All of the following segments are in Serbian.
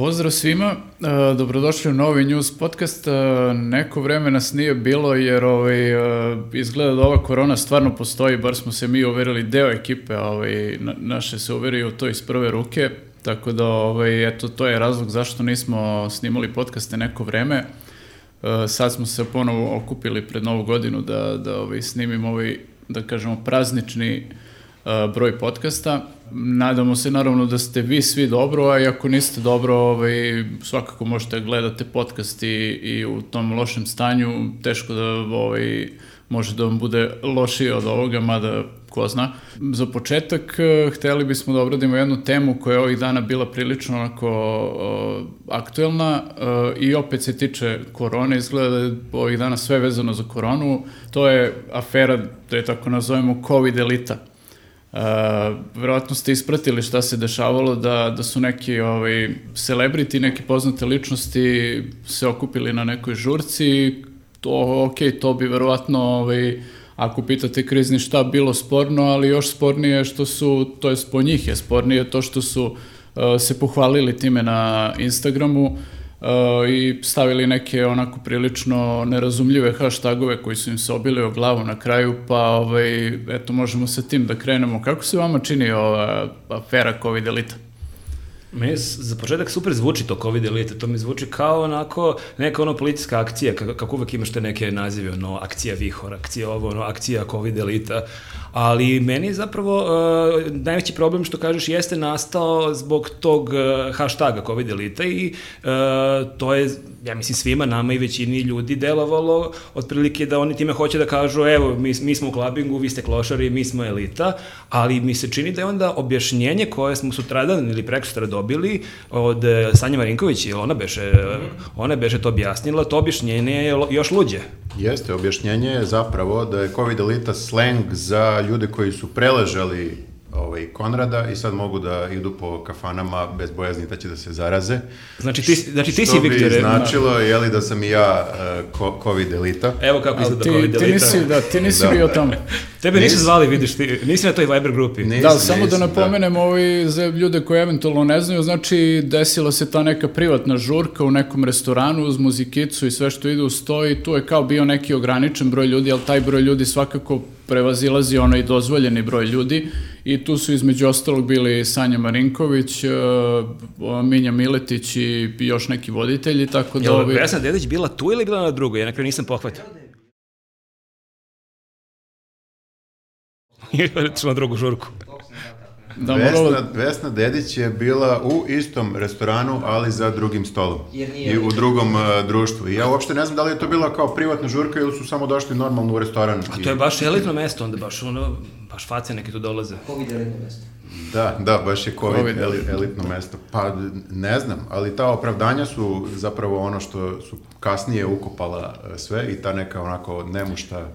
Pozdrav svima, uh, dobrodošli u novi news podcast. Uh, neko vreme nas nije bilo jer ovaj, uh, izgleda da ova korona stvarno postoji, bar smo se mi uverili, deo ekipe ovaj, na, naše se uverio to iz prve ruke, tako da ovaj, eto, to je razlog zašto nismo snimali podcaste neko vreme. Sad smo se ponovo okupili pred novu godinu da, da ovaj, snimimo ovaj, da kažemo, praznični broj podcasta. Nadamo se naravno da ste vi svi dobro, a i ako niste dobro, ovaj, svakako možete gledati podcast i, i u tom lošem stanju, teško da ovaj, može da vam bude lošije od ovoga, mada ko zna. Za početak, eh, hteli bismo da obradimo jednu temu koja je ovih dana bila prilično onako uh, aktuelna uh, i opet se tiče korone, izgleda da je ovih dana sve vezano za koronu. To je afera, da je tako nazovemo, COVID elita. Uh, verovatno ste ispratili šta se dešavalo da, da su neki ovaj, celebrity, neke poznate ličnosti se okupili na nekoj žurci, to, ok, to bi verovatno ovaj, ako pitate krizni štab bilo sporno, ali još spornije je što su, to je po njih je spornije to što su uh, se pohvalili time na Instagramu. uh, i stavili neke onako prilično nerazumljive hashtagove koji su im se obili o glavu na kraju, pa ovaj, eto možemo sa tim da krenemo. Kako se vama čini ova afera COVID elita? Meni za početak super zvuči to COVID elite, to mi zvuči kao onako neka ono politička akcija, kako uvek imaš te neke nazive, ono, akcija Vihor, akcija ovo, ono, akcija COVID elita, ali meni je zapravo uh, najveći problem što kažeš jeste nastao zbog tog uh, hashtaga COVID elita i uh, to je ja mislim svima nama i većini ljudi delovalo otprilike da oni time hoće da kažu evo mi, mi smo u klabingu, vi ste klošari, mi smo elita, ali mi se čini da je onda objašnjenje koje smo sutradan ili prekosutra dobili od Sanja Marinković, ona beše, ona beše to objasnila, to objašnjenje je još luđe. Jeste, objašnjenje je zapravo da je COVID elita slang za ljude koji su preležali ovaj, Konrada i sad mogu da idu po kafanama bez bojazni da će da se zaraze. Znači ti, znači ti si Što bi značilo, je li da sam i ja uh, COVID elita. Evo kako izgleda ti, COVID ti elita. nisi, da, ti nisi Da. bio tamo. Tebe nisu zvali, vidiš, ti, nisi na toj Viber grupi. Nisam, Da, samo da nisam, napomenem ovaj, za ljude koji eventualno ne znaju, znači desila se ta neka privatna žurka u nekom restoranu uz muzikicu i sve što ide uz to i tu je kao bio neki ograničen broj ljudi, ali taj broj ljudi svakako prevazilazi onaj dozvoljeni broj ljudi i tu su između ostalog bili Sanja Marinković, uh, Minja Miletić i još neki voditelji, tako da... Jel ovi- Vesna Dedić bila tu ili bila na drugoj? Ja na kraju nisam pohvatio. I otišla na drugu žurku. Da, moralo- Vesna, Vesna Dedić je bila u istom restoranu, ali za drugim stolom. Jer nije- I u drugom uh, društvu. I ja uopšte ne znam da li je to bila kao privatna žurka ili su samo došli normalno u restoran. A to je baš elitno mesto, onda baš ono, baš face neke tu dolaze. COVID elitno mesto. Da, da, baš je COVID, COVID eli- elitno mesto. Pa ne znam, ali ta opravdanja su zapravo ono što su kasnije ukopala e, sve i ta neka onako nemušta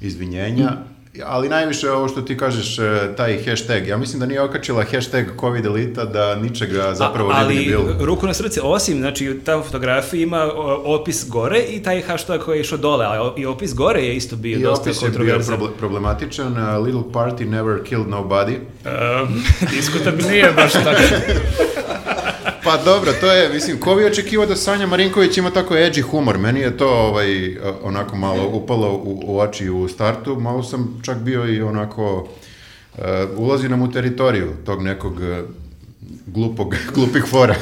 izvinjenja. Ali najviše ovo što ti kažeš, e, taj hashtag. Ja mislim da nije okačila hashtag COVID elita, da ničega zapravo A, ne bi ni ali, bilo. ruku na srce, osim, znači, ta fotografija ima opis gore i taj hashtag koji je išao dole, a i opis gore je isto bio I dosta opis je bio kontroverzan. proble- problematičan. uh, little party never killed nobody. Um, diskutabilno. Nije baš tako. Pa dobro, to je, mislim, ko bi očekivao da Sanja Marinković ima tako edgy humor? Meni je to ovaj, onako malo upalo u, u oči u startu, malo sam čak bio i onako, uh, ulazi nam u teritoriju tog nekog uh, glupog, glupih fora.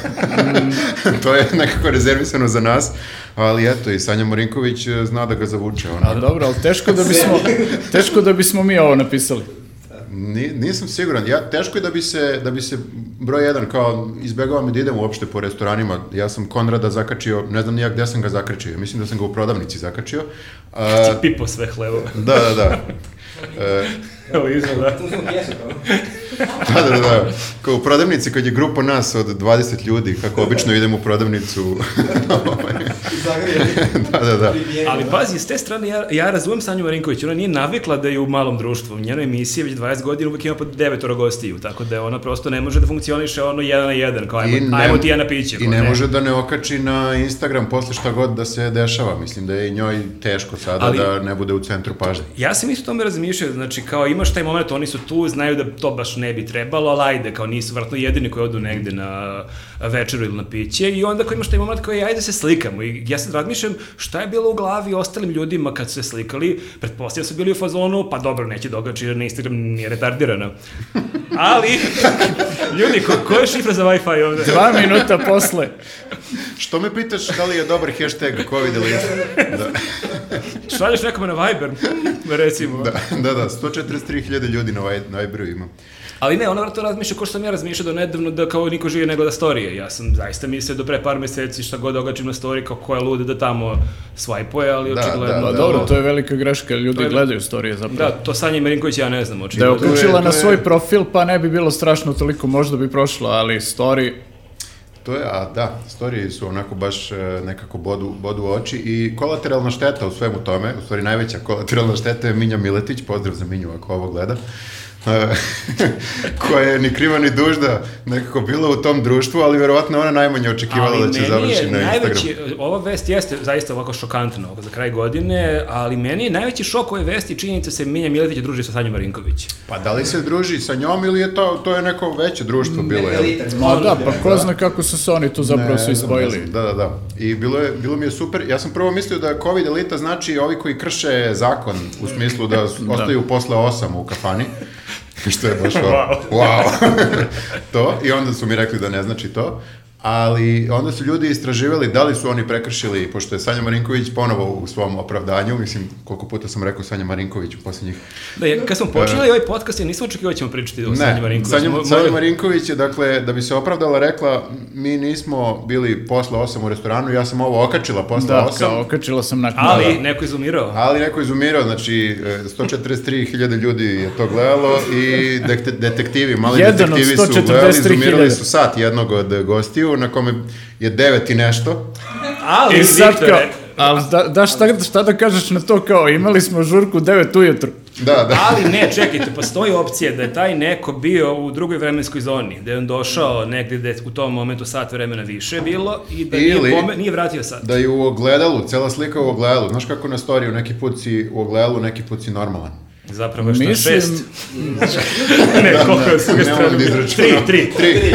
to je nekako rezervisano za nas, ali eto, i Sanja Marinković uh, zna da ga zavuče. Ona. A dobro, ali teško da bismo, teško da bismo mi ovo napisali. Ni, nisam siguran. Ja, teško je da bi se, da bi se broj jedan, kao izbegavam da idem uopšte po restoranima. Ja sam Konrada zakačio, ne znam nijak gde sam ga zakačio. Mislim da sam ga u prodavnici zakačio. A, Pipo sve hlebove. da, da, da. E, Evo izgleda. Tu smo pjesu. da, da, da. Kao u prodavnici kad je grupa nas od 20 ljudi, kako obično idem u prodavnicu. da, da, da. Ali pazi, s te strane ja, ja razumem Sanju Marinković, ona nije navikla da je u malom društvu. U njenoj emisiji već 20 godina uvek ima po devetoro gostiju, tako da ona prosto ne može da funkcioniše ono jedan na jedan, kao ajmo, ne- ajmo ti ja na piće. I ne ne. može da ne okači na Instagram posle šta god da se dešava. Mislim da je i njoj teško sada Ali- da ne bude u centru pažnje. Ja sam isto tome razmišljao, znači kao imaš taj moment, oni su tu, znaju da to baš ne bi trebalo, ali ajde, kao nisu vratno jedini koji odu negde na večeru ili na piće i onda ko imaš taj moment koji ajde se slikamo i ja sad razmišljam šta je bilo u glavi ostalim ljudima kad su se slikali, pretpostavljam da su bili u fazonu, pa dobro, neće događati jer na Instagram nije retardirana. Ali, ljudi, ko, ko je šifra za Wi-Fi ovde? Dva minuta posle. Što me pitaš da li je dobar hashtag COVID ili Da, Šalješ nekome na Viber, recimo. da, da, da 143.000 ljudi na Viberu ima. Ali ne, ona vratno razmišlja ko što sam ja razmišljao do nedavno da kao niko živi nego da storije. Ja sam zaista mislio do pre par meseci šta god događam na story kao ko je lude da tamo swajpuje, ali Da, očigledno... da, da. dobro, to je velika greška, ljudi je- gledaju storije zapravo. Da, to Sanja Marinković ja ne znam Da očigledno. To je- uključila na svoj profil, pa ne bi bilo strašno toliko, možda bi prošlo, ali story, To je, a da, storije su onako baš e, nekako bodu, bodu u oči i kolateralna šteta u svemu tome, u stvari najveća kolateralna šteta je Minja Miletić, pozdrav za Minju ako ovo gleda, koja je ni kriva ni dužda nekako bila u tom društvu, ali verovatno ona najmanje očekivala da će meni završi je na Instagramu. najveći, ova vest jeste zaista ovako šokantna za kraj godine, ali meni je najveći šok ove vesti činjenica se Minja Miletić druži sa Sanjom Marinković. Pa da li se druži sa njom ili je to, to je neko veće društvo bilo, jel? ma da, pa ko zna kako su se oni tu zapravo Ne svi znam, spojili. ne znam. Da, da, da. I bilo, je, bilo mi je super. Ja sam prvo mislio da COVID elita znači ovi koji krše zakon u smislu da, ostaju posle osam u kafani. Što je baš wow. wow. to. I onda su mi rekli da ne znači to. Ali onda su ljudi istraživali da li su oni prekršili, pošto je Sanja Marinković ponovo u svom opravdanju, mislim, koliko puta sam rekao Sanja Marinković u posljednjih Da, je, kad smo počeli ovaj podcast, ja nisam očekivao da ćemo pričati o Sanji ne, Marinković. Sanja, Mo- Sanja Marinković je, dakle, da bi se opravdala, rekla, mi nismo bili posle 8 u restoranu, ja sam ovo okačila posle Da, 8, kao, okačila sam nakon. Ali, neko je izumirao. ali neko izumirao, znači, e, 143.000 ljudi je to gledalo i detektivi, mali Jedan detektivi su 143.000. gledali, izumirali su sat jednog od gostiju, na kome je devet i nešto. Ali, I sad kao, ali da, da šta, šta da kažeš na to kao, imali smo žurku u 9 ujutru. Da, da. Ali ne, čekajte, postoji opcija da je taj neko bio u drugoj vremenskoj zoni, da je on došao negdje gde je u tom momentu sat vremena više bilo i da Ili- nije, pome, nije vratio sat. Da je u ogledalu, cela slika u ogledalu. Znaš kako na storiju, neki put si u ogledalu, neki put si normalan. Zapravo je što Mislim- šest. ne, koliko je s druge strane? da izračunam. Tri, tri. Tri.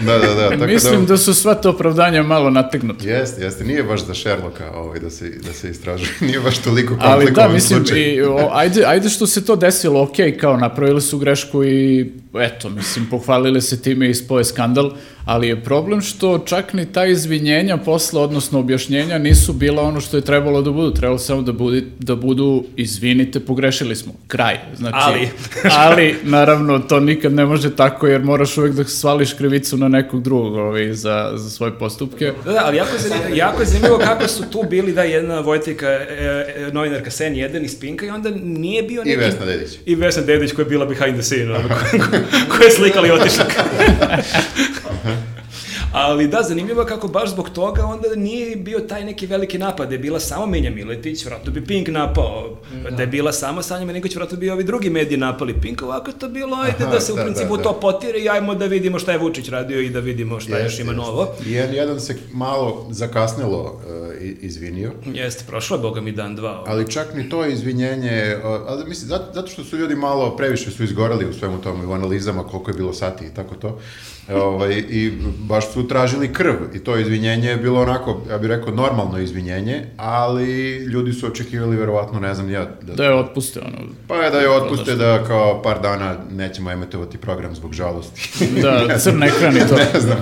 da, da, da. Tako Mislim da su sva te opravdanja malo nategnuti. Jeste, jeste. Nije baš za Sherlocka ovaj, da, se, da se istražuje. Nije baš toliko Ali da, komplikovan mislim, slučaj. i, o, ajde, ajde što se to desilo, ok, kao napravili su grešku i eto, mislim, pohvalili se time i ispoje skandal, ali je problem što čak ni ta izvinjenja posle, odnosno objašnjenja, nisu bila ono što je trebalo da budu. Trebalo samo da, budi, da budu, izvinite, pogrešili smo. Kraj. Znači, Ali. ali, naravno, to nikad ne može tako, jer moraš uvek da svališ krivicu na nekog drugog ovaj, za, za svoje postupke. Da, da, ali jako je, zanimljivo, jako je zanimljivo kako su tu bili da jedna Vojtika, e, e, novinarka Sen jedan iz Pinka i onda nije bio I neki... Vesna Dedić. I Vesna Dedić koja je bila behind the scene, ono, ko- ko- koja je slikala i otišla. Ali da, zanimljivo kako baš zbog toga onda nije bio taj neki veliki napad, da je bila samo Minja Miletić, vratno bi Pink napao, da je bila samo Sanja Marinković, vratno bi ovi drugi mediji napali Pink, ovako to bilo, ajde Aha, da se u da, principu da, da. to potire i ajmo da vidimo šta je Vučić radio i da vidimo šta još Jeste, ima jeste. novo. I jedan, jedan se malo zakasnilo uh, izvinio, Jeste, prošlo je, boga mi, dan, dva. ali čak ni to izvinjenje, uh, ali mislim, zato, zato što su ljudi malo previše su izgorali u svemu tomu i u analizama koliko je bilo sati i tako to. Ovaj, I baš su tražili krv i to izvinjenje je bilo onako, ja bih rekao, normalno izvinjenje, ali ljudi su očekivali verovatno, ne znam ja, da, Da je otpuste, ono, pa je da je otpuste da kao par dana nećemo emitovati program zbog žalosti. da, crn ekran i to. ne znam.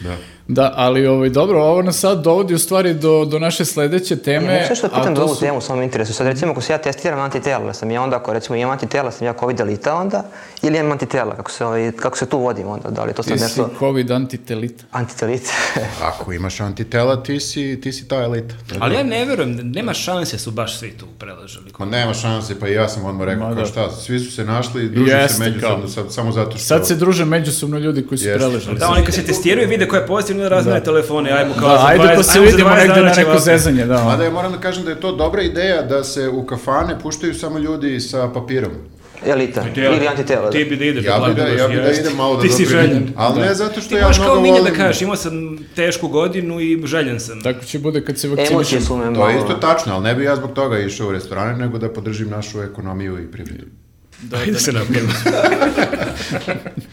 da. Da, ali ovaj, dobro, ovo nas sad dovodi u stvari do, do naše sledeće teme. Ja, sve što pitam ovu su- temu, samo me interesuje. Sad recimo ako se ja testiram antitela, da sam ja onda, ako recimo imam antitela, sam ja COVID elita onda, ili imam antitela, kako se, ovaj, kako se tu vodim onda, da li to sad Ti si nešto COVID antitelita. antitelit? Ako imaš antitela, ti si, ti si ta elita. Ali ja ne verujem, nema šanse da su baš svi tu preležali. Ma nema šanse, pa i ja sam odmah rekao, kao da. šta, svi su se našli, druže se Jeste, međusobno, kao. sad, samo zato što... Sad se druže međusobno ljudi koji su Jeste. preležali. Da, oni kad se testiraju i vide ko je pozitivno da razmene telefone, ajmo kao Da, za ajde 20 pa se vidimo 20 negde na ćemo neko zezanje, da. Mada ja moram da kažem da je to dobra ideja da se u kafane puštaju samo ljudi sa papirom. elita, ili antitela. da. Ti bi da ideš Ja bi da, ja bi da idem malo da Ti si željen. Ali ne zato što Ti ja mnogo kao minje volim... da kažeš, imao sam tešku godinu i željen sam. Tako će bude kad se Emocije vakcinišem. su me To malo... je isto tačno, ali ne bi ja zbog toga išao u restorane, nego da podržim našu ekonomiju i privredu. Da, Ajde da se napijemo.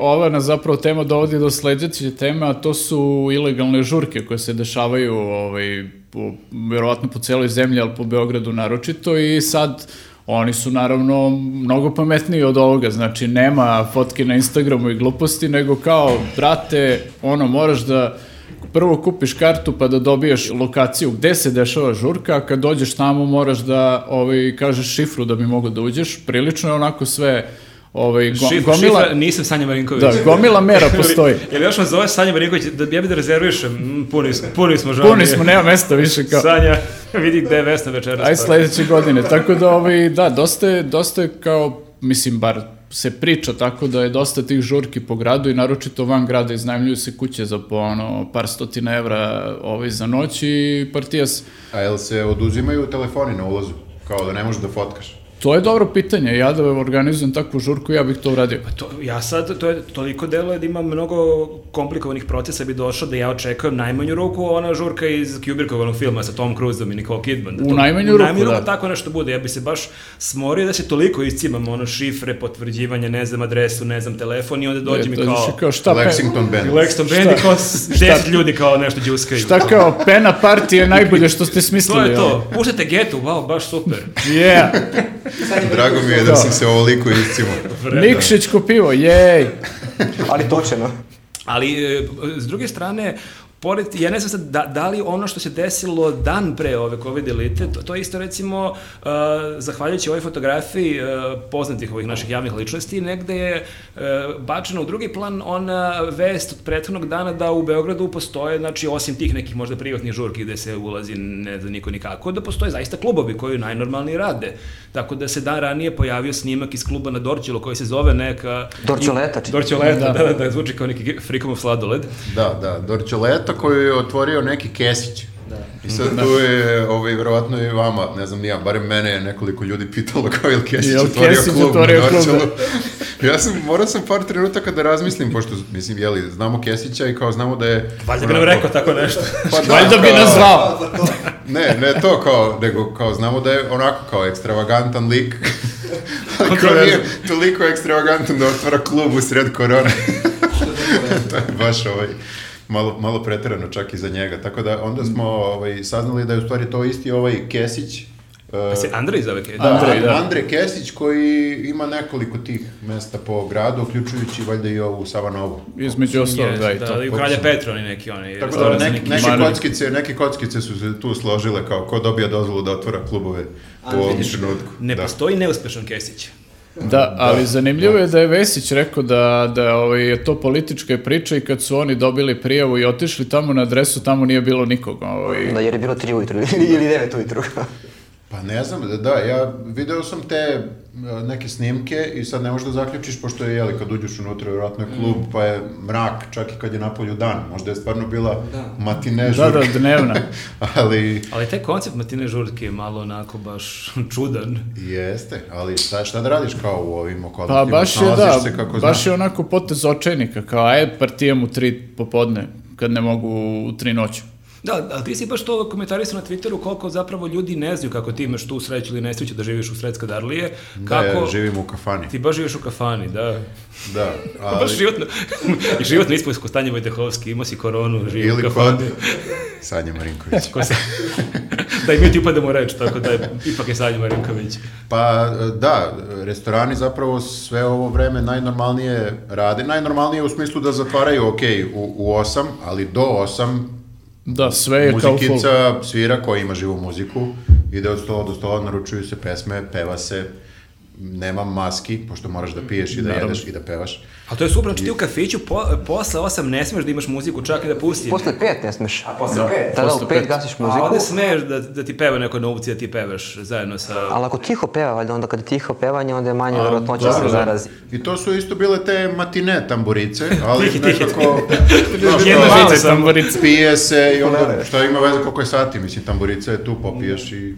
Ova nas zapravo tema dovodi do sledeće teme, a to su ilegalne žurke koje se dešavaju ovaj, po, verovatno po celoj zemlji, ali po Beogradu naročito. I sad oni su naravno mnogo pametniji od ovoga, znači nema fotke na Instagramu i gluposti, nego kao, brate, ono, moraš da prvo kupiš kartu pa da dobiješ lokaciju gde se dešava žurka, a kad dođeš tamo moraš da ovaj, kažeš šifru da bi mogao da uđeš, prilično je onako sve ovaj, go, Šif, gomila... šifra, nisam Sanja Marinković. Da, gomila mera postoji. Jel još me zove Sanja Marinković, da ja bi da rezervišem? Mm, puni smo, puni smo žao. Puni smo, nema mesta više kao... Sanja, vidi gde je Vesna večeras. Aj sledeće godine. Tako da, ovaj, da, dosta je, dosta je kao, mislim, bar se priča tako da je dosta tih žurki po gradu i naročito van grada iznajmljuju se kuće za po ono, par stotina evra ovaj, za noć i partija se... A jel se oduzimaju telefoni na ulazu? Kao da ne možeš da fotkaš? To je dobro pitanje. Ja da organizujem takvu žurku, ja bih to uradio. To, ja sad, to je toliko delo je da ima mnogo komplikovanih procesa bi došao da ja očekujem najmanju ruku ona žurka iz Kubrickovog filma sa Tom Cruiseom i Nicole Kidman. Da U to- najmanju u ruku, najmanju da. ruku tako nešto bude. Ja bi se baš smorio da se toliko iscimam ono šifre, potvrđivanje, ne znam adresu, ne znam telefon i onda dođe mi kao... i kao šta, pe, Lexington Band. Lexington Band i kao deset ljudi kao nešto džuskaju. šta kao pena partije je najbolje što ste To smislili. je to. Puštate getu, wow, baš super. Yeah. Drago mi je da sam se ovoliko iscimo. Nikšić kupivo, jej. Ali točeno. Ali, e, s druge strane, pored, ja ne znam sad, da, da li ono što se desilo dan pre ove COVID elite, to, to je isto recimo, uh, zahvaljujući ovoj fotografiji uh, poznatih ovih naših javnih ličnosti, negde je uh, bačena u drugi plan ona vest od prethodnog dana da u Beogradu postoje, znači, osim tih nekih možda privatnih žurki gde se ulazi ne zna niko nikako, da postoje zaista klubovi koji najnormalnije rade. Tako da se dan ranije pojavio snimak iz kluba na Dorćilu koji se zove neka... Dorćoleta, či- Dorćoleta, da, da, da, zvuči kao neki frikomov sladoled. Da, da, Dorčoleta koju je otvorio neki Kesić. Da. I sad tu je, ovaj, verovatno i vama, ne znam nija, barem mene je nekoliko ljudi pitalo kao je li Kesić Jel otvorio Kesić klub otvorio klub, Dorčelu. ja sam, morao sam par trenutaka da razmislim, pošto, mislim, jeli, znamo Kesića i kao znamo da je... Valjda bi nam rekao tako nešto. Pa da, Valjda bi nas zvao. Ne, ne to kao, nego kao znamo da je onako kao ekstravagantan lik. Ali kao nije toliko ekstravagantan da otvara klub u sred korone. to je baš ovaj, malo, malo preterano čak i za njega. Tako da onda smo ovaj, saznali da je u stvari to isti ovaj Kesić. Pa se Andrej zove Kesić. Da, Andrej, da. Andrej Kesić koji ima nekoliko tih mesta po gradu, uključujući valjda i ovu Savanovu. Između ostalog, da, i da, to. da, i u Kralja Petra oni neki, oni Tako da neke, neki... neke, kockice, neke kockice su se tu složile kao ko dobija dozvolu da otvara klubove u ovom trenutku. Ne da. postoji neuspešan Kesić. Da, ali zanimljivo je da je Vesić rekao da, da ovaj, je to politička priča i kad su oni dobili prijavu i otišli tamo na adresu, tamo nije bilo nikoga. Ovaj. Da, jer je bilo 3 ujutru ili 9 ujutru. Pa ne znam, da, da, ja video sam te neke snimke i sad ne možeš da zaključiš, pošto je, jeli, kad uđeš unutra, vjerojatno je klub, pa je mrak, čak i kad je napolju dan. Možda je stvarno bila matine Da, žurka. da, dnevna. ali, Ali taj koncept Matine žurke je malo onako baš čudan. jeste, ali šta, šta da radiš kao u ovim okolnostima? Pa baš je, da, se kako baš znaš. je onako potez očajnika, kao aj partijem u tri popodne, kad ne mogu u tri noću. Da, ali ti si baš to komentarisao na Twitteru koliko zapravo ljudi ne znaju kako ti imaš tu sreću ili nesreću da živiš u Sredska Darlije. Da, Kako... ja živim u kafani. Ti baš živiš u kafani, da. Da, ali... Baš životno. I životno ispod kod Stanje Vojtehovski, imao si koronu, živi u Ili kafani. kod Sanja Marinković. Ko se... da i mi ti upademo u reč, tako da je, ipak je Sanja Marinković. Pa da, restorani zapravo sve ovo vreme najnormalnije rade. Najnormalnije u smislu da zatvaraju, ok, u, u 8, ali do 8 Da, sve je kao full. muzikica svira koja ima živu muziku, ide od stola do stola, naručuju se pesme, peva se, nema maski, pošto moraš da piješ i da Naravno. jedeš i da pevaš. A to je super, znači ti u kafiću po, posle 8 ne smeš da imaš muziku, čak i da pusti. Posle 5 ne smeš. A posle pet? Da, da, Posle u 5 pet. gasiš A muziku. ovde smeš da, da ti peva neko na ulici, da ti pevaš zajedno sa... Ali ako tiho peva, valjda onda kada je tiho pevanje, onda je manje verovatnoća da se da. zarazi. I to su isto bile te matine tamburice, ali Tihi, nekako... Jedna žica tamburice. pije se i onda šta ima veze koliko je sati, mislim tamburica je tu, popiješ i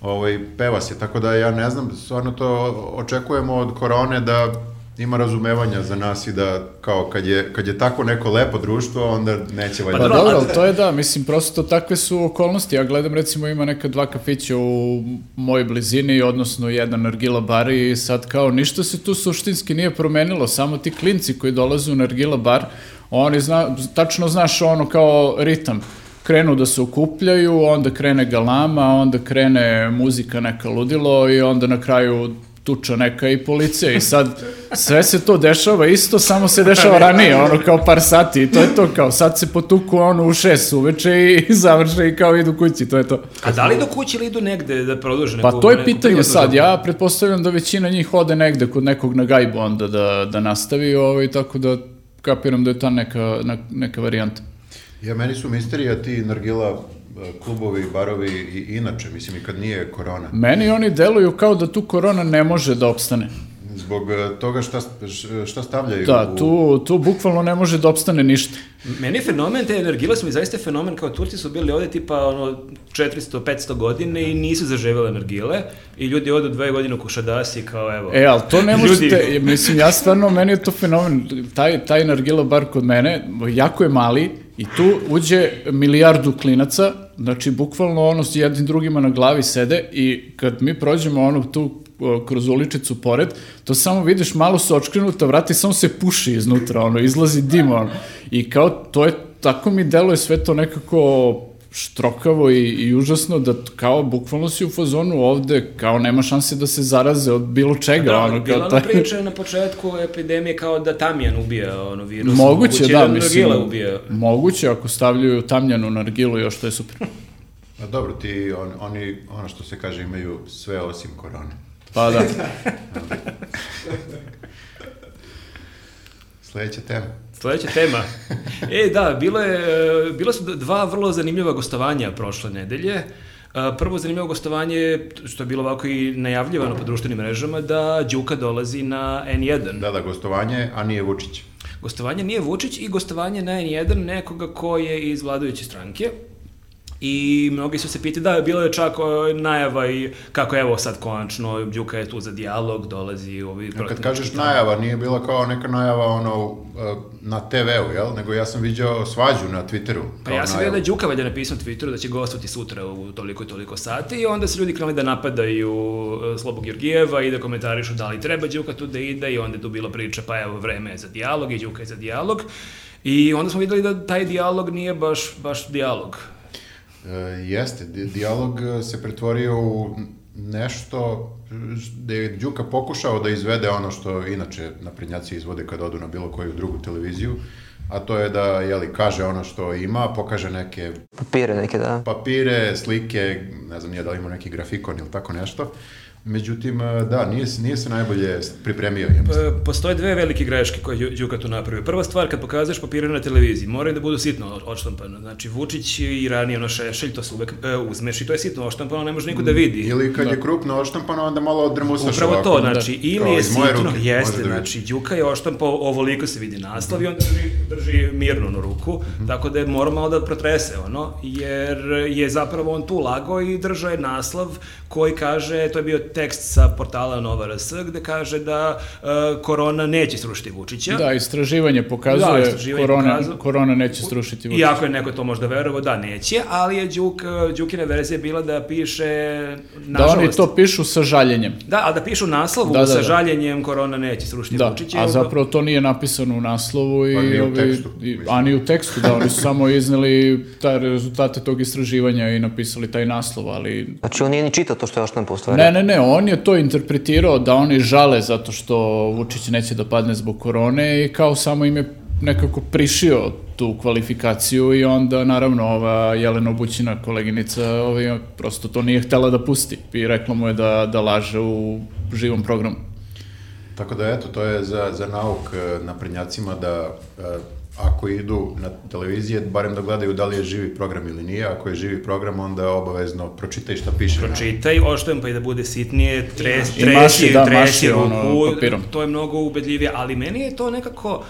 ovaj, peva se, tako da ja ne znam, stvarno to očekujemo od korone da ima razumevanja za nas i da kao kad je, kad je tako neko lepo društvo, onda neće valjda. Pa dobro, ali to je da, mislim, prosto takve su okolnosti. Ja gledam, recimo, ima neka dva kafića u mojoj blizini, odnosno jedan Nargila bar i sad kao ništa se tu suštinski nije promenilo, samo ti klinci koji dolaze u Nargila bar, oni zna, tačno znaš ono kao ritam. Krenu da se okupljaju, onda krene galama, onda krene muzika neka ludilo i onda na kraju tuča neka i policija i sad sve se to dešava isto, samo se dešava ranije, ono kao par sati i to je to, kao sad se potuku ono u šest uveče i završe i kao idu kući, to je to. A da li do kuće ili idu negde da produže neku... Pa to je pitanje sad, ja pretpostavljam da većina njih ode negde kod nekog na gajbu onda da, da nastavi, ovaj, tako da kapiram da je ta neka, ne- neka varijanta. Ja, meni su misterija ti nargila e, klubovi, barovi i inače, mislim i kad nije korona. Meni oni deluju kao da tu korona ne može da opstane. Zbog e, toga šta, šta stavljaju Da, u... tu, tu bukvalno ne može da opstane ništa. Meni je fenomen, te energile su mi zaista fenomen, kao Turci su bili ovde tipa ono, 400-500 godine i nisu zaživele energile i ljudi odu dve godine u Kušadasi kao evo. E, ali to ne Ljudi- možete, mislim, ja stvarno, meni je to fenomen, taj, taj nargila bar kod mene, jako je mali i tu uđe milijardu klinaca, znači, bukvalno ono s jednim drugima na glavi sede i kad mi prođemo ono tu kroz uličicu pored, to samo vidiš malo su očkrenuta vrata i samo se puši iznutra, ono, izlazi dim, ono, i kao, to je, tako mi deluje sve to nekako štrokavo i, i užasno da kao bukvalno si u fazonu ovde kao nema šanse da se zaraze od bilo čega Da, ono bila kao ona taj priča na početku epidemije kao da tamjan ubija ono virus. moguće da mislim Nargile ubija. moguće ako stavljaju tamljanu nargilu još to je super A dobro, ti, on, oni, ono što se kaže, imaju sve osim korone. Pa da Sledeća tema. Sledeća tema. E, da, bilo je, bilo su dva vrlo zanimljiva gostovanja prošle nedelje. Prvo zanimljivo gostovanje, što je bilo ovako i najavljivano po društvenim mrežama, da Đuka dolazi na N1. Da, da, gostovanje, a nije Vučić. Gostovanje nije Vučić i gostovanje na N1 nekoga ko je iz vladajuće stranke. I mnogi su se pitali, da, bilo je čak o, najava i kako evo sad konačno Đuka je tu za dijalog, dolazi ovi... A kad kažeš najava, nije bila kao neka najava ono, uh, na TV-u, jel? Nego ja sam viđao svađu na Twitteru. Pa ja sam vidio da je Đuka valjda napisao na Twitteru da će gostovati sutra u toliko i toliko sati i onda su ljudi krenuli da napadaju e, Slobog Georgijeva i da komentarišu da li treba Đuka tu da ide i onda je tu bila priča pa evo vreme je za dijalog i Đuka je za dijalog. I onda smo videli da taj dijalog nije baš, baš dijalog. E, jeste, di- dijalog e, se pretvorio u nešto gde je Đuka pokušao da izvede ono što inače naprednjaci izvode kad odu na bilo koju drugu televiziju, a to je da, jeli, kaže ono što ima, pokaže neke Papire neke, da. papire, slike, ne znam nije da li ima neki grafikon ili tako nešto. Međutim, e, da, nije, nije se najbolje pripremio. Ja Postoje dve velike greške koje je Đuka tu napravio. Prva stvar, kad pokazuješ papire na televiziji, moraju da budu sitno odštampano. Znači, Vučić i ranije ono šešelj, to se uvek e, uzmeš i to je sitno odštampano, ne može niko da vidi. Ili kad je krupno odštampano, onda malo odrmusaš Upravo ovako. to, znači, Kao ili je sitno, ruke, jeste, da znači, Đuka je oštampao, ovoliko se vidi naslov i onda drži, drži mirno na ruku, Mhm. tako da je mora malo da protrese ono, jer je zapravo on tu lagao i držao je naslov koji kaže, to je bio tekst sa portala Nova RS, gde kaže da e, korona neće srušiti Vučića. da istraživanje pokazuje Da, istraživanje korona, pokazuje. korona neće srušiti Vučića. Iako je neko to možda verovao, da, neće, ali je Đuk, Đukina verzija bila da piše, da nažalost, oni to pišu sa žaljenjem Da, a da pišu naslovu Da, da, sa da. žaljenjem korona neće srušiti Da, Vučića. a zapravo to nije napisano u naslovu i, Pa ni u ovi- tekstu, i- a ni u tekstu, da, oni su samo izneli taj rezultate tog istraživanja i napisali taj naslov, ali Znači on nije ni čitao to što je oštampo u stvari. ne, ne, ne, on je to interpretirao da oni žale zato što Vučić neće da padne zbog korone i kao samo im je nekako prišio tu kvalifikaciju i onda naravno ova Jelena Obućina koleginica ovaj, prosto to nije htela da pusti i rekla mu je da, da laže u živom programu. Tako da eto, to je za, za nauk e, naprednjacima da e, ako idu na televizije, barem da gledaju da li je živi program ili nije. Ako je živi program, onda obavezno pročitaj šta piše. na- Pročitaj, oštampaj da bude sitnije, tres, I maši, tresi, da, tresi maši ono ruku, papirom. to je mnogo ubedljivije, ali meni je to nekako...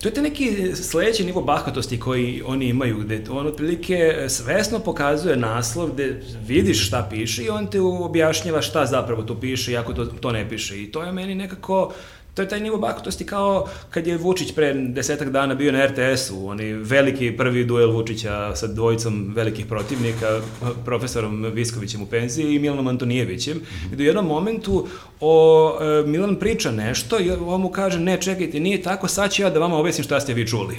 To je te neki sledeći nivo bahatosti koji oni imaju, gde on otprilike svesno pokazuje naslov gde vidiš šta piše i on te objašnjava šta zapravo tu piše, iako to, to ne piše. I to je meni nekako To je taj nivo bahatosti kao kad je Vučić pre desetak dana bio na RTS-u, oni veliki prvi duel Vučića sa dvojicom velikih protivnika, profesorom Viskovićem u penziji i Milanom Antonijevićem, gde u jednom momentu o, e, Milan priča nešto i on mu kaže, ne, čekajte, nije tako, sad ću ja da vama objasnim šta ste vi čuli.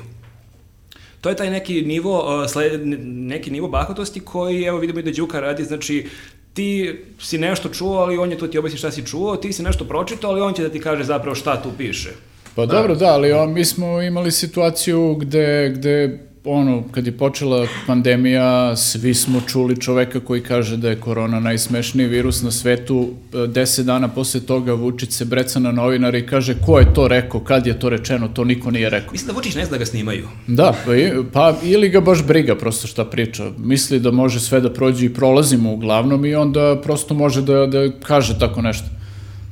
To je taj neki nivo, sled, neki nivo bahatosti koji, evo vidimo i da Đuka radi, znači ti si nešto čuo, ali on je tu ti objasni šta si čuo, ti si nešto pročitao, ali on će da ti kaže zapravo šta tu piše. Pa dobro, da, ali on, mi smo imali situaciju gde, gde ono, kad je počela pandemija, svi smo čuli čoveka koji kaže da je korona najsmešniji virus na svetu. E, Deset dana posle toga Vučić se breca na novinare i kaže ko je to rekao, kad je to rečeno, to niko nije rekao. Mislim da Vučić ne zna da ga snimaju. Da, pa, pa ili ga baš briga prosto šta priča. Misli da može sve da prođe i prolazimo uglavnom i onda prosto može da, da kaže tako nešto.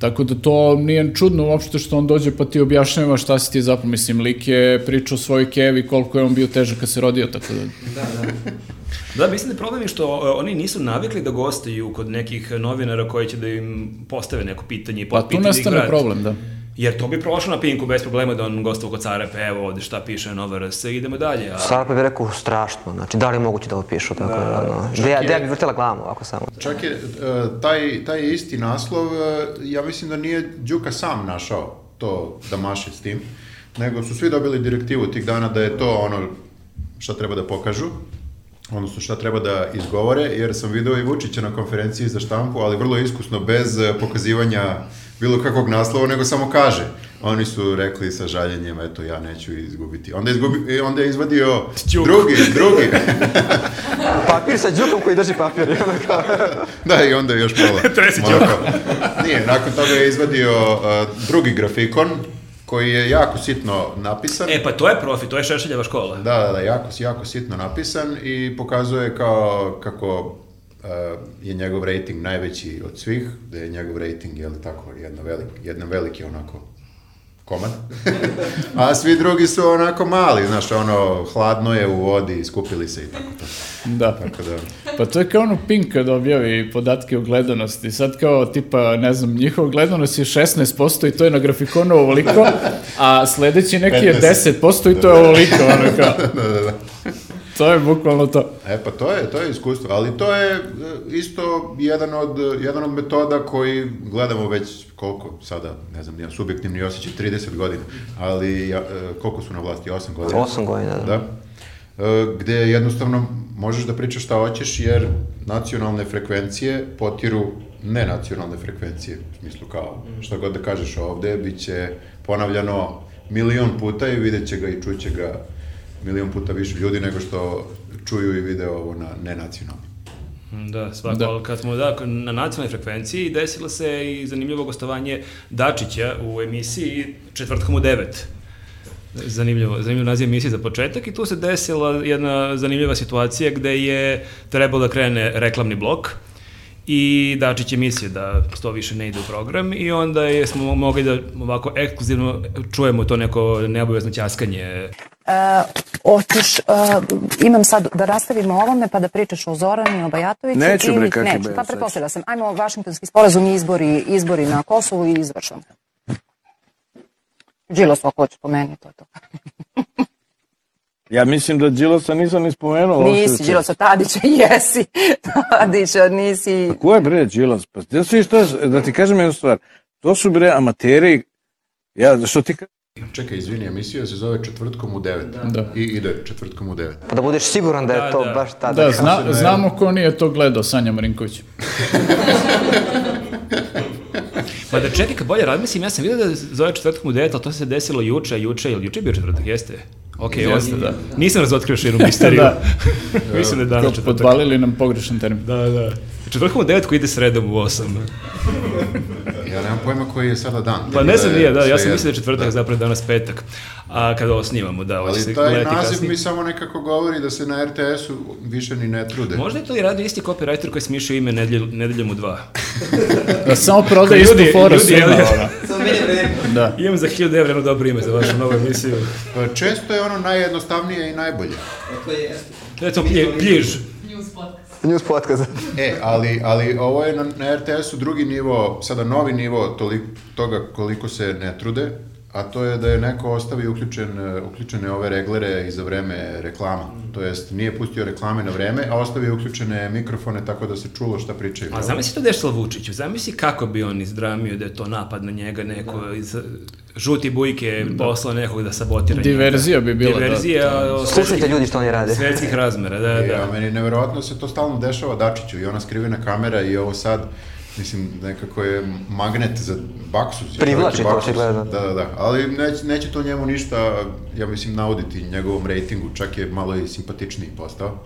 Tako da to nije čudno uopšte što on dođe pa ti objašnjava šta si ti zapravo. Mislim, lik je pričao svoj kevi koliko je on bio težak kad se rodio, tako da... Da, mislim da je problem je što o, oni nisu navikli da gostaju kod nekih novinara koji će da im postave neko pitanje i Pa tu potpitanje nastane problem, da. Jer to bi prošlo na Pinku bez problema da on gostao kod Carepe, evo ovde šta piše Nova RS, idemo dalje. A... Sarpa bi rekao strašno, znači da li je moguće da ovo pišu, tako da, ono, da, ja, da ja bi vrtela glavom ovako samo. Čak je e, taj, taj isti naslov, e, ja mislim da nije Đuka sam našao to da maše s tim, nego su svi dobili direktivu tih dana da je to ono šta treba da pokažu, odnosno šta treba da izgovore, jer sam video i Vučića na konferenciji za štampu, ali vrlo iskusno, bez e, pokazivanja bilo kakvog naslova, nego samo kaže. Oni su rekli sa žaljenjem, eto, ja neću izgubiti. Onda, je izgubi, e, onda je izvadio Đuk. drugi, drugi. Papir sa džukom koji drži papir. Da, i onda je još malo. Tresi malo kao- Nije, nakon toga je izvadio uh, drugi grafikon, koji je jako sitno napisan. E, pa to je profi, to je Šešeljeva škola. Da, da, da, jako, jako sitno napisan i pokazuje kao kako uh, je njegov rating najveći od svih, da je njegov rating, je li tako, jedna velik, jedan veliki onako komad. A svi drugi su onako mali, znaš, ono, hladno je u vodi, skupili se i tako to. Da. Tako da, Pa to je kao ono Pink kad objavi podatke o gledanosti. Sad kao tipa, ne znam, njihova gledanost je 16% i to je na grafikonu ovoliko, a sledeći neki je 10% i to je ovoliko, ono kao. da, da, da. To je bukvalno to. E pa to je, to je iskustvo, ali to je e, isto jedan od, jedan od metoda koji gledamo već koliko sada, ne znam, nemam subjektivni osjećaj, 30 godina, ali ja, e, koliko su na vlasti, 8 godina? Osam godina, da. Da. E, gde jednostavno možeš da pričaš šta hoćeš jer nacionalne frekvencije potiru nenacionalne frekvencije. U smislu kao šta god da kažeš ovde, bit će ponavljano milion puta i vidjet će ga i čuće ga milion puta više ljudi nego što čuju i vide ovo na nenacionalno. Da, svako, Da. ali kad smo da, na nacionalnoj frekvenciji desilo se i zanimljivo gostovanje Dačića u emisiji četvrtkom u devet. Zanimljivo, zanimljivo naziv emisije za početak i tu se desila jedna zanimljiva situacija gde je trebalo da krene reklamni blok i Dačić je mislio da to više ne ide u program i onda je, smo mogli da ovako ekskluzivno čujemo to neko neobavezno ćaskanje E, hoćeš, e, imam sad da rastavimo ovome pa da pričaš o Zorani, o Bajatoviću. Neću, bre, kakvi Neću, pa pretpostavila sam. Ajmo Vašingtonski sporazum i izbori, izbori na Kosovu i izvršam. Đilas ako hoće po meni, to je to. Ja mislim da Đilasa nisam ni spomenuo. Nisi Đilasa Tadića, jesi. Tadića, nisi... Ko je bre Đilas? Pa da šta, da ti kažem jednu stvar. To su bre amateri, ja, što ti ka- Čekaj, izvini, emisija se zove četvrtkom u 9. Da. I ide četvrtkom u 9. Pa da budeš siguran da je Da, to da. baš tada. Da, zna, znamo ko nije to gledao, Sanja Marinković. Pa da čekaj, kad bolje razmislim, ja sam vidio da zove četvrtkom u devet, ali to se desilo juče, juče, ili juče je bio četvrtak, jeste? Ok, Jeste, da. Nisam razotkrio širu misteriju. Da. Mislim da je danas četvrtak. podvalili nam pogrešan termin. Da, da. Četvrtkom u devet koji ide sredom u osam. Ja nemam pojma koji je sada dan. Pa ne znam je nije, da, ja sam mislio da je četvrtak, Da. zapravo danas petak. A kada ovo snimamo, da, ovo će se Ali taj gledati naziv kasnije. mi samo nekako govori da se na RTS-u više ni ne trude. Možda je to i radio isti copywriter koji je smišao ime nedelj, nedeljom u dva. Da samo proda Ljudi, istu foru ljudi, svima. ali-. Da. Imam za 1000 evra jedno dobro ime za vašu novu emisiju. Pa Često je ono najjednostavnije i najbolje. Recimo, plje, pljiž. News podcast. E, ali, ali ovo je na, na RTS-u drugi nivo, sada novi nivo toliko, toga koliko se ne trude, a to je da je neko ostavio uključen, uključene ove reglere i za vreme reklama. To jest, nije pustio reklame na vreme, a ostavio uključene mikrofone tako da se čulo šta pričaju. A zamisli to desilo Vučiću, zamisli kako bi on izdramio da je to napad na njega, neko iz žuti bujke poslao nekog da sabotira njega. Diverzija bi bila, da. Diverzija od Slušajte ljudi što oni rade. svetskih razmera, da, E, da. a meni neverovatno se to stalno dešava Dačiću i ona skrivena kamera i ovo sad, mislim, nekako je magnet za baksus. je Privlači to, očigledno. Da, da, da, ali neće, neće to njemu ništa, ja mislim, nauditi njegovom rejtingu, čak je malo i simpatičniji postao.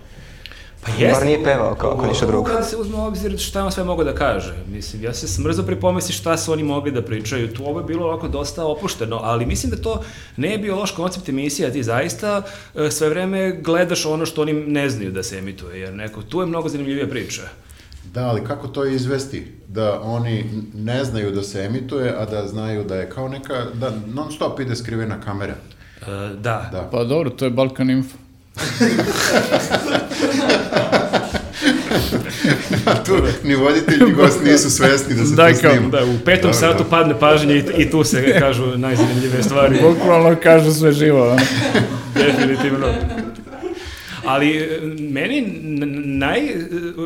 Pa jeste. Bar nije pevao kao ako ništa drugo. Kada se uzme obzir šta on sve mogo da kaže. Mislim, ja se smrzo pripomisli šta su oni mogli da pričaju. Tu ovo je bilo ovako dosta opušteno, ali mislim da to ne je bio loš koncept emisije, a ti zaista e, sve vreme gledaš ono što oni ne znaju da se emituje, jer neko, tu je mnogo zanimljivija priča. Da, ali kako to izvesti? Da oni ne znaju da se emituje, a da znaju da je kao neka, da non stop ide skrivena kamera. E, da. Da. Pa dobro, to je Balkan Info. tu ni voditelj ni gost nisu svesni da se Daj to snima. Da, u petom Dobro, satu da. padne pažnje i, i tu se kažu najzanimljivije stvari. Bukvalno kažu sve živo. Definitivno. Ali e, meni naj, e,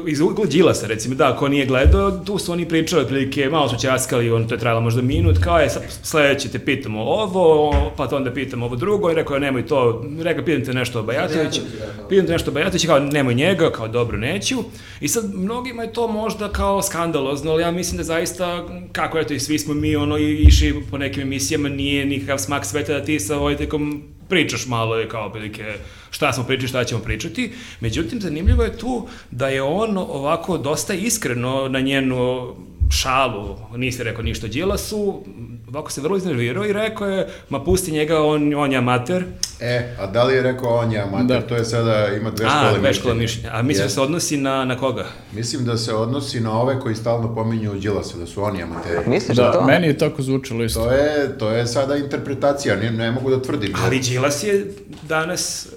iz ugla Đilasa recimo, da, ko nije gledao, tu su oni pričali otprilike, malo su ćaskali, on to je trajalo možda minut, kao je, sad sledeće te pitamo ovo, pa to onda pitamo ovo drugo, i rekao je nemoj to, rekao pitam te nešto o Bajatoviću, pitam te nešto o Bajatoviću, kao nemoj njega, kao dobro neću, i sad mnogima je to možda kao skandalozno, ali ja mislim da zaista, kako eto i svi smo mi ono išli po nekim emisijama, nije nikakav smak sveta da ti sa Vojtekom pričaš malo je kao prilike šta smo pričali, šta ćemo pričati. Međutim, zanimljivo je tu da je on ovako dosta iskreno na njenu šalu, nisi rekao ništa Đilasu, ovako se vrlo iznervirao i rekao je, ma pusti njega, on, on je amater. E, a da li je rekao on je amater, Da. to je sada, ima dve A, škole dve škola mišljenja. A mislim da se odnosi na, na koga? Mislim da se odnosi na ove koji stalno pominju Đilasa, da su oni amateri. Misliš da, Da, to? meni je tako zvučalo isto. To je, to je sada interpretacija, ne, ne mogu da tvrdim. Ali Đilas je danas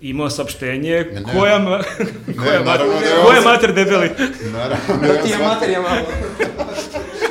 imao saopštenje Ne, ne. koja, ma, koja, naravno mater, da je koja on- mater debeli. Naravno, ja Ti je sam materija malo.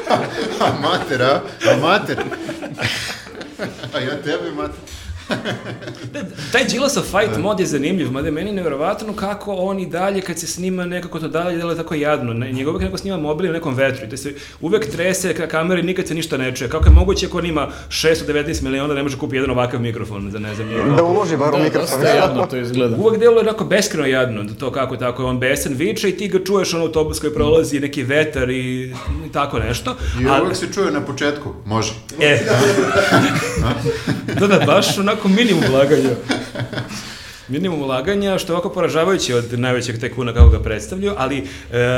amater, a? Amater. a ja tebe, mater. Taj Đilasov fight mod je zanimljiv, mada je meni nevjerovatno kako on i dalje, kad se snima nekako to dalje, delo tako jadno. Njega uvek neko snima mobil u nekom vetru i to se uvek trese ka kamere i nikad se ništa ne čuje. Kako je moguće ako on ima 619 miliona da ne može kupiti jedan ovakav mikrofon za ne znam nije. Da uloži bar u Da, mikrofon. dosta jadno to izgleda. Uvek deluje onako beskreno jadno, da to kako tako je on besen viče i ti ga čuješ ono autobus koji prolazi, neki vetar i, i tako nešto. I Ali- uvek se čuje na početku, može. E, da, da, baš onako minimum ulaganja. Minimum ulaganja, što je ovako poražavajuće od najvećeg tekuna kako ga predstavljaju, ali e,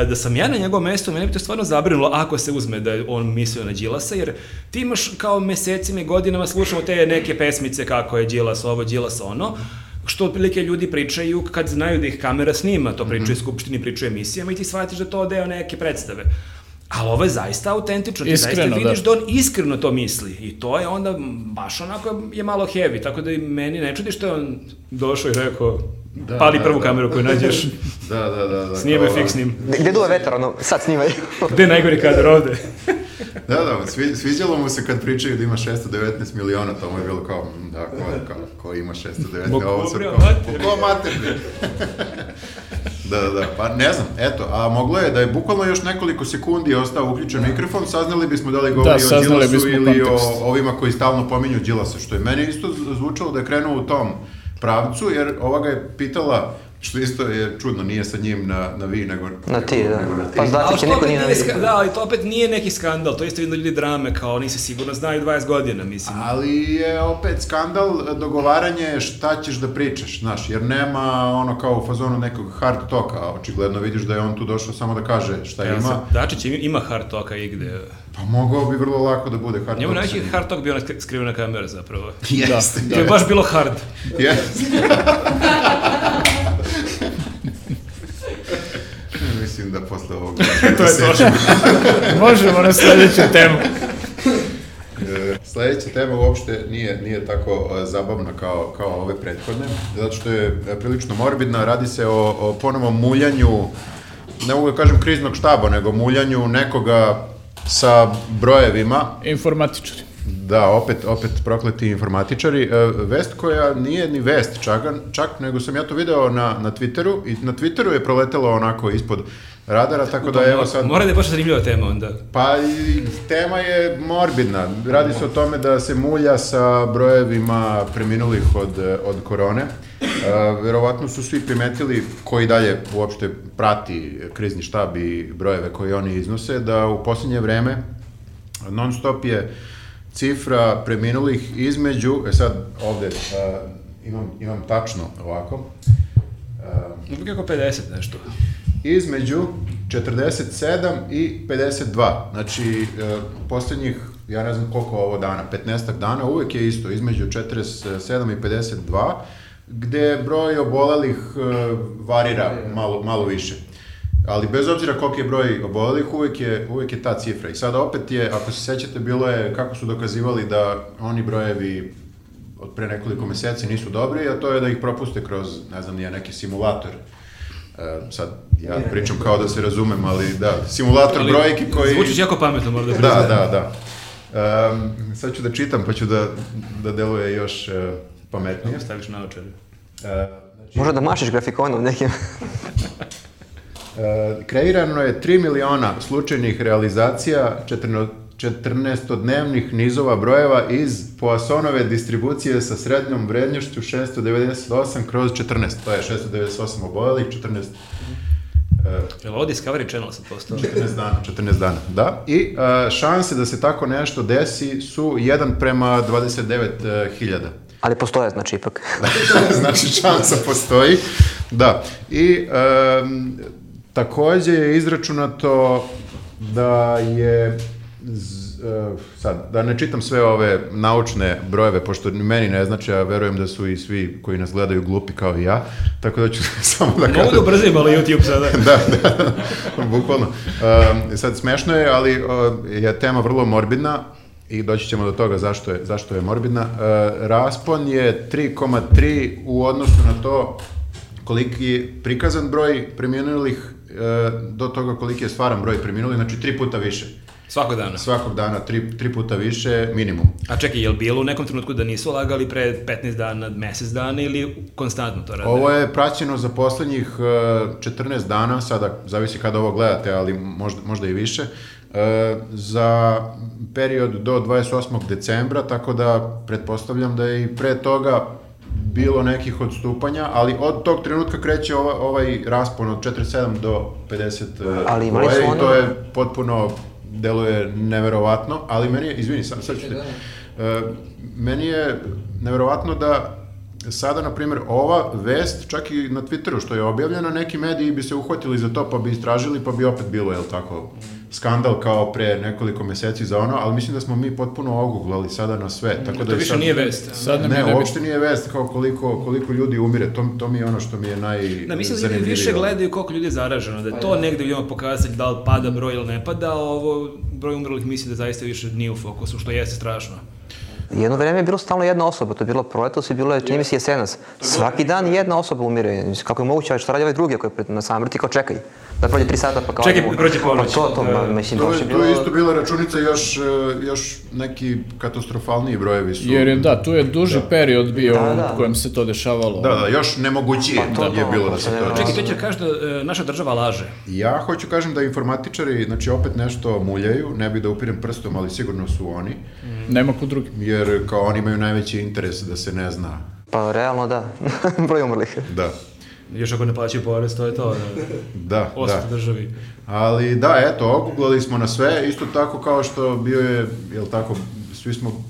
da sam ja na njegovom mestu, mene bi to stvarno zabrinulo ako se uzme da je on mislio na Đilasa, jer ti imaš kao mesecima i godinama slušamo te neke pesmice kako je Đilas ovo, Đilas ono, što otprilike ljudi pričaju kad znaju da ih kamera snima, to pričaju u skupštini, pričaju emisijama i ti shvatiš da to deo neke predstave. Ali ovo je zaista autentično, ti Iskreno, zaista vidiš da. da on iskreno to misli i to je onda baš onako je malo heavy, tako da i meni ne čudi što je on došao i rekao pali da, prvu da. kameru koju nađeš, Da, da, da. da snimaj kao- fiksnim. Gde duva vetar, ono, sad snimaj. Gde je najgori kadar ovde? Da, da, svi, sviđalo mu se kad pričaju da ima 619 miliona, to mu je bilo kao, mm, da, ko, kao, ko ima 619, Bog ovo sad bre, kao, ko mater? Da, da, da, pa ne znam, eto, a moglo je da je bukvalno još nekoliko sekundi ostao uključen mikrofon, saznali bismo da li govori o saznali Đilasu ili kontekst. o ovima koji stalno pominju Đilasa, što je meni isto zvučalo da je krenuo u tom pravcu, jer ova ga je pitala, što isto je čudno, nije sa njim na, na vi, nego Na ti, da. nego na ti. Pa je niko nije nije, navidio. ska- da, ali to opet nije neki skandal, to isto ljudi drame, kao oni se sigurno znaju 20 godina, mislim. Ali je opet skandal dogovaranje šta ćeš da pričaš, znaš, jer nema ono kao u fazonu nekog hard talka, a očigledno vidiš da je on tu došao samo da kaže šta Evo ima, Dačić ima- ima hard talka igde. pa mogao bi vrlo lako da bude hard Njemu talk. najveći hard talk bio ona sk- skrivena kamera zapravo. Jeste, To je baš bilo hard. jeste. Mislim da posle ovoga... to je to. Možemo na sljedeću temu. E, sledeća tema uopšte nije, nije tako e, zabavna kao, kao ove prethodne, zato što je e, prilično morbidna, radi se o, o ponovom muljanju, ne mogu da kažem kriznog štaba, nego muljanju nekoga sa brojevima, Informatičari. Da, opet, opet prokleti informatičari. E, Vest koja nije ni vest čak, čak nego sam ja to video na, na Twitteru i na Twitteru je proletelo onako ispod radara, tako da evo sad... Mora da je baš zanimljiva tema onda. Pa i tema je morbidna. Radi se o tome da se mulja sa brojevima preminulih od, od korone. E, verovatno su svi primetili koji dalje uopšte prati krizni štab i brojeve koje oni iznose, da u posljednje vreme non stop je cifra preminulih između, e sad ovde uh, imam, imam tačno ovako, uh, Kako 50 nešto. između 47 i 52. Znači, uh, poslednjih, ja ne znam koliko ovo dana, 15 dana, uvek je isto, između 47 i 52, gde broj obolelih uh, varira malo, malo više. Ali bez obzira koliki je broj obolelih, uvek je, uvek je ta cifra. I sada opet je, ako se sećate, bilo je kako su dokazivali da oni brojevi od pre nekoliko meseci nisu dobri, a to je da ih propuste kroz, ne znam, nije neki simulator. E, sad, ja pričam kao da se razumem, ali da, simulator Ali brojki koji... Zvučiš jako pametno, moram da Da, priznam. da, da. Um, sad ću da čitam, pa ću da, da deluje još uh, pametnije. Staviš na očare. E, znači, Možda da mašeš grafikonom nekim. E, kreirano je 3 miliona slučajnih realizacija 14-dnevnih nizova brojeva iz Poissonove distribucije sa srednjom vrednjošću 698 kroz 14. To je 698 obolelih, 14 Jel ovo Discovery Channel sad postao? 14 dana, 14 dana, da. I e, šanse da se tako nešto desi su 1 prema 29.000. Ali postoje, znači, ipak. znači šansa postoji. Da. I um, takođe je izračunato da je e, sad, da ne čitam sve ove naučne brojeve, pošto ni meni ne znači, a verujem da su i svi koji nas gledaju glupi kao i ja, tako da ću samo da Mogu da kažem. ubrzim ali YouTube sada. da, da, bukvalno. Um, sad, smešno je, ali uh, je tema vrlo morbidna i doći ćemo do toga zašto je, zašto je morbidna. Uh, raspon je 3,3 u odnosu na to koliki je prikazan broj preminulih do toga koliki je stvaran broj preminulih, znači tri puta više. Svakog dana. Svakog dana tri, tri puta više minimum. A čekaj, je li bilo u nekom trenutku da nisu lagali pre 15 dana, mesec dana ili konstantno to rade? Ovo je praćeno za poslednjih uh, 14 dana, sada zavisi kada ovo gledate, ali možda, možda i više, uh, za period do 28. decembra, tako da pretpostavljam da je i pre toga bilo nekih odstupanja, ali od tog trenutka kreće ova, ovaj raspon od 47 do 50 uh, Ali imali su broja i ono- to je potpuno deluje neverovatno, ali meni je, izvini, sam, sad ću te, e, meni je neverovatno da sada, na primjer, ova vest, čak i na Twitteru što je objavljena, neki mediji bi se uhvatili za to, pa bi istražili, pa bi opet bilo, jel tako, skandal kao pre nekoliko meseci za ono, ali mislim da smo mi potpuno oguglali sada na sve. Tako da to više sad- nije vest. Sad nam je Ne, uopšte nije vest kao koliko, koliko ljudi umire, to, to mi je ono što mi je naj Da, mislim da ljudi više gledaju koliko ljudi je zaraženo, da je to negde vidimo pokazatelj da li pada broj ili ne pada, a ovo broj umrlih misli da zaista više nije u fokusu, što jeste strašno. Jedno vreme je bilo stalno jedna osoba, to je bilo proletos i bilo je, čini mi se, jesenas. Svaki dan jedna osoba umire. Kako je moguće, što radi ovaj drugi ako je na samrti, kao čekaj. Da prođe tri sata pa kao... Čekaj, ajmo. prođe ponoć. Pa to, to, Da. ma, mislim, To je, je bilo... je isto bila računica, još, e, još neki katastrofalniji brojevi su. Jer je, da, tu je duži period bio Da, da. u kojem se to dešavalo. Da, da, još nemogućije Pa to, je to, bilo da to se to. Čekaj, to će kaži da e, naša država laže. Ja hoću kažem da informatičari, znači opet nešto muljaju, ne bi da upirem prstom, ali sigurno su oni, Nema ko drugi. jer kao oni imaju najveći interes da se ne zna. Pa realno da, broj umrlih. Da, Još ako ne plaćaju porez, to je to. Da. da, da. državi. Ali da, eto, oguglali smo na sve, isto tako kao što bio je, jel tako, svi smo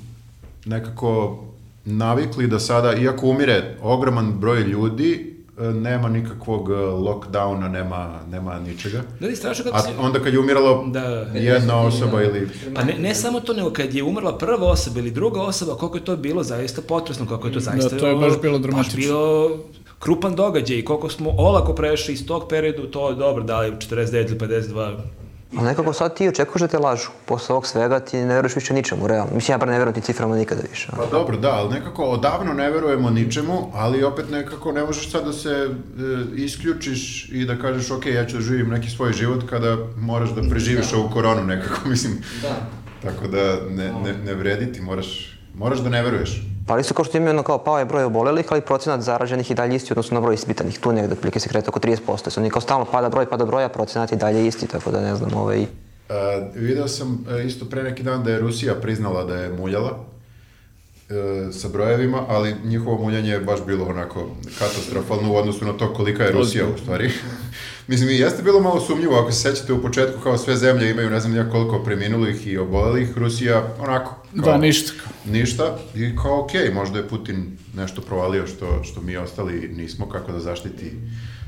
nekako navikli da sada, iako umire ogroman broj ljudi, e, nema nikakvog e, lockdowna, nema, nema ničega. Da li strašno kako A se... onda kad je umiralo Da. jedna osoba ili... Pa ne, ne samo to, nego kad je umrla prva osoba ili druga osoba, koliko je to bilo zaista potresno, kako je to zaista... to je baš bilo dramatično. Baš bilo krupan događaj i koliko smo olako prešli iz tog perioda u to, dobro, da li 49 ili 52, Ali nekako sad ti očekuješ da te lažu. Posle ovog svega ti ne veruješ više ničemu, realno. Mislim, ja bar ne verujem tim ciframa nikada više. Pa dobro, da, ali nekako odavno ne verujemo ničemu, ali opet nekako ne možeš sad da se e, isključiš i da kažeš ok, ja ću da živim neki svoj život kada moraš da preživiš ovu koronu nekako, mislim. Da. Tako da ne, ne, ne vredi ti, moraš, moraš da ne veruješ. Pa su kao što imaju ono kao pao je broj obolelih, ali procenat zaraženih i dalje isti, odnosno na broj ispitanih. Tu negde otprilike se kreta oko 30%. Su oni kao stalno pada broj, pada broj, a procenat je dalje isti, tako da ne znam, ovaj... E, video sam e, isto pre neki dan da je Rusija priznala da je muljala sa brojevima, ali njihovo muljanje je baš bilo onako katastrofalno u odnosu na to kolika je Rusija u stvari. Mislim, i jeste bilo malo sumnjivo, ako se sećate u početku kao sve zemlje imaju ne znam ja koliko preminulih i obolelih, Rusija onako Da, ništa. ništa i kao okej, možda je Putin nešto provalio što, što mi ostali nismo kako da zaštiti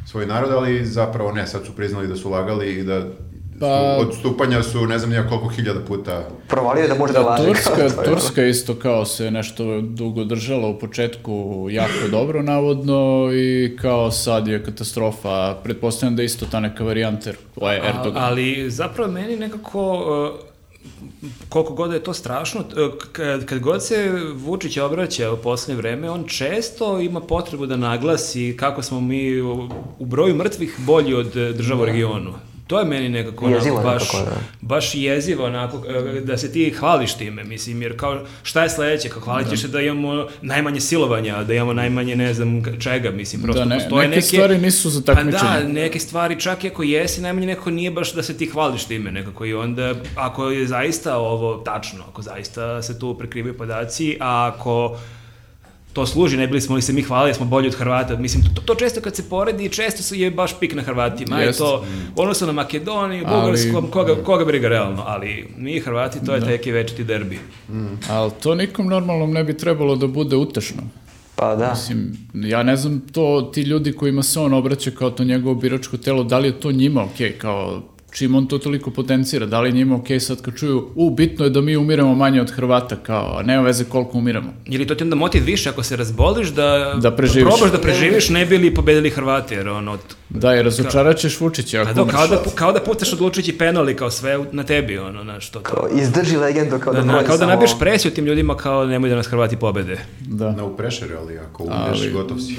svoj narod, ali zapravo ne, sad su priznali da su lagali i da Pa- odstupanja su ne znam nija koliko hiljada puta Provalio je da može da laže. kao Turska, to. Turska isto kao se nešto dugo držala u početku jako dobro navodno i kao sad je katastrofa. Pretpostavljam da je isto ta neka varijanta je A, Erdogan. ali zapravo meni nekako uh, koliko god da je to strašno, uh, kad, kad god se Vučić obraća u poslednje vreme, on često ima potrebu da naglasi kako smo mi u, u broju mrtvih bolji od uh, država u regionu. To je meni nekako onako Jezivo baš, nekako, da. baš jezivo onako, uh, da se ti hvališ time, mislim, jer kao šta je sledeće, kao hvalit ćeš se da imamo najmanje silovanja, da imamo najmanje ne znam čega, mislim, prosto Da, ne- postoje neke stvari nisu za takmičenje. Pa da, neke stvari čak i ako jesi, najmanje nekako nije baš da se ti hvališ time nekako i onda ako je zaista ovo tačno, ako zaista se tu prekrivaju podaci, a ako to služi, ne bili smo li se mi hvalili, da smo bolji od Hrvata. Mislim, to, to često kad se poredi, često se je baš pik na Hrvatima. Je Jest. to, odnosno na Makedoniju, Ali- Bugarskom, koga, koga briga realno, ali mi Hrvati, to je taj neki večiti derbi. Ali to nikom normalnom ne bi trebalo da bude utešno. Pa da. Mislim, ja ne znam to, ti ljudi kojima se on obraća kao to njegovo biračko telo, da li je to njima okej, kao čim on to toliko potencira, da li njima okej sad kad čuju, u, bitno je da mi umiremo manje od Hrvata, kao, a nema veze koliko umiramo. Ili to ti onda motiv više ako se razboliš da, Da preživiš. probaš da preživiš, ne bi li pobedili Hrvati, jer ono, Da, i razočarat ćeš Vučića Pa ako do, umreš. kao da, kao da pucaš odlučujući penali kao sve na tebi, ono, znaš, to, to. Kao, izdrži legendu kao da, Da, na, broj kao da nabiješ presiju tim ljudima kao nemoj da nas Hrvati pobede. Da. no pressure, ali ako umreš, Ali- gotov si.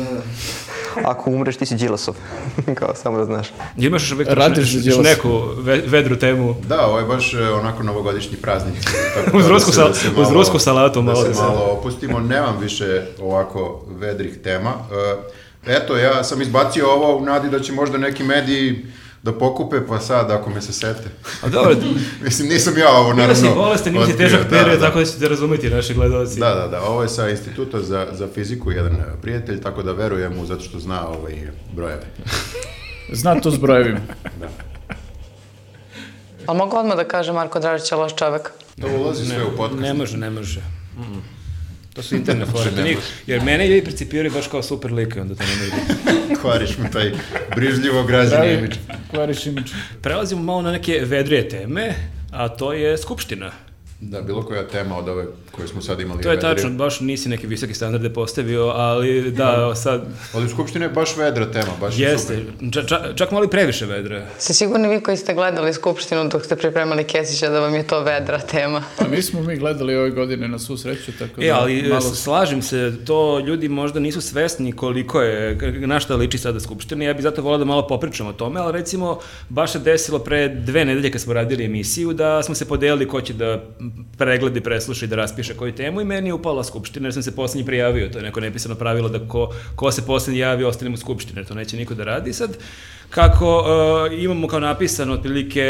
Ako umreš, ti si Đilasov. kao, samo da znaš. Imaš uvijek Radiš Đilasa. neku ve, vedru temu Da, ovo je baš e, onako novogodišnji praznik. Tako Uz da rusku se- sal- da se uz rusku salatu malo Da da se malo opustimo, nemam više ovako vedrih tema. E, Eto, ja sam izbacio ovo u nadi da će možda neki mediji da pokupe, pa sad ako me se sete. A dobro, Mislim, nisam ja ovo Bila naravno... si bolestan, nisi otkrio, težak da, period, da. tako da ćete razumeti naši gledalci. Da, da, da, ovo je sa instituta za, za fiziku, jedan e, prijatelj, tako da verujem mu zato što zna ovaj brojeve. Zna to s brojevima. Ali mogu odmah da kažem Marko Dražić je loš čovek. To ulazi sve u podcast. Ne može, ne može. Mm. To su interne fore. to nije- Jer mene ljudi percipiraju baš kao super lik i onda to ne može. Kvariš mi taj brižljivo građani Pravi, imidž. klariš imidž. Prelazimo malo na neke vedrije teme, a to je Skupština. Da, bilo koja tema od ove koje smo sad imali. To je vedrije. tačno, baš nisi neke visoke standarde postavio, ali da, sad Ali u Skupštini je baš vedra tema, baš je jeste. super. Ča, ča, čak malo i previše vedre. Ste sigurni vi koji ste gledali Skupštinu dok ste pripremali Kesića da vam je to vedra tema? A nismo mi gledali ove godine na svu sreću, tako da E, ali malo... slažem se, to ljudi možda nisu svesni koliko je, na šta liči sada Skupština. Ja bih zato volao da malo popričam o tome, ali recimo baš se desilo pre dve nedelje kad smo radili emisiju da smo se podelili ko će da pregledi, presluša i da raspiše koju temu i meni je upala Skupština jer sam se poslednji prijavio. To je neko nepisano pravilo da ko, ko se poslednji javi ostanemo u Skupštini, jer to neće niko da radi. Sad, kako uh, imamo kao napisano otprilike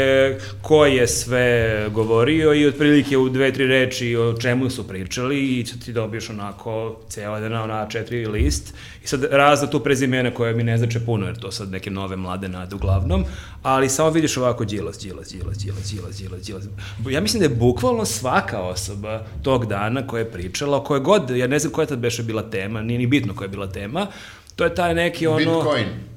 ko je sve govorio i otprilike u dve, tri reči o čemu su pričali i ti dobiješ onako ceo jedan na A4 list i sad razna tu prezimena koje mi ne znače puno jer to sad neke nove mlade nade uglavnom, ali samo vidiš ovako Đilas, Đilas, Đilas, Đilas, Đilas, Đilas, Đilas. Ja mislim da je bukvalno svaka osoba tog dana koja je pričala, o kojoj god, ja ne znam koja tad beše bila tema, nije ni bitno koja je bila tema, to je taj neki ono... Bitcoin.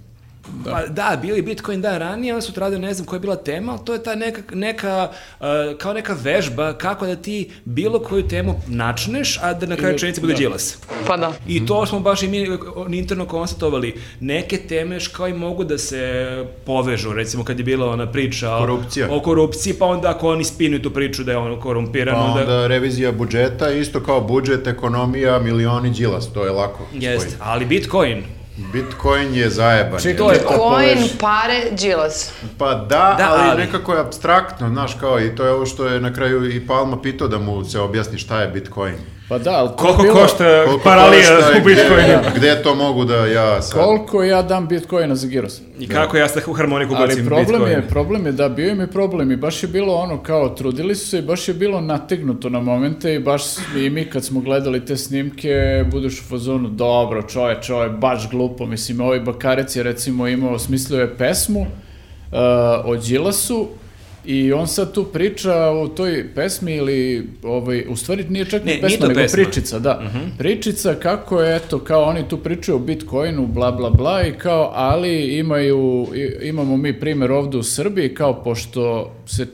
Da. Pa da, bili Bitcoin dan ranije, onda su tradio, ne znam koja je bila tema, ali to je ta neka, neka uh, kao neka vežba kako da ti bilo koju temu načneš, a da na kraju čenice bude da. džilas. Pa da. I to smo baš i mi uh, interno konstatovali. Neke teme kao i mogu da se povežu, recimo kad je bila ona priča o- Korupcija. o korupciji, pa onda ako oni spinuju tu priču da je on korumpiran, Pa onda... onda revizija budžeta, isto kao budžet, ekonomija, milioni džilas, to je lako. Jeste, ali Bitcoin, Bitcoin je zajeban. Čekaj, To je to. Coin, poveži. pare, džilas. Pa da, Da, ali, ali- nekako je abstraktno, znaš, kao i to je ovo što je na kraju i Palma pitao da mu se objasni šta je Bitcoin. Pa da, ali koliko bilo- košta Koliko paralija košta u Bitcoinu? Gde, gde to mogu da ja sad... Koliko ja dam bitcoina za giros? I kako ja sad u harmoniku Ali ubacim problem Bitcoin? je, problem je da bio im je problem i baš je bilo ono kao trudili su se i baš je bilo nategnuto na momente i baš i mi kad smo gledali te snimke budeš u fazonu dobro čoveč, ovo je baš glupo, mislim ovaj Bakarec je recimo imao, smislio je pesmu uh, o Đilasu i on sad tu priča u toj pesmi ili ovaj, u stvari nije čak ni Ne, pesma, nego pesma. Mhm. pričica, da. Pričica kako je, eto, kao oni tu pričaju o Bitcoinu, bla, bla, bla, i kao, ali imaju, imamo mi primjer ovdje u Srbiji, kao pošto se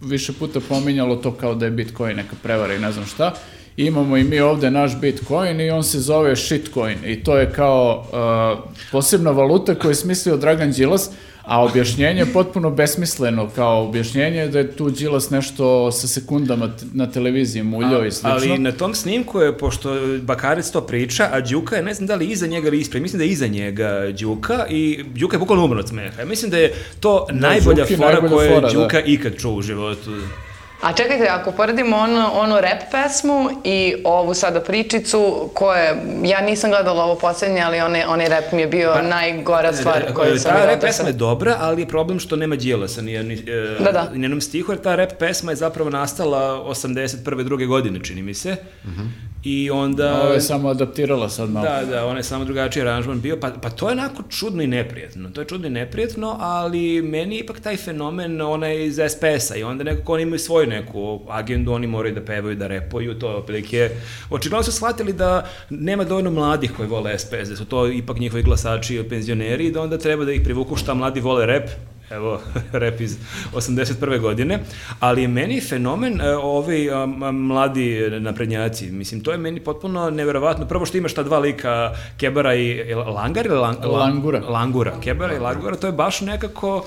više puta pominjalo to kao da je Bitcoin neka prevara i ne znam šta, imamo i mi ovdje naš Bitcoin i on se zove shitcoin i to je kao uh, posebna valuta koju je smislio Dragan Đilas, a objašnjenje je potpuno besmisleno, kao objašnjenje je da je tu Đilas nešto sa sekundama na televiziji muljao i slično. Ali na tom snimku je, pošto Bakarec to priča, a Đuka je, ne znam da li iza njega ili ispred, mislim da je iza njega Đuka i Đuka je bukvalno umro od smeha. Mislim da je to najbolja Đuki fora najbolja koju je da. Đuka ikad čuo u životu. A čekajte, ako poredimo ono, onu rap pesmu i ovu sada pričicu, koje, ja nisam gledala ovo posljednje, ali onaj, onaj rap mi je bio najgora stvar koju sam Ta videla rap pesma je dobra, ali je problem što nema Đilasa ni, ni, e, Da, da. ni jednom stihu, jer ta rap pesma je zapravo nastala 81. druge godine, čini mi se. I onda... Ovo je samo adaptirala sad malo. Da, da, on je samo drugačiji aranžman bio, pa, pa to je onako čudno i neprijetno. To je čudno i neprijetno, ali meni je ipak taj fenomen onaj iz SPS-a i onda nekako oni imaju svoju neku agendu, oni moraju da pevaju, da repuju, to je otprilike... Očigledno su shvatili da nema dovoljno mladih koji vole SPS, da su to ipak njihovi glasači i penzioneri i da onda treba da ih privuku šta mladi vole rep, evo, rep iz 81. godine, ali je meni fenomen e, ovi a, mladi naprednjaci, mislim, to je meni potpuno neverovatno. Prvo što imaš ta dva lika, Kebara i Langar ili Lang- Langura. Langura. Kebara i Langura, to je baš nekako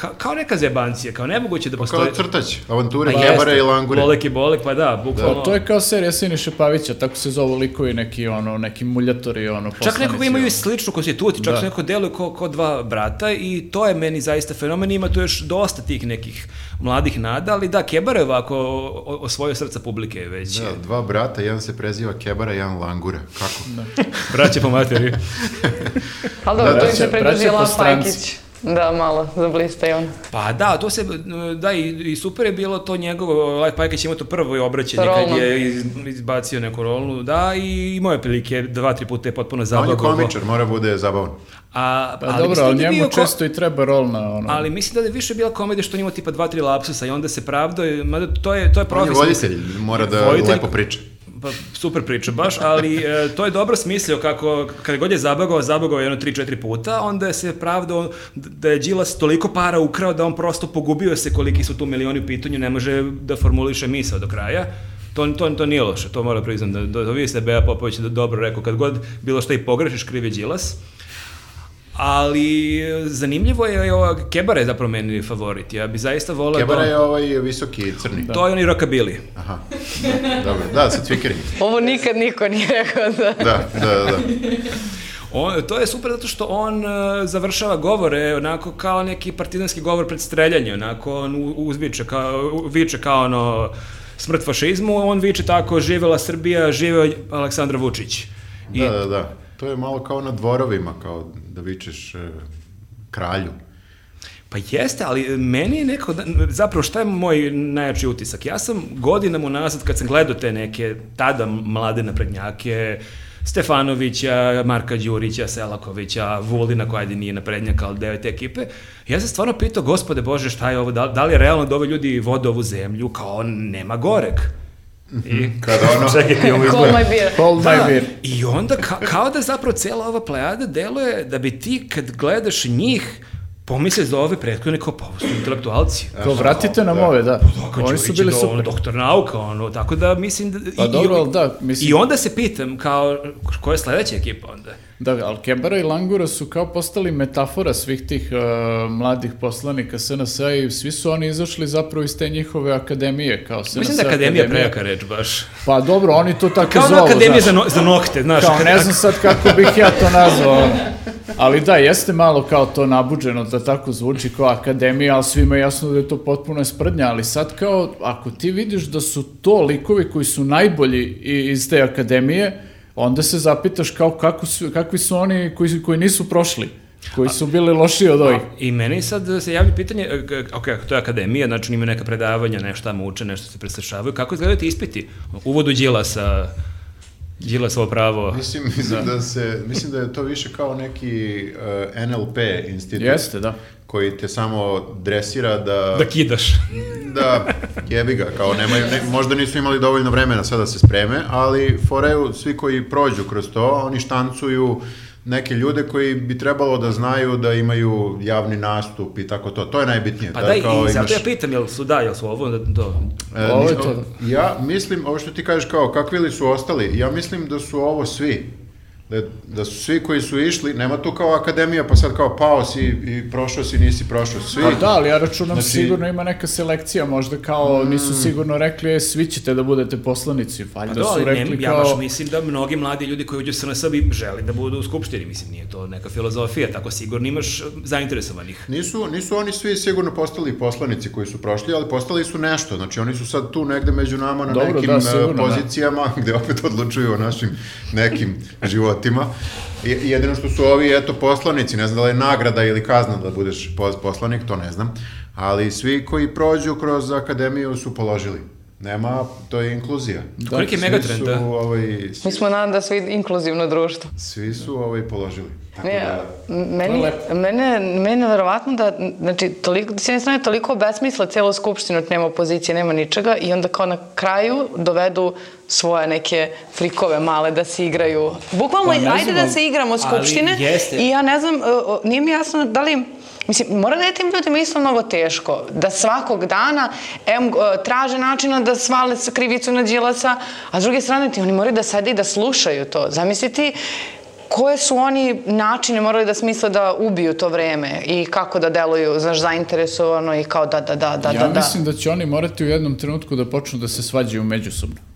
ka- kao neka zebancija, kao nemoguće da Kao postoji... crtać, avanture Pa Kebara jeste, i Langure. Bolek i Bolek, pa da, bukvalno. Pa to je kao serija Siniše Pavića, tako se zovu likovi neki ono, neki muljatori, ono, Čak poslanici, nekako imaju i ono. sličnu konstituciju, čak Da. su nekako deluju ko, ko dva brata i to je meni zaista fenomen. Ima tu još dosta tih nekih mladih nada, ali da, Kebar je ovako osvojio srca publike već. Da, dva brata, jedan se preziva Kebara, jedan Langura. Kako? Braće po materi. Ali dobro, Da, da, se braća pridružila po stranci. Pajkić. Da, malo, za blista i on. Pa da, to se, da, i, i super je bilo to njegovo, Laj Pajkić imao to prvo obraćanje kad je iz, izbacio neku rolnu, da, i imao je prilike dva, tri puta je potpuno On je zabavno. komičar, mora bude zabavan. A, Pa ali dobro, mislim ali da je njemu ko- često i treba rol na ono. Ali mislim da je više bila komedija što on imao tipa dva, tri lapsusa i onda se pravdo, mada to je, to je On je voditelj, mora da Voditelj- lepo priča. Pa, super priča baš, ali e, to je dobro smislio kako, kada god je zabagao, zabagao je jedno 3-4 puta, onda je se pravdo da je Đilas toliko para ukrao da on prosto pogubio se koliki su tu milioni u pitanju, ne može da formuliše misao do kraja. To, to, to nije loše, to mora priznam da, da, da vidi se Beja Popović da dobro rekao, kad god bilo šta i pogrešiš, kriv je Đilas. Ali zanimljivo je, ova Kebara je zapravo meni favorit. Ja bi zaista volao Kebara da... je ovaj visoki crni. To je oni rockabilly. Aha. Dobro, da, sa cvikerima. Ovo nikad niko nije rekao da... Da, da, da. On, to je super zato što on e, završava govore onako kao neki partizanski govor pred streljanje, onako on uzviče kao, viče kao ono smrt fašizmu, on viče tako živela Srbija, živeo Aleksandar Vučić. I, Da, da, da. To je malo kao na dvorovima, kao da vičeš e, kralju. Pa jeste, ali meni je neko, zapravo šta je moj najjači utisak? Ja sam godinama unazad kad sam gledao te neke tada mlade naprednjake, Stefanovića, Marka Đurića, Selakovića, Vulina koja ajde nije naprednjak, ali deo je te ekipe. Ja sam stvarno pitao, gospode Bože, šta je ovo, da, da li je realno da ovi ljudi vode ovu zemlju, kao nema goreg. I, Kada ono- čekajte, Hold izbor. my beer. Hold my beer. I onda ka- kao da zapravo cela ova plejada deluje da bi ti kad gledaš njih pomisli za ove prethodne kao pa ovo su intelektualci. Ko, vratite nam ove, da. Kako Oni su bili do- super. doktor nauka, ono, tako da mislim da... Pa i- dobro, i- ali da, mislim- I onda se pitam kao, koja je sledeća ekipa onda? Da, ali i Langura su kao postali metafora svih tih uh, mladih poslanika SNS i svi su oni izašli zapravo iz te njihove akademije, kao SNS Mislim da je akademija prejaka reč baš. Pa dobro, oni to tako Kao zovu, ona akademija znaš. za, no, za nokte, znaš. Kao, ne znam sad kako bih ja to nazvao. Ali da, jeste malo kao to nabuđeno da tako zvuči kao akademija, ali svima je jasno da je to potpuno sprdnja, ali sad kao, ako ti vidiš da su to likovi koji su najbolji iz te akademije, onda se zapitaš kao kako su, kakvi su oni koji, koji nisu prošli, koji su bili lošiji od ovih. I meni sad se javlja pitanje, e, ok, to je akademija, znači ima neka predavanja, nešto tamo uče, nešto se preslišavaju, kako izgledaju ti ispiti? Uvodu Đilasa, Đilasovo pravo. Mislim, mislim, da. se, mislim da je to više kao neki uh, NLP institut. Jeste, da. Koji te samo dresira da... Da kidaš. da, jebi ga, kao nemaju, ne, možda nisu imali dovoljno vremena sada da se spreme, ali foreju, svi koji prođu kroz to, oni štancuju neke ljude koji bi trebalo da znaju da imaju javni nastup i tako to. To je najbitnije. Pa da, je kao i zato imaš- ja pitam, jel su da, jel su ovo, da, to, E, Ovo je to. Ja mislim, ovo što ti kažeš kao, kakvi li su ostali, ja mislim da su ovo svi. Da, da su svi koji su išli, nema tu kao akademija, pa sad kao pao si i prošao si, nisi prošao. Svi, Pa da, ali ja računam Znači- sigurno ima neka selekcija, možda kao nisu sigurno rekli, e, svi ćete da budete poslanici, Pa valjda da, su rekli ne, ja kao... baš mislim da mnogi mladi ljudi koji uđu u SNS bi želi da budu u skupštini, mislim, nije to neka filozofija, tako sigurno imaš zainteresovanih. Nisu, nisu oni svi sigurno postali poslanici koji su prošli, ali postali su nešto. Znači oni su sad tu negde među nama na Dobro, nekim da, e, sigurno, da. pozicijama gde opet odlučuju o našim nekim životima. I, jedino što su ovi, eto, poslanici, ne znam da li je nagrada ili kazna da budeš pos- poslanik, to ne znam, ali svi koji prođu kroz akademiju su položili. Nema, to je inkluzija. Da, Koliki je Svi megatrend, da? ovaj, Mi svi, smo nadam da su inkluzivno društvo. svi su ovaj, položili. Tako Ne, da, meni, mene, mene je verovatno da, znači, toliko, s jedne strane toliko besmisla celu skupštinu, nema opozicije, nema ničega i onda kao na kraju dovedu svoje neke frikove male da se igraju. Bukvalno, Pa ajde znam, da se igramo ali skupštine jeste. i ja ne znam, nije mi jasno da li Mislim, mora da je tim ljudima isto mnogo teško, da svakog dana em, traže načina da svale krivicu na Đilasa, a s druge strane ti oni moraju da sede i da slušaju to. Zamisliti koje su oni načine morali da smisle da ubiju to vreme i kako da deluju, znaš, zainteresovano i kao da, da, da, da, ja da, da. mislim da će oni morati u jednom trenutku da počnu da se svađaju međusobno.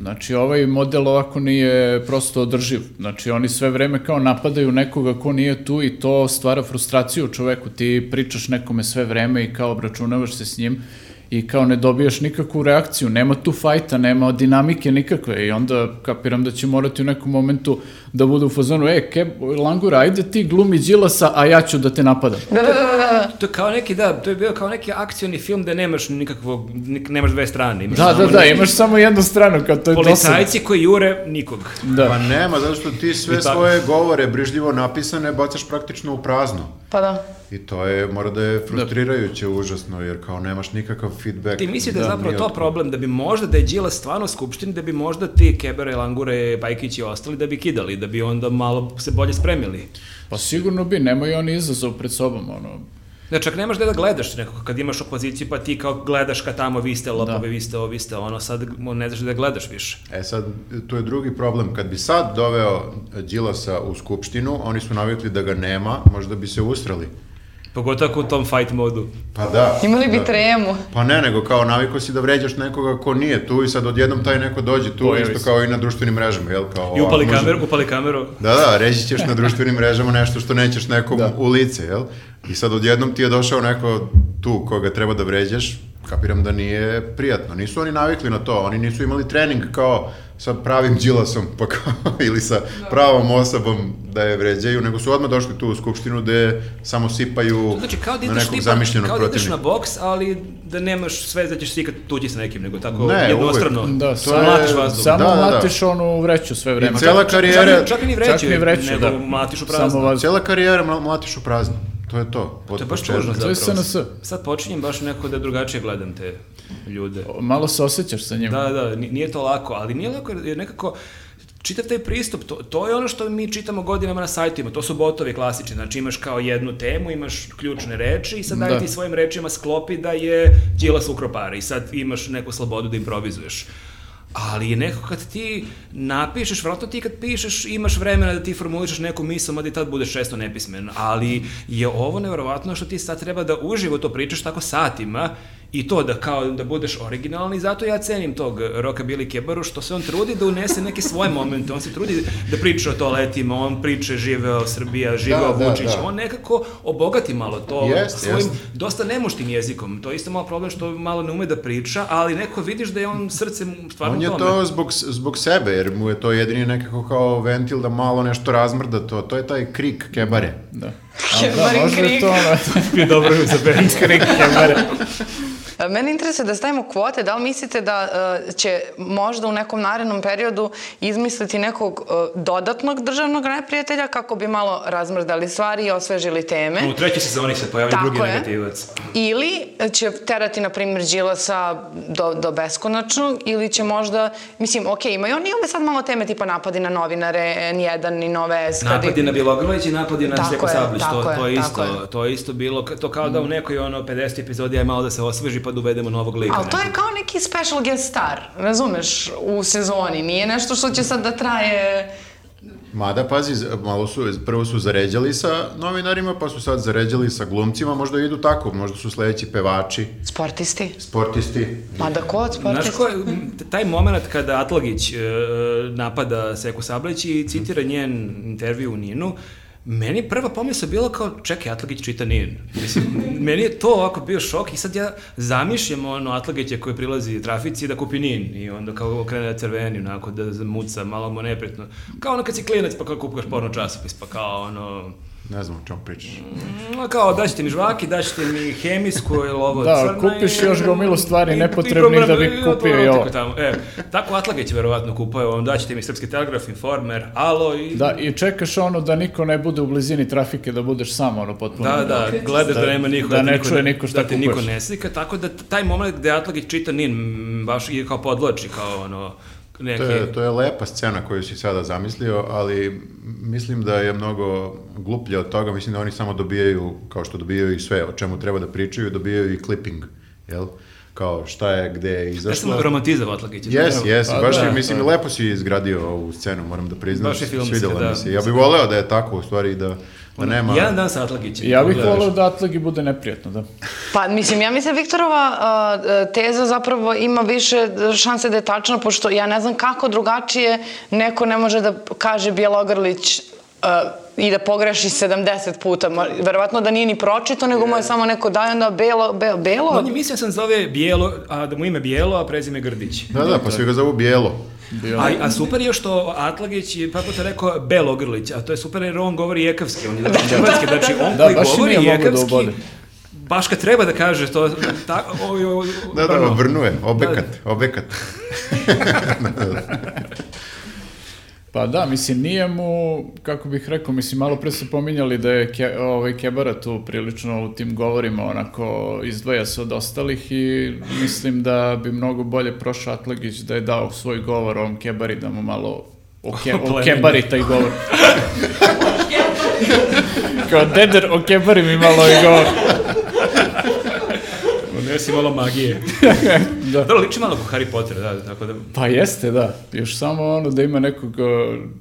Znači, ovaj model ovako nije prosto održiv. Znači, oni sve vreme kao napadaju nekoga ko nije tu i to stvara frustraciju u čoveku. Ti pričaš nekome sve vreme i kao obračunavaš se s njim i kao ne dobijaš nikakvu reakciju. Nema tu fajta, nema dinamike nikakve i onda kapiram da će morati u nekom momentu da budu u fazonu, e, ke, Langura, ajde ti glumi Đilasa, a ja ću da te napadam. Da, da, da, da, da. To je kao neki, da, to je bio kao neki akcioni film gde nemaš nikakvog, nik- nemaš dve strane. Imaš Da, da, da, neki imaš samo jednu stranu, kao to je dosadno. Policajci koji jure nikog. Da. Pa nema, zato što ti sve svoje govore brižljivo napisane bacaš praktično u prazno. Pa da. I to je, mora da je frustrirajuće užasno, jer kao nemaš nikakav feedback. Ti misliš da je zapravo ni to od- problem, da bi možda da je Đilas stvarno u skupštini, da bi možda ti Kebere, Langure, Pajkić i ostali, da bi kidali, da bi onda malo se bolje spremili. Pa sigurno bi, nemaju oni izazov pred sobom, ono. Da čak nemaš gde da gledaš nekako, kad imaš opoziciju pa ti kao gledaš ka tamo, vi ste lopovi, vi ste ovo, vi ste ono, sad ne znaš gde da gledaš više. E sad, tu je drugi problem. Kad bi sad doveo Đilasa u skupštinu, oni su navikli da ga nema, možda bi se usrali. Pogotovo ako u tom fight modu. Pa da. Imali bi da. tremu. Pa ne, nego kao naviko si da vređaš nekoga ko nije tu i sad odjednom taj neko dođe tu, Pojavi isto kao i na društvenim mrežama, jel? Kao, I upali a, može- kameru, upali kameru. Da, da, reći ćeš na društvenim mrežama nešto što nećeš nekom u lice, jel? I sad odjednom ti je došao neko tu koga treba da vređaš, kapiram da nije prijatno. Nisu oni navikli na to, oni nisu imali trening kao sa pravim džilasom pa kao, ili sa pravom osobom da je vređaju, nego su odmah došli tu u skupštinu gde samo sipaju To znači kao da na nekog tipa, zamišljenog kao da ideš protivnika. na boks, ali da nemaš sve da ćeš si ikad tući sa nekim, nego tako Ne, jednostrano. uvek. Da, To samo, je- mlatiš vazduh. samo Da, da, da. mlatiš onu vreću sve vreme. I cela karijera, Čak, čak i ni vreću, Čak ni vreću, nego da. mlatiš u Samo prazno. vazduh. cela karijera mla- mlatiš u prazno. To je to. To je od baš tužno To je. SNS. Sad počinjem baš nekako da drugačije gledam te ljude. Malo se osjećaš sa njim. Da, da, ni- nije to lako, ali nije lako jer nekako čitav taj pristup, to, to je ono što mi čitamo godinama na sajtima, to su botovi klasični, znači imaš kao jednu temu, imaš ključne reči i sad daj Da. ti svojim rečima sklopi da je Đilas ukropara i sad imaš neku slobodu da improvizuješ. Ali je nekako kad ti napišeš, vratno ti kad pišeš imaš vremena da ti formulišeš neku misl, mada i tad budeš često nepismen, ali je ovo nevjerovatno što ti sad treba da uživo to pričaš tako satima i to da kao da budeš originalni zato ja cenim tog Roka Billy Kebaru što se on trudi da unese neke svoje momente, on se trudi da priča o toaletima, on priče živeo Srbija, živeo Da, da, Vučić, da. on nekako obogati malo to Jest, svojim jest. dosta nemuštim jezikom. To je isto malo problem što malo ne ume da priča, ali neko vidiš da je on srcem stvarno On je tome. to zbog, zbog sebe, jer mu je to jedini nekako kao ventil da malo nešto razmrda to. To je taj krik kebare. Da. A Kebarin da, možda je krik. to ono... je dobro za band. Krik kebare. E, Mene interesuje da stavimo kvote, da li mislite da e, će možda u nekom narednom periodu izmisliti nekog e, dodatnog državnog neprijatelja kako bi malo razmrdali stvari i osvežili teme? U trećoj sezoni se pojavlja Tako drugi je. negativac. Ili će terati, na primjer, Đilasa do, do beskonačnog, ili će možda, mislim, ok, imaju oni ove sad malo teme tipa napadi na novinare, N1 i Nove S. Napadi na Bjelogrlić i napadi na Seko je, Sablić, to, je, to je isto, je. to je isto bilo, to kao da u nekoj ono 50 epizodi aj malo da se osveži pa da uvedemo novog lika. Ali to je kao neki special guest star, razumeš, u sezoni. Nije nešto što će sad da traje... Mada, pazi, malo su, prvo su zaređali sa novinarima, pa su sad zaređali sa glumcima, možda idu tako, možda su sledeći pevači, Sportisti. sportisti. Ma da kod Znaš sportisti? ko je, m, taj moment kada Atlagić e, napada Seku Sablić i citira njen intervju u Ninu, meni prva pomisla bila kao, čekaj, Atlagić čita Nin. Mislim, meni je to ovako bio šok i sad ja zamišljam ono Atlagića koji prilazi trafici da kupi Nin i onda kao krene da crveni, onako da muca, malo mu nepretno. Kao ono kad si klinac pa kao kupaš porno časopis, pa kao ono... Ne znam o čemu pričaš. No, kao, daćete mi žvaki, daćete mi hemijsku ili ovo Da, crno kupiš i- još gomilu stvari i- i nepotrebnih da bi kupio i ovo. tako tamo. E, tako Atlageć verovatno kupuje, on daćete mi Srpski telegraf, Informer, Alo i... Da, i čekaš ono da niko ne bude u blizini trafike, da budeš sam ono potpuno. Da, da, gledaš da, Da- nema niko. da te ne niko čuje niko šta Da te niko kupuješ. ne slika, tako da taj moment gde Atlagić čita Nin, m, baš je kao podloči, kao ono, neke... To je, to je lepa scena koju si sada zamislio, ali mislim da je mnogo gluplje od toga. Mislim da oni samo dobijaju, kao što dobijaju i sve o čemu treba da pričaju, dobijaju i clipping, jel? Kao šta je, gde je Ja izašlo. sam romantizam Atlagića. Jes, jes, Pa baš da, je, mislim, da. lepo si izgradio ovu scenu, moram da priznam. Baš je filmski, da. mi se. Ja bih voleo da je tako, u stvari, da, da nema... Jedan dan sa Atlagićem. Ja bih volio da Atlagi bude neprijatno, da. Pa, mislim, ja mislim Viktorova a, teza zapravo ima više šanse da je tačna, pošto ja ne znam kako drugačije neko ne može da kaže Bjelogrlić a, i da pogreši 70 puta. Ma, Verovatno da nije ni pročito, nego mu je samo neko daje onda belo, belo, belo. On je mislio sam zove Bijelo, a da mu ime Bijelo, a prezime Grdić. Da, da, pa svi ga zovu bijelo. Bio. A, a super je što Atlagić je pa puta rekao Belogrlić, a to je super jer on govori jekavski, on je znači hrvatski, znači on Da, koji govori da jekavski, ubode. baš kad treba da kaže to, ta, o, o, o, Da, da, brno. vrnuje, obekat, obekat. Pa da, mislim, nije mu, kako bih rekao, mislim, malo pre su pominjali da je ke, ovaj, Kebara tu prilično u tim govorima onako izdvaja se od ostalih i mislim da bi mnogo bolje prošao Atlagić da je dao svoj govor ovom Kebari, da mu malo oke, Oplemeni. okebari taj govor. Kao deder okebari mi malo i govor. Unesi malo magije. Da. Dobro, liči malo ko Harry Potter, da, tako da... Pa jeste, da. Još samo ono da ima nekog,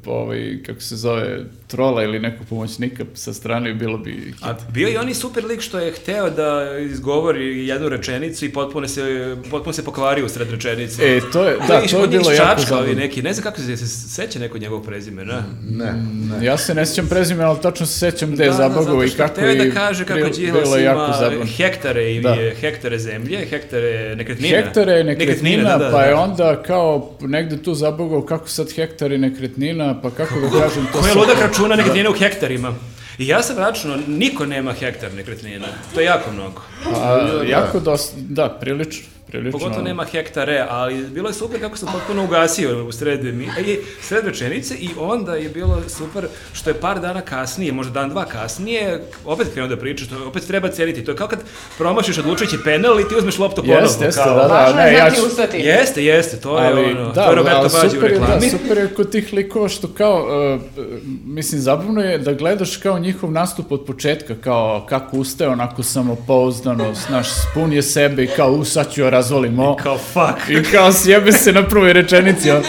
ovaj, kako se zove, trola ili nekog pomoćnika sa strane bilo bi... A bio je i oni super lik što je hteo da izgovori jednu rečenicu i potpuno se, potpuno se pokvario u sred rečenice. E, to je, da, to je bilo jako zabavno. neki, ne znam kako se, se seća neko njegovog prezimena. Ne. Ja se ne sjećam prezime, ali tačno se sjećam gde je Da, da, zabagao zato i kako je i da kaže kako bilo- Đilas je ima zabavno. hektare i Da. hektare zemlje, hektare nekretnina. Hektare nekretnina, da, da, pa je da. onda kao negde tu zabogao kako sad hektari nekretnina, pa kako da kažem to Ko je ludak računa nekretnine u hektarima? I ja sam računao, niko nema hektar nekretnina. To je jako mnogo. A, jako dosta, da, prilično. Prilično. Pogotovo nema hektare, ali bilo je super kako sam potpuno ugasio u sred, e, sred rečenice i onda je bilo super što je par dana kasnije, možda dan dva kasnije, opet krenuo da priča, što opet treba ceniti. To je kao kad promašiš odlučujući penal i ti uzmeš loptu ponovno. Jeste, jeste, kao- da, da, Važno je ne, ja znati ću- ustati. Jeste, jeste, to je ali, ono, da, to je Roberto ali Baggio u super je, da, reklami. super je kod tih likova što kao, uh, mislim, zabavno je da gledaš kao njihov nastup od početka, kao kako ustaje onako samopouzdano, znaš, spun je sebe i kao, u, sad ću joj razvolim ovo. Kao fuck. I kao sjebe se na prvoj rečenici. on.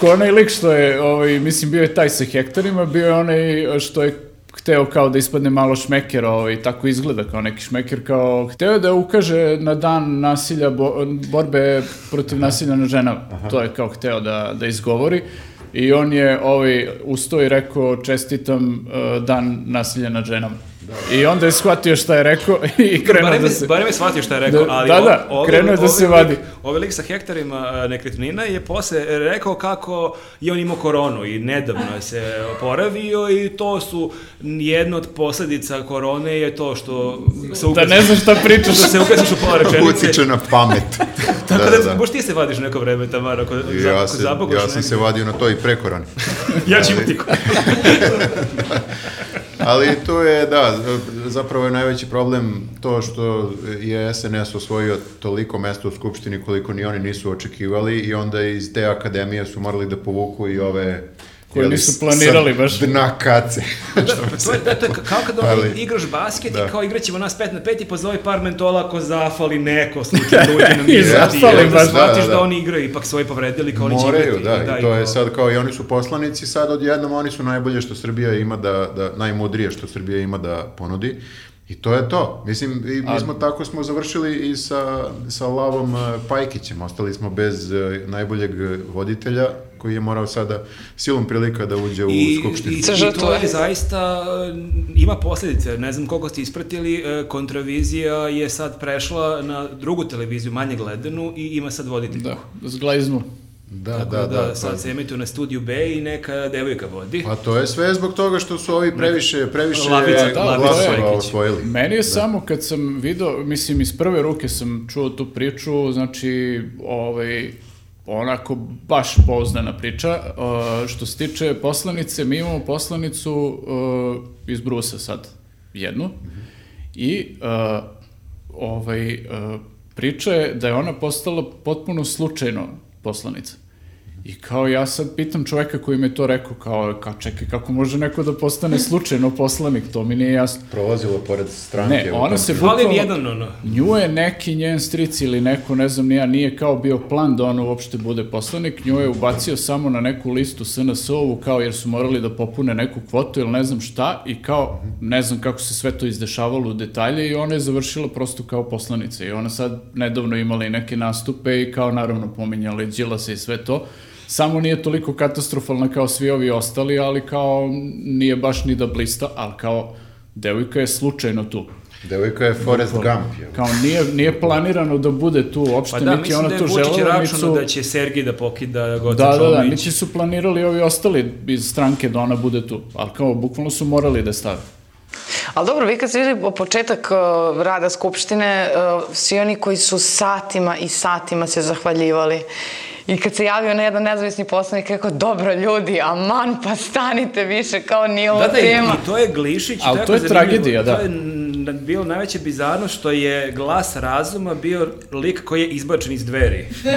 Ko onaj lik što je, ovaj, mislim, bio je taj sa hektarima, bio je onaj što je hteo kao da ispadne malo šmeker, ovaj, tako izgleda kao neki šmeker, kao hteo da ukaže na dan nasilja, bo, borbe protiv nasilja na ženama. To je kao hteo da, da izgovori. I on je ovaj, ustao i rekao čestitam uh, dan nasilja nad ženama. I onda je shvatio šta je rekao i krenuo Barem, da se... barem je shvatio šta je rekao, Da, ali da, da, ovaj- krenuo je da ovaj se lik- vadi. Ovaj lik sa hektarima a, nekretnina je posle rekao kako je on imao koronu i nedavno je se oporavio i to su jedna od posledica korone je to što se Da ne znam šta pričaš. što se ugasiš u pola rečenice. Utiče na pamet. Tako da, možeš ti se vadiš neko vreme, Tamara, ako, Ja, ako se, zabogaš ja sam negde. se vadio na to i pre korone. Ja ću imati Ali to je, da, zapravo je najveći problem to što je SNS osvojio toliko mesta u Skupštini koliko ni oni nisu očekivali i onda iz te akademije su morali da povuku i ove Koje jeli, nisu planirali sa baš. Dna kace. To je, da, to je kao kad ovaj Ali- igraš basket da. i kao igraćemo nas pet na pet i pozovi par mentola ako zafali neko slučajno uđe na I mizati. zafali da, baš. shvatiš Da, da, da. oni igraju, ipak svoji povredili kao oni će Moraju, igrati. da, i i to je sad kao i oni su poslanici, sad odjednom oni su najbolje što Srbija ima da, da najmudrije što Srbija ima da ponudi. I to je to. Mislim, i mi smo tako smo završili i sa, sa Lavom eh, Pajkićem. Ostali smo bez eh, najboljeg voditelja koji je morao sada silom prilika da uđe u I, skupštinu. i, I to je zaista, e, ima posljedice, ne znam koliko ste ispratili, e, kontravizija je sad prešla na drugu televiziju, manje gledanu i ima sad voditelj. Da, zglajznu. Da, Tako da, da, da. sad pa- se emituje na studiju B i neka devojka vodi. Pa to je sve zbog toga što su ovi previše, previše Lavica, da, glasova osvojili. Meni je samo kad sam video, mislim iz prve ruke sam čuo tu priču, znači ovaj onako baš pouzdana priča. Uh, što se tiče poslanice, mi imamo poslanicu uh, iz Brusa sad, jednu. I uh, ovaj, uh, priča je da je ona postala potpuno slučajno poslanica. I kao ja sad pitam čoveka koji mi je to rekao, kao, kao čekaj, kako može neko da postane slučajno poslanik, to mi nije jasno. Prolazilo pored stranke. Ne, ona se Fali bukvalno... jedan, ono. Nju je neki njen stric ili neko, ne znam, nija, nije kao bio plan da ona uopšte bude poslanik, nju je ubacio samo na neku listu SNS-ovu, kao jer su morali da popune neku kvotu ili ne znam šta, i kao, ne znam kako se sve to izdešavalo u detalje i ona je završila prosto kao poslanica i ona sad nedavno imala i neke nastupe i kao naravno pominjala i Đilasa i sve to, samo nije toliko katastrofalna kao svi ovi ostali, ali kao nije baš ni da blista, ali kao devojka je slučajno tu. Devojka je Forrest Gump. Je. Kao nije, nije planirano da bude tu uopšte, Pa da, niti mislim ona da je to Vučić želela, niti računao su... da će Sergij da pokida Goca Da, da, da, niti su planirali ovi ostali iz stranke da ona bude tu, ali kao bukvalno su morali da je stave. Ali dobro, vi kad ste vidjeli početak uh, rada Skupštine, uh, svi oni koji su satima i satima se zahvaljivali. I kad se javio na jedan nezavisni poslanik, rekao, dobro ljudi, aman, pa stanite više, kao nije ovo Da, da, i, tema. i to je Glišić. Ali to je tragedija, da. To je bilo najveće bizarno što je glas razuma bio lik koji je izbačen iz dveri.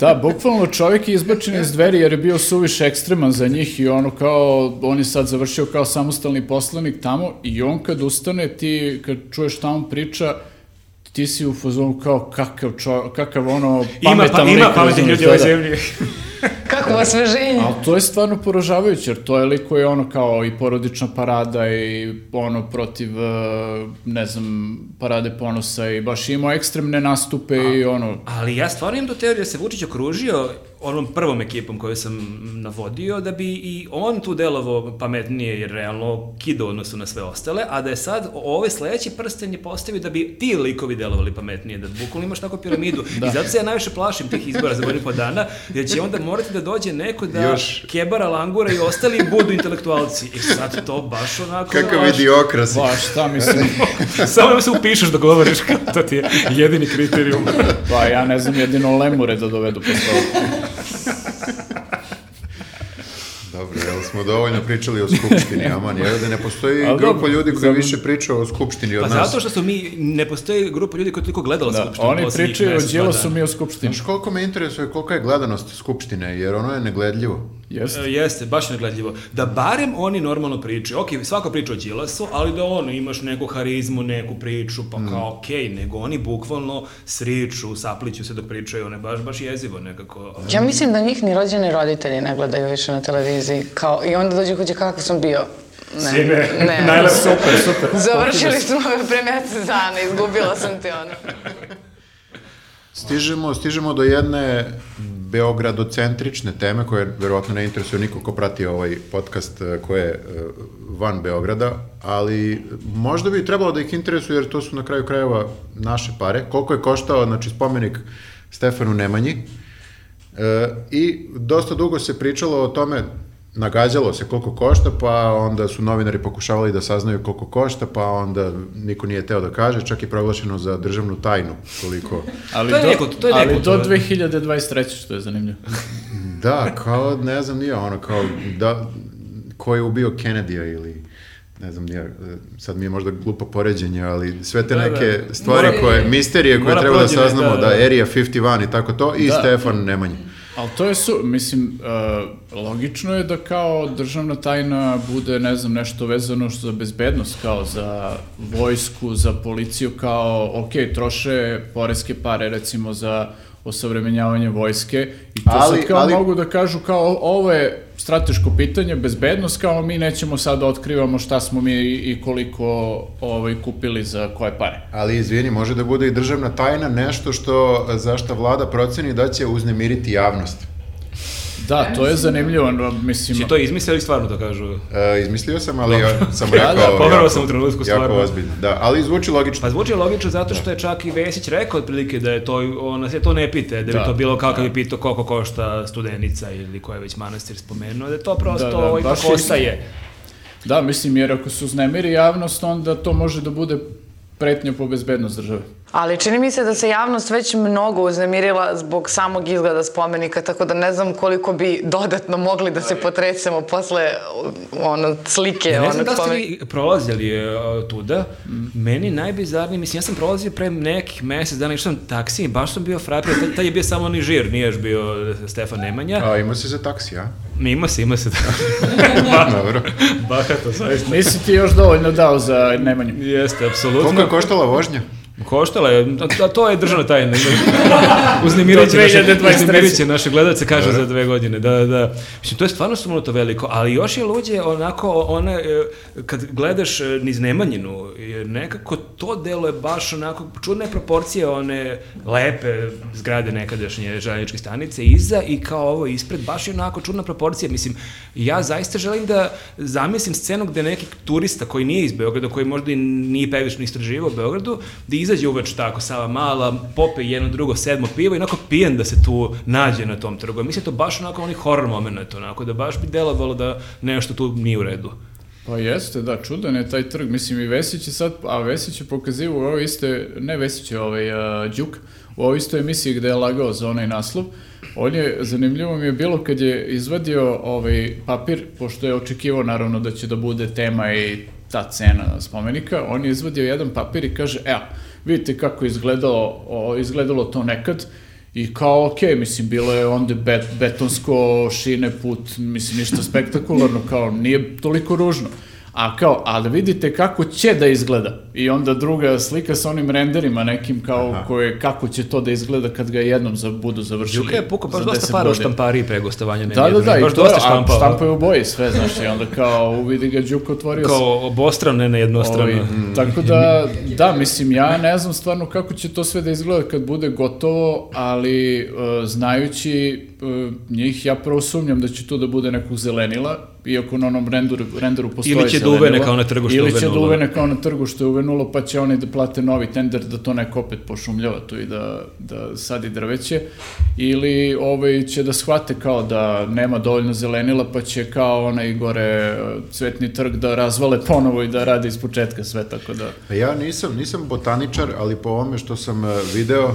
Da, bukvalno čovjek je izbačen iz dveri jer je bio suviše ekstreman za njih i ono kao, on je sad završio kao samostalni poslanik tamo i on kad ustane, ti kad čuješ on priča, ti si u fazonu kao kakav čo, kakav ono Ima, pametan pa, lik, ima razumeš, ljudi u ovoj da, da. zemlji. Kako osveženje. Ali to je stvarno poražavajuće, jer to je lik koji je ono kao i porodična parada i ono protiv, eh, ne znam, parade ponosa i baš imao ekstremne nastupe i ono... Ali ja stvarno imam tu teoriju da se Vučić okružio onom prvom ekipom koju sam navodio, da bi i on tu delovo pametnije jer realno kido odnosu na sve ostale, a da je sad ove sledeći prsten je postavio da bi ti likovi delovali pametnije, da bukvalno imaš tako piramidu. da. I zato se ja najviše plašim tih izbora za godinu po dana, jer će onda morati da dođe neko da Još. Kebara, Langura i ostali budu intelektualci. I sad to baš onako... Kakav baš- idiokras. Baš, šta mislim, Samo da se upišeš da govoriš, kao to ti je jedini kriterijum. pa ja ne znam jedino lemure da dovedu po stolu. Dobro, jel smo dovoljno pričali o Skupštini, aman, jer da ne postoji Ali grupa dobro, ljudi koji za- više priča o Skupštini od Pa nas. zato što smo mi, ne postoji grupa ljudi koji je toliko gledala Da, Skupštinu oni pričaju o Đilasu, dana. mi o Skupštini. Znaš koliko me interesuje, kolika je gledanost Skupštine, jer ono je negledljivo. Jeste. E, Jeste, baš negledljivo. Da barem oni normalno pričaju. Ok, svako priča o Đilasu, ali da ono, imaš neku harizmu, neku priču, pa kao ok, nego oni bukvalno sriču, sapliću se dok pričaju, ono je baš, baš jezivo nekako. Ja mislim da njih ni rođeni roditelji ne gledaju više na televiziji. Kao, I onda dođe kuće kako sam bio. Ne, Sine, ne. najlepše. Super, super. Završili smo pre mjesec dana, izgubila sam ti ono. Stižemo, stižemo do jedne beogradocentrične teme koje verovatno ne interesuje niko ko prati ovaj podcast eh, koje je eh, van Beograda, ali možda bi trebalo da ih interesuje jer to su na kraju krajeva naše pare. Koliko je koštao znači, spomenik Stefanu Nemanji e, i dosta dugo se pričalo o tome nagađalo se koliko košta, pa onda su novinari pokušavali da saznaju koliko košta, pa onda niko nije teo da kaže, čak i proglašeno za državnu tajnu koliko. Ali, To je do, neko- to je ali neko, do to je- 2023. što je zanimljivo. Da, kao, ne znam, nije ono, kao, da, ko je ubio Kennedy-a ili ne znam, nije, sad mi je možda glupo poređenje, ali sve te Da, da. neke stvari Mora- koje, misterije koje treba da saznamo, da, da, da. Area 51 i tako to, i Da. Stefan Nemanja. Ali to je su, mislim, uh, logično je da kao državna tajna bude, ne znam, nešto vezano što za bezbednost, kao za vojsku, za policiju, kao, ok, troše poreske pare, recimo, za osavremenjavanje vojske i to Ali- sad kao ali- mogu da kažu kao ovo je strateško pitanje, bezbednost, kao mi nećemo sad da otkrivamo šta smo mi i koliko ovaj, kupili za koje pare. Ali izvini, može da bude i državna tajna nešto što za šta vlada proceni da će uznemiriti javnost. Da, to je zanimljivo, no, mislim... Si to izmislili stvarno to kažu? E, izmislio sam, ali ja sam Da, rekao... da, poverovao jako- sam u trenutku, Jako stvarno. ozbiljno, da. Ali zvuči logično. Pa zvuči logično zato što je čak i Vesić rekao otprilike da je to, ona se to ne pita, da bi Da. to bilo kakav je pitao koliko košta studenica ili ko je već manastir spomenuo, da je to prosto Da, da, ovaj, ipak je- ostaje. Da, mislim, jer ako se uznemiri javnost, onda to može da bude pretnja po bezbednost države. Ali čini mi se da se javnost već mnogo uznemirila zbog samog izgleda spomenika, tako da ne znam koliko bi dodatno mogli da se potresemo posle ono, slike Ja ne znam da ste vi prolazili uh, tuda. Meni najbizarnije, mislim, ja sam prolazio pre nekih mesec dana, išao sam taksi i baš sam bio frajer, taj, taj je bio samo ni žir, nije još bio Stefan Nemanja. A, ima se za taksi, a? Ima se, ima se. Dobro. Bahato, zaista. Nisi ti još dovoljno dao za Nemanju. Jeste, apsolutno. Koliko je koštala vožnja? Koštala je, a to je državna tajna. Uznemirit će, Do naše, 2023. uznemirit će naše gledalce, kaže za dve godine. Da, da. Mislim, to je stvarno sumnuto veliko, ali još je luđe onako, one, e, kad gledaš e, niz Nemanjinu, jer nekako to delo je baš onako, čudne proporcije, one lepe zgrade nekadašnje željezničke stanice iza i kao ovo ispred, baš je onako čudna proporcija. Mislim, ja zaista želim da zamislim scenu gde neki turista koji nije iz Beograda, koji možda i nije previše istraživao u Beogradu, da izađe uveč tako, Sava Mala, pope jedno drugo sedmo pivo i onako pijen da se tu nađe na tom trgu. Mislim, to baš onako onih horror moment, onako, da baš bi delovalo da nešto tu nije u redu. Pa jeste, da, čudan je taj trg. Mislim, i Vesić je sad, a Vesić je pokazivao u ovoj iste, ne Vesić je ovaj, uh, Đuk, u ovoj istoj emisiji gde je lagao za onaj naslov. On je, zanimljivo mi je bilo kad je izvadio ovaj papir, pošto je očekivao naravno da će da bude tema i ta cena spomenika, on je izvadio jedan papir i kaže, evo, vidite kako je izgledalo, o, izgledalo to nekad, I kao, okej, mislim, bilo je onda bet, betonsko šine put, mislim, ništa spektakularno, kao, nije toliko ružno. A kao, ali vidite kako će da izgleda. I onda druga slika sa onim renderima nekim kao koje, kako će to da izgleda kad ga jednom za, budu završili. Đuka je pukao baš dosta 10 para u godina. štampariji pre gostovanja. Da, da, da, i baš to, dosta a štampao. štampaju u boji sve, znaš, i onda kao uvidi ga Đuka otvorio se. Kao obostrano, ne na jednostrano. Ovaj, tako da, da, mislim, ja ne znam stvarno kako će to sve da izgleda kad bude gotovo, ali e, znajući njih, ja prvo sumnjam da će to da bude nekog zelenila, iako na onom renderu, renderu postoji Ili će da zelenilo. uvene kao na trgu što je Ili će da uvenulo. uvene kao na trgu što je uvenulo, pa će oni da plate novi tender da to neko opet pošumljava tu i da, da sadi drveće. Ili ovaj, će da shvate kao da nema dovoljno zelenila, pa će kao onaj gore e, cvetni trg da razvale ponovo i da radi iz početka sve, tako da... Pa Ja nisam, nisam botaničar, ali po ovome što sam e, video,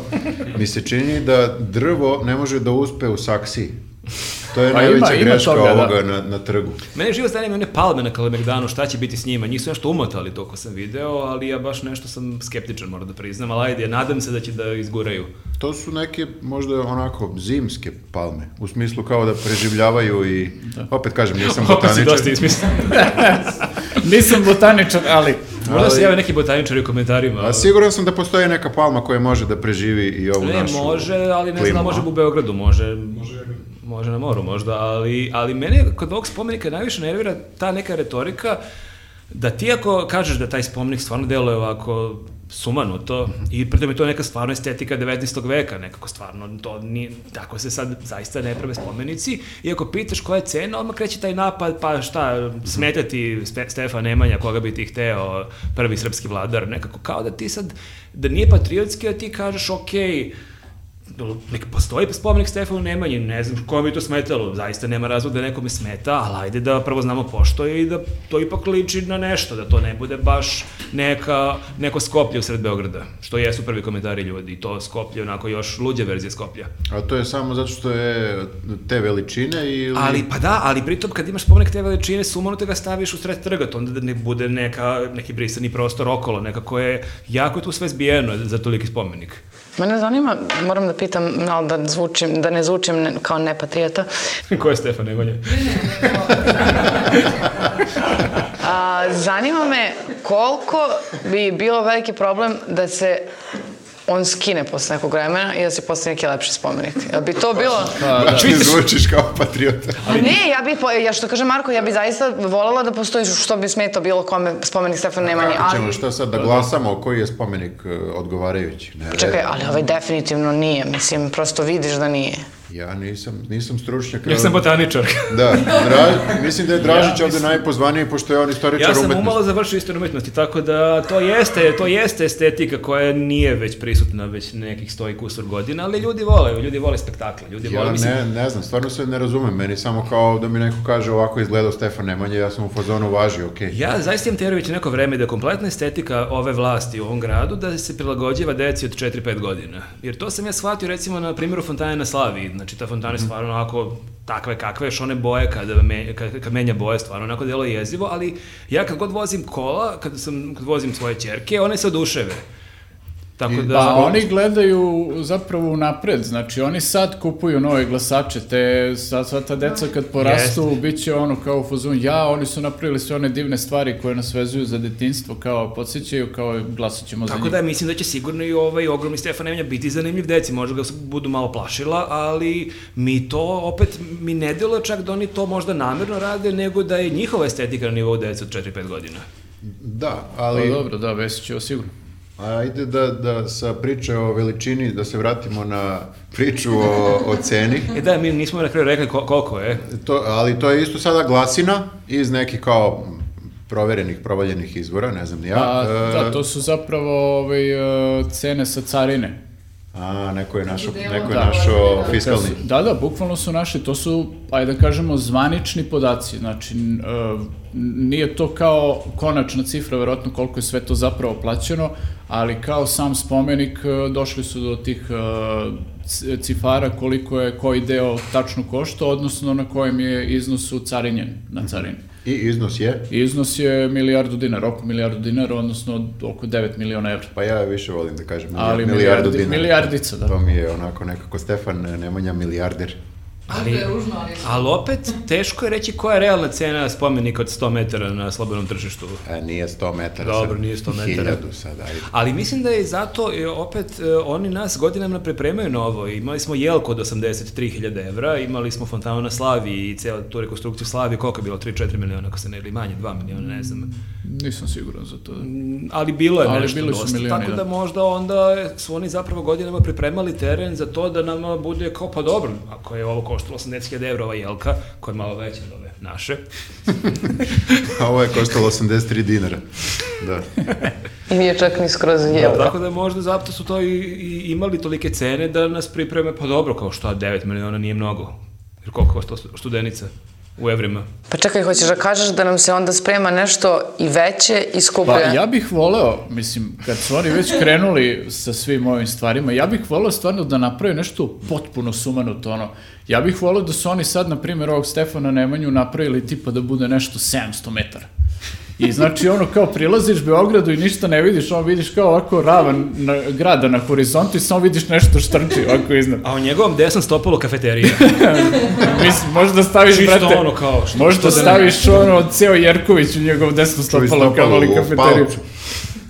mi se čini da drvo ne može da uspe u saksiji. To je Pa najveća ima- ima greška toga, da. ovoga na, na trgu. Mene živo zanima one palme na Kalemegdanu, šta će biti s njima. Njih su nešto umotali to ko sam video, ali ja baš nešto sam skeptičan, moram da priznam. Ali ajde, nadam se da će da izguraju. To su neke možda onako zimske palme, u smislu kao da preživljavaju i, opet kažem, nisam Opet si botaničar. dosta izmislio. Nisam botaničar, ali... Možda se jave neki botaničari u komentarima. A siguran sam da postoji neka palma koja može da preživi i ovu Ne, našu može, ali ne klimu, znam, može u Beogradu, može, može na moru možda, ali, ali mene kod ovog spomenika najviše nervira ta neka retorika da ti ako kažeš da taj spomenik stvarno deluje ovako sumanuto i pritom je to neka stvarno estetika 19. veka, nekako stvarno to nije, tako se sad zaista ne prave spomenici i ako pitaš koja je cena, odmah kreće taj napad, pa šta, smetati Ste- Stefan Nemanja, koga bi ti hteo, prvi srpski vladar, nekako kao da ti sad, da nije patriotski, a ti kažeš, okej, nek postoji spomenik Stefanu Nemanji, ne znam kome bi to smetalo, zaista nema razloga da nekome smeta, ali ajde da prvo znamo pošto je i da to ipak liči na nešto, da to ne bude baš neka, neko Skoplje u sred Beograda, što jesu prvi komentari ljudi, i to Skoplje onako još luđe verzije Skoplja. A to je samo zato što je te veličine ili... Ali, pa da, ali pritom kad imaš spomenik te veličine, sumanuto ga staviš u sred trga, to onda da ne bude neka, neki brisani prostor okolo, nekako je jako je tu sve zbijeno za toliki spomenik. Mene zanima, moram da pitam, ali da, zvučim, da ne zvučim ne- kao nepatrijeta, Ko je Stefan Nemanja? A, zanima me koliko bi bilo veliki problem da se on skine posle nekog vremena i da se postavi neki lepši spomenik. Jel bi to bilo... Baš mi zvučiš kao patriota. Pa ne, ja bih, po- ja što kaže Marko, ja bih zaista voljela da postoji što bi smetao bilo kome spomenik Stefan Nemanji, ali... šta sad da glasamo koji je spomenik e, odgovarajući? Ne, Čekaj, ali ovaj definitivno nije, mislim, prosto vidiš da nije. Ja nisam, nisam stručnjak. Ja sam botaničar. Da, Dra, mislim da je Dražić ovde najpozvaniji, pošto je on istoričar Ja sam umetnosti. umalo završio istoriju umetnosti, tako da to jeste, to jeste estetika koja nije već prisutna već nekih sto i kusur godina, ali ljudi vole, ljudi vole spektakle, ljudi Ja vole, mislim, ne, ne znam, stvarno se ne razumem, meni samo kao da mi neko kaže ovako izgledao Stefan Nemanja, ja sam u fazonu važi, okej. Ja zaista imam teoriju već neko vreme da je kompletna estetika ove vlasti u ovom gradu da se prilagođava deci od 4-5 godina. Jer to sam ja shvatio recimo na primjeru fontane na Slaviji. Znači ta fontana je stvarno onako takve kakve, još one boje kada me, kad, kad menja boje stvarno onako delo je jezivo, ali ja kad god vozim kola, kad, sam, kad vozim svoje čerke, one se oduševe. Tako da... Pa oni gledaju zapravo unapred, znači oni sad kupuju nove glasače, te sad sva ta deca kad porastu, bit će ono kao u fazonu, ja, oni su napravili sve one divne stvari koje nas vezuju za detinstvo, kao podsjećaju, kao glasat ćemo za Tako njih. da mislim da će sigurno i ovaj ogromni Stefan Nemanja biti zanimljiv deci, možda ga budu malo plašila, ali mi to opet, mi ne deluje čak da oni to možda namerno rade, nego da je njihova estetika na nivou dece od 4-5 godina. Da, Pa ali dobro, da, Vesić će ovo sigurno. Ajde da, da sa priče o veličini, da se vratimo na priču o, o ceni. E da, mi nismo na kraju rekli ko- koliko je. To, ali to je isto sada glasina iz nekih kao proverenih, provaljenih izvora, ne znam ni ja. Pa, E, da, to su zapravo ovaj, e, cene sa carine. A, neko je našo, neko je Da. našo fiskalni. Da, da, bukvalno su naši, to su, ajde da kažemo, zvanični podaci, znači e, nije to kao konačna cifra, verovatno koliko je sve to zapravo plaćeno, ali kao sam spomenik e, došli su do tih e, cifara koliko je koji deo tačno košta, odnosno na kojem je iznosu carinjen na carini. I iznos je? Iznos je milijardu dinara, oko milijardu dinara, odnosno oko 9 miliona evra. Pa ja više volim da kažem Ali milijardu milijardi- dinara. milijardica, da. To mi je onako nekako Stefan Nemanja milijarder. Ali, ali opet, teško je reći koja je realna cena spomenika od 100 metara na slobodnom tržištu. E, nije 100 metara. Dobro, sad. nije 100 metara. Hiljadu sad, ajde. Ali mislim da je zato, e, opet, e, oni nas godinama pripremaju na ovo. Imali smo jelko od 83.000 evra, imali smo fontanu na Slavi i celu tu rekonstrukciju Slavi, koliko je bilo? 3-4 miliona, ako se ne ili manje, 2 miliona, ne znam. Nisam siguran za to. Ali bilo je Ali nešto bili su dosta, milioni, tako da. da. možda onda su oni zapravo godinama pripremali teren za to da nama bude kao, pa dobro, ako je ovo koštalo 80.000 evra, ova jelka, koja je malo veća od ove naše, A ovo je koštalo 83 dinara. Da. I nije čak ni skroz jelo. Tako da možda zato su to i, i imali tolike cene da nas pripreme, pa dobro, kao što 9 miliona nije mnogo. Jer koliko košta studenica u evrima? Pa čekaj, hoćeš da kažeš da nam se onda sprema nešto i veće i skuplje? Pa ja bih voleo, mislim, kad su oni već krenuli sa svim ovim stvarima, ja bih voleo stvarno da naprave nešto potpuno sumanuto, ono. Ja bih voleo da su oni sad, na primjer, ovog Stefana Nemanju napravili tipa da bude nešto 700 metara. I znači ono kao prilaziš Beogradu i ništa ne vidiš, ono vidiš kao ovako ravan na, grada na horizontu i samo vidiš nešto štrči ovako iznad. A u njegovom desnom stopalo kafeterija. Mislim, možda staviš, Čisto brate, ono kao, što- možda što da ne. staviš ono ceo Jerković u njegov desno stopalo, stopalo kao li u kafeteriju.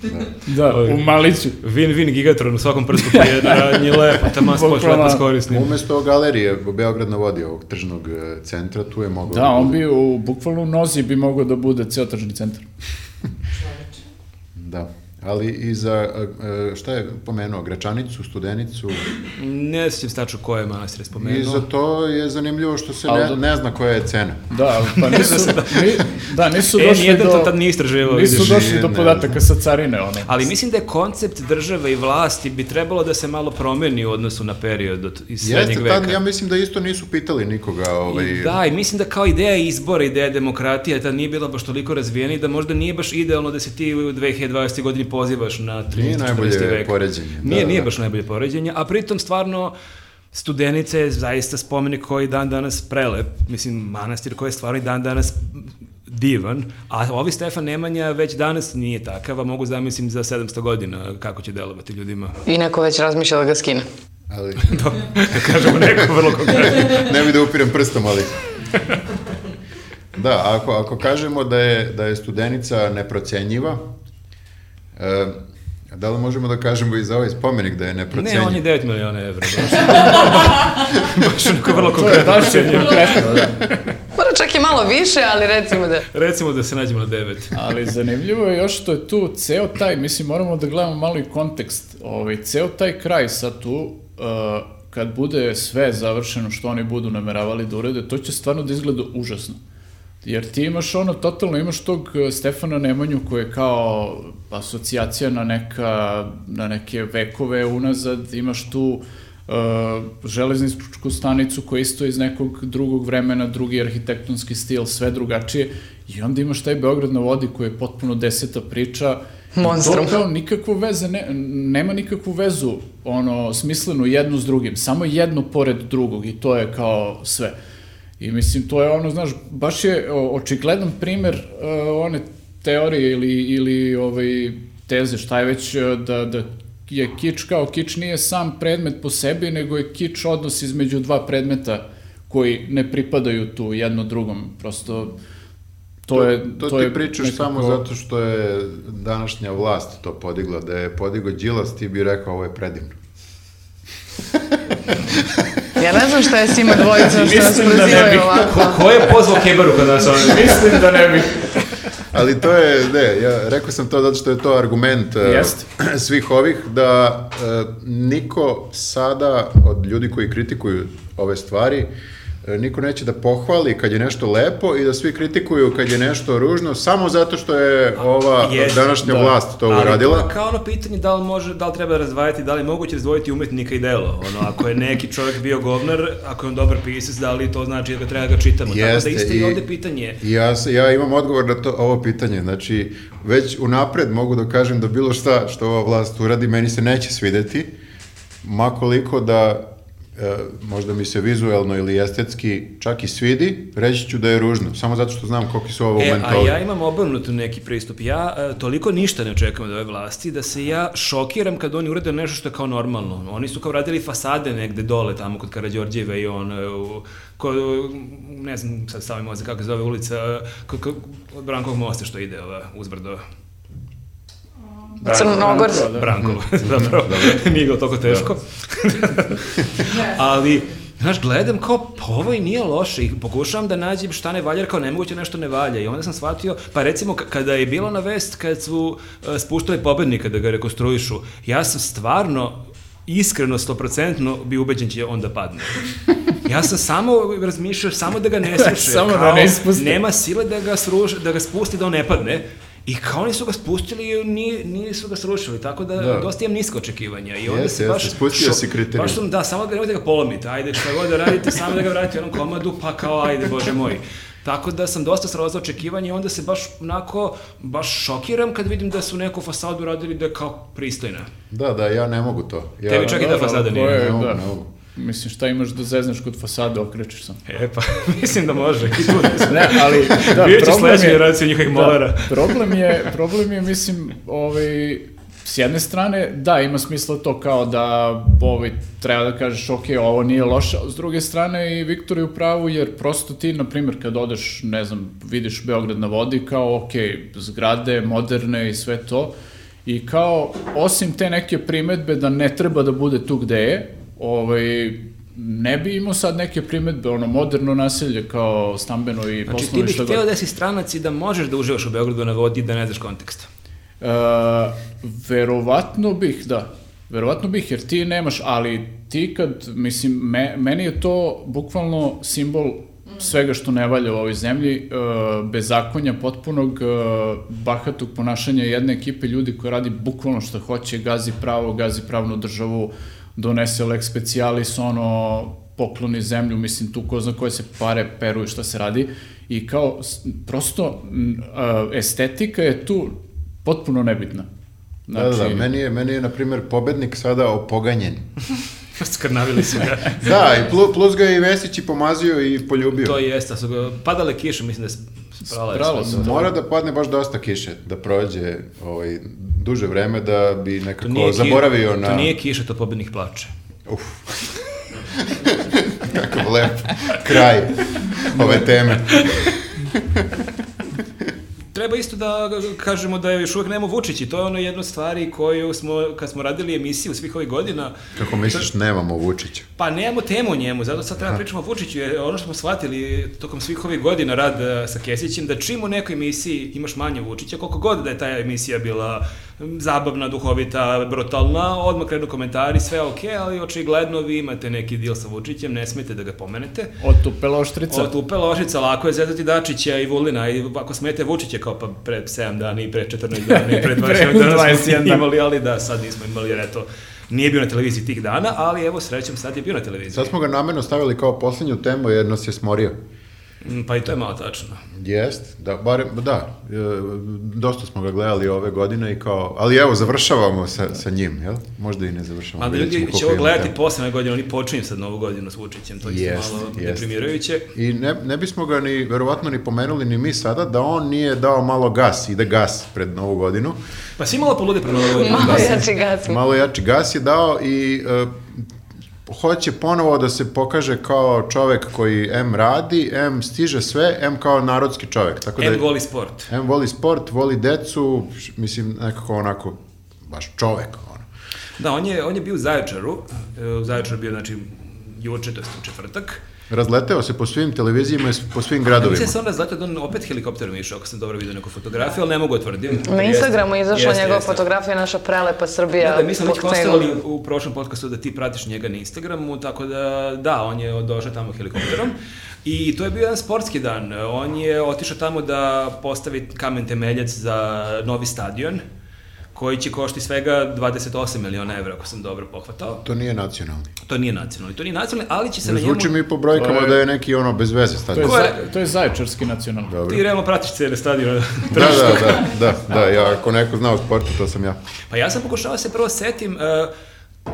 Palcu. Da, u Maliću. Win-win gigatron u svakom prstu pa je radnje lepo, tamo se počne lepo skorisnim. Umesto galerije Beograd na vodi, ovog tržnog e, centra, tu je mogao Da, on bude. bi u, bukvalno u nozi bi mogao da bude ceo tržni centar. Da. Ali i za, e, e, šta je pomenuo, Gračanicu, Studenicu, Ne sjećam stačno koje je manastir spomenuo. i za to je zanimljivo što se ne, da- ne zna koja je cena. Da, pa nisu, ni, da, nisu E, došli nijedan do... to tad nije istraživao, Nisu vidiš. došli do podataka sa carine, ono. Ali mislim da je koncept države i vlasti bi trebalo da se malo promeni u odnosu na period od, iz srednjeg Jeste, veka. tad, ja mislim da isto nisu pitali nikoga. Ovaj, I da, i mislim da kao ideja izbora, ideja demokratije, tad nije bila baš toliko razvijena i da možda nije baš idealno da se ti u 2020. godini pozivaš na 13. Nije 14. najbolje vek. poređenje, da, Nije, nije da. baš najbolje poređenje, a pritom stvarno Studenica je zaista spomenik koji je dan danas prelep, mislim manastir koji je stvarno i dan danas divan, a ovi Stefan Nemanja već danas nije takav, a mogu zamislim za 700 godina kako će delovati ljudima. I neko već razmišlja da ga skine. ali, Da kažemo neko vrlo konkretno. ne bi da upirem prstom, ali... Da, ako, ako kažemo da je, da je studenica neprocenjiva, da li možemo da kažemo i za ovaj spomenik da je Ne, neprocenjiv? on je 9 miliona evra. Baš, onako vrlo konkretno. baš je konkretno, da. Mora čak i malo više, ali recimo da... Recimo da se nađemo na 9. Ali zanimljivo je još što je tu ceo taj, mislim moramo da gledamo malo i kontekst, ovaj, ceo taj kraj sad tu, uh, kad bude sve završeno što oni budu nameravali da urede, to će stvarno da izgleda užasno. Jer ti imaš ono, totalno imaš tog uh, Stefana Nemanju koji je kao asocijacija na, neka, na neke vekove unazad, imaš tu uh, železničku stanicu koja isto iz nekog drugog vremena, drugi arhitektonski stil, sve drugačije i onda imaš taj Beograd na vodi koji je potpuno deseta priča Monstrum. To kao nikakvu veze, ne, nema nikakvu vezu ono, smislenu jednu s drugim, samo jedno pored drugog i to je kao sve. I mislim, to je ono, znaš, baš je očigledan primer uh, one teorije ili, ili ovaj, teze, šta je već, eh, da, da je kič kao kič nije sam predmet po sebi, nego je kič odnos između dva predmeta koji ne pripadaju tu jedno drugom. Prosto, to je... To, to ti je pričaš nekako- samo zato što je današnja vlast to podigla, da je podigao Đilas, ti bi rekao ovo je predivno. Ja ne znam šta je s ima dvojica što nas Mislim da ne prozivaju bih. ovako. Ko je pozvao Kebaru kod nas ovdje? Mislim da ne bih. Ali to je, ne, ja rekao sam to zato što je to argument e, Jeste. svih ovih, da e, niko sada od ljudi koji kritikuju ove stvari, e, niko neće da pohvali kad je nešto lepo i da svi kritikuju kad je nešto ružno, samo zato što je ova Jeste, današnja da. vlast to Ali uradila. je kao ono pitanje da li, može, da li treba razdvajati, da li je moguće razdvojiti umetnika i delo. Ono, ako je neki čovjek bio govnar, ako je on dobar pisac, da li to znači da ga treba da ga čitamo. Tako Jeste, da isto i i- ovde pitanje. Ja, ja imam odgovor na to, ovo pitanje, znači već unapred mogu da kažem da bilo šta što ova vlast uradi meni se neće svideti, makoliko da e, možda mi se vizuelno ili estetski čak i svidi, reći ću da je ružno, samo zato što znam koliki su ovo E, a mentoli. ja imam obrnuto neki pristup. Ja e, toliko ništa ne očekujem od ove vlasti da se ja šokiram kad oni urade nešto što je kao normalno. Oni su kao radili fasade negde dole tamo kod Karađorđeve i on e, u, ko, ne znam sad stavim mozak kako se zove ulica, e, ko, ko, od Brankovog mosta što ide ova uzbrdo. Crnogorsk. Da. Brankovo, zapravo, nije bilo toliko teško. Ali, znaš, gledam kao, pa ovo i nije loše i pokušavam da nađem šta ne valja, jer kao nemoguće nešto ne valja. I onda sam shvatio, pa recimo, kada je bilo na vest, kad su uh, spuštali pobednika da ga rekonstruišu, ja sam stvarno iskreno, stoprocentno bi ubeđen će on da padne. Ja sam samo razmišljao, samo da ga ne sruše. Samo da kao, ne ispusti. Nema sile da ga, sruš, da ga spusti da on ne padne. I kao oni su ga spustili i ni, nisu ga srušili, tako da, Da. dosta imam niska očekivanja. I onda Jeste, se baš... jeste, spustio šo- si kriterijum. Baš sam, da, samo da nemojte ga polomite, ajde šta god da radite, samo da ga vratite u onom komadu, pa kao ajde, bože moj. Tako da sam dosta srozao očekivanja i onda se baš onako, baš šokiram kad vidim da su neku fasadu radili da je kao pristojna. Da, da, ja ne mogu to. Ja, Tebi čak i da Da, fasada to nije. je- ne mogu, da. ne mogu. Mislim, šta imaš da zeznaš kod fasade, okrećeš sam. E pa, mislim da može. I tu da se- Ne, ali da, Vidjet će sledeća generacija njihovih molera. Da, problem je, problem je, mislim, ovaj, s jedne strane, da, ima smisla to kao da ovaj, treba da kažeš, ok, ovo nije loše, s druge strane i Viktor je u pravu, jer prosto ti, na primjer, kad odeš, ne znam, vidiš Beograd na vodi, kao, ok, zgrade, moderne i sve to, i kao, osim te neke primetbe da ne treba da bude tu gde je, ovaj, ne bi imao sad neke primetbe, ono, moderno naselje kao stambeno i Znači ti poslovno bih šta god. hteo da si stranac i da možeš da uživaš u Beogradu na vodi da ne znaš kontekst. E, verovatno bih, da. Verovatno bih, jer ti nemaš, ali ti kad, mislim, me, meni je to bukvalno simbol svega što ne valja u ovoj zemlji, e, bezakonja potpunog, e, bahatog ponašanja jedne ekipe ljudi koji radi bukvalno što hoće, gazi pravo, gazi pravnu državu, donese lex specialis, ono, pokloni zemlju, mislim, tu ko zna koje se pare peru i šta se radi. I kao, prosto, estetika je tu potpuno nebitna. Da, Znači, da, meni je, meni je, na primjer, pobednik sada opoganjen. Skrnavili su ga. Da, i plu- plus ga je i Vesić i pomazio i poljubio. to jeste, da su ga, padale kiše, mislim da je sprala. Spralo sve. se. Mora da padne baš dosta kiše, da prođe ovaj, duže vreme da bi nekako ki- zaboravio na... To nije kiša, to pobednik plače. Uf. Kakav lep kraj ove teme. Treba isto da kažemo da još uvek nemamo Vučić i to je ono jedna od stvari koju smo, kad smo radili emisiju svih ovih godina, Kako misliš, nemamo Vučića? Pa nemamo temu o njemu, zato sad treba pričamo o Vučiću, jer ono što smo shvatili tokom svih ovih godina rad e, sa Kesićem, da čim u nekoj emisiji imaš manje Vučića, koliko god da je ta emisija bila zabavna, duhovita, brutalna, odmah krenu komentari, sve ok, ali očigledno vi imate neki deal sa Vučićem, ne smete da ga pomenete. Otupela oštrica. Od Upe Lošica, lako je zezati Dačića i Vulina i ako smete Vučića kao pa pre 7 dana i pre 14 dana i pre 21 Pre dana 21 smo dan. imali, ali da, sad nismo imali jer eto, nije bio na televiziji tih dana, ali evo srećom sad je bio na televiziji. Sad smo ga namerno stavili kao posljednju temu jer nas je smorio. Mm, Pa i to je malo tačno. Jest, da, barem, da, e, dosta smo ga gledali ove godine i kao, ali evo, završavamo sa, sa njim, jel? Možda i ne završavamo. Mada ćemo ljudi će ovo gledati temu. posle na godinu, oni počinju sad novu godinu s Vučićem, to je Jest, malo jest. deprimirajuće. I ne, ne bismo ga ni, verovatno, ni pomenuli ni mi sada, da on nije dao malo gas, ide gas pred novu godinu. Pa svi malo polude pre novu godinu. Malo Da. jači gas. Malo jači gas je dao i e, hoće ponovo da se pokaže kao čovek koji M radi, M stiže sve, M kao narodski čovek. Tako da, M voli sport. M voli sport, voli decu, mislim, nekako onako, baš čovek, ono. Da, on je, on je bio u Zaječaru, e, u Zaječaru je bio, znači, juče, to je četvrtak. Razleteo se po svim televizijama i po svim gradovima. Mislim se onda zato da on opet helikopterom išao, ako sam dobro vidio neku fotografiju, ali ne mogu otvrdim. Na Instagramu je izašla njegova fotografija, naša prelepa Srbija. Da, da, mi smo već konstatovali u prošlom podcastu da ti pratiš njega na Instagramu, tako da, da, on je došao tamo helikopterom. I to je bio jedan sportski dan. On je otišao tamo da postavi kamen temeljac za novi stadion, koji će košti svega 28 miliona evra, ako sam dobro pohvatao. To nije nacionalni. To nije nacionalni, to nije nacionalni, ali će se Ne na njemu... zvuči mi po brojkama To je- da je neki ono bez veze To je, stadion. Ko je- za, to je zaječarski nacionalni. Dobro. Ti realno pratiš cijele stadione. Da, da, da, da, da, ja, ako neko zna o sportu, to sam ja. Pa ja sam pokušao da se prvo setim, uh,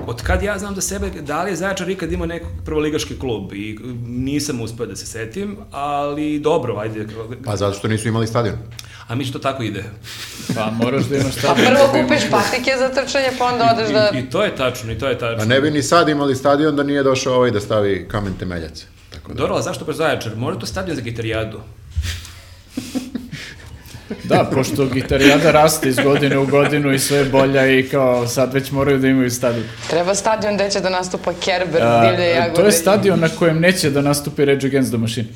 od kad ja znam za sebe, da li je Zaječar ikad imao nekog prvoligaški klub i nisam uspeo da se setim, ali dobro, ajde. Pa zato što nisu imali stadion. A mi što tako ide. Pa moraš da imaš stadion. prvo da kupiš patike za trčanje, pa onda odeš da... I, I to je tačno, i to je tačno. A ne bi ni sad imali stadion da nije došao ovaj da stavi kamen temeljac. Tako da. Dobro, ali zašto baš Zaječar? Možda je to stadion za gitarijadu. Da, pošto gitarijada raste iz godine u godinu i sve je bolja i kao sad već moraju da imaju stadion. Treba stadion gde će da nastupa Kerber, A, divlje jagode. to je stadion na kojem neće da nastupi Rage Against the Machine.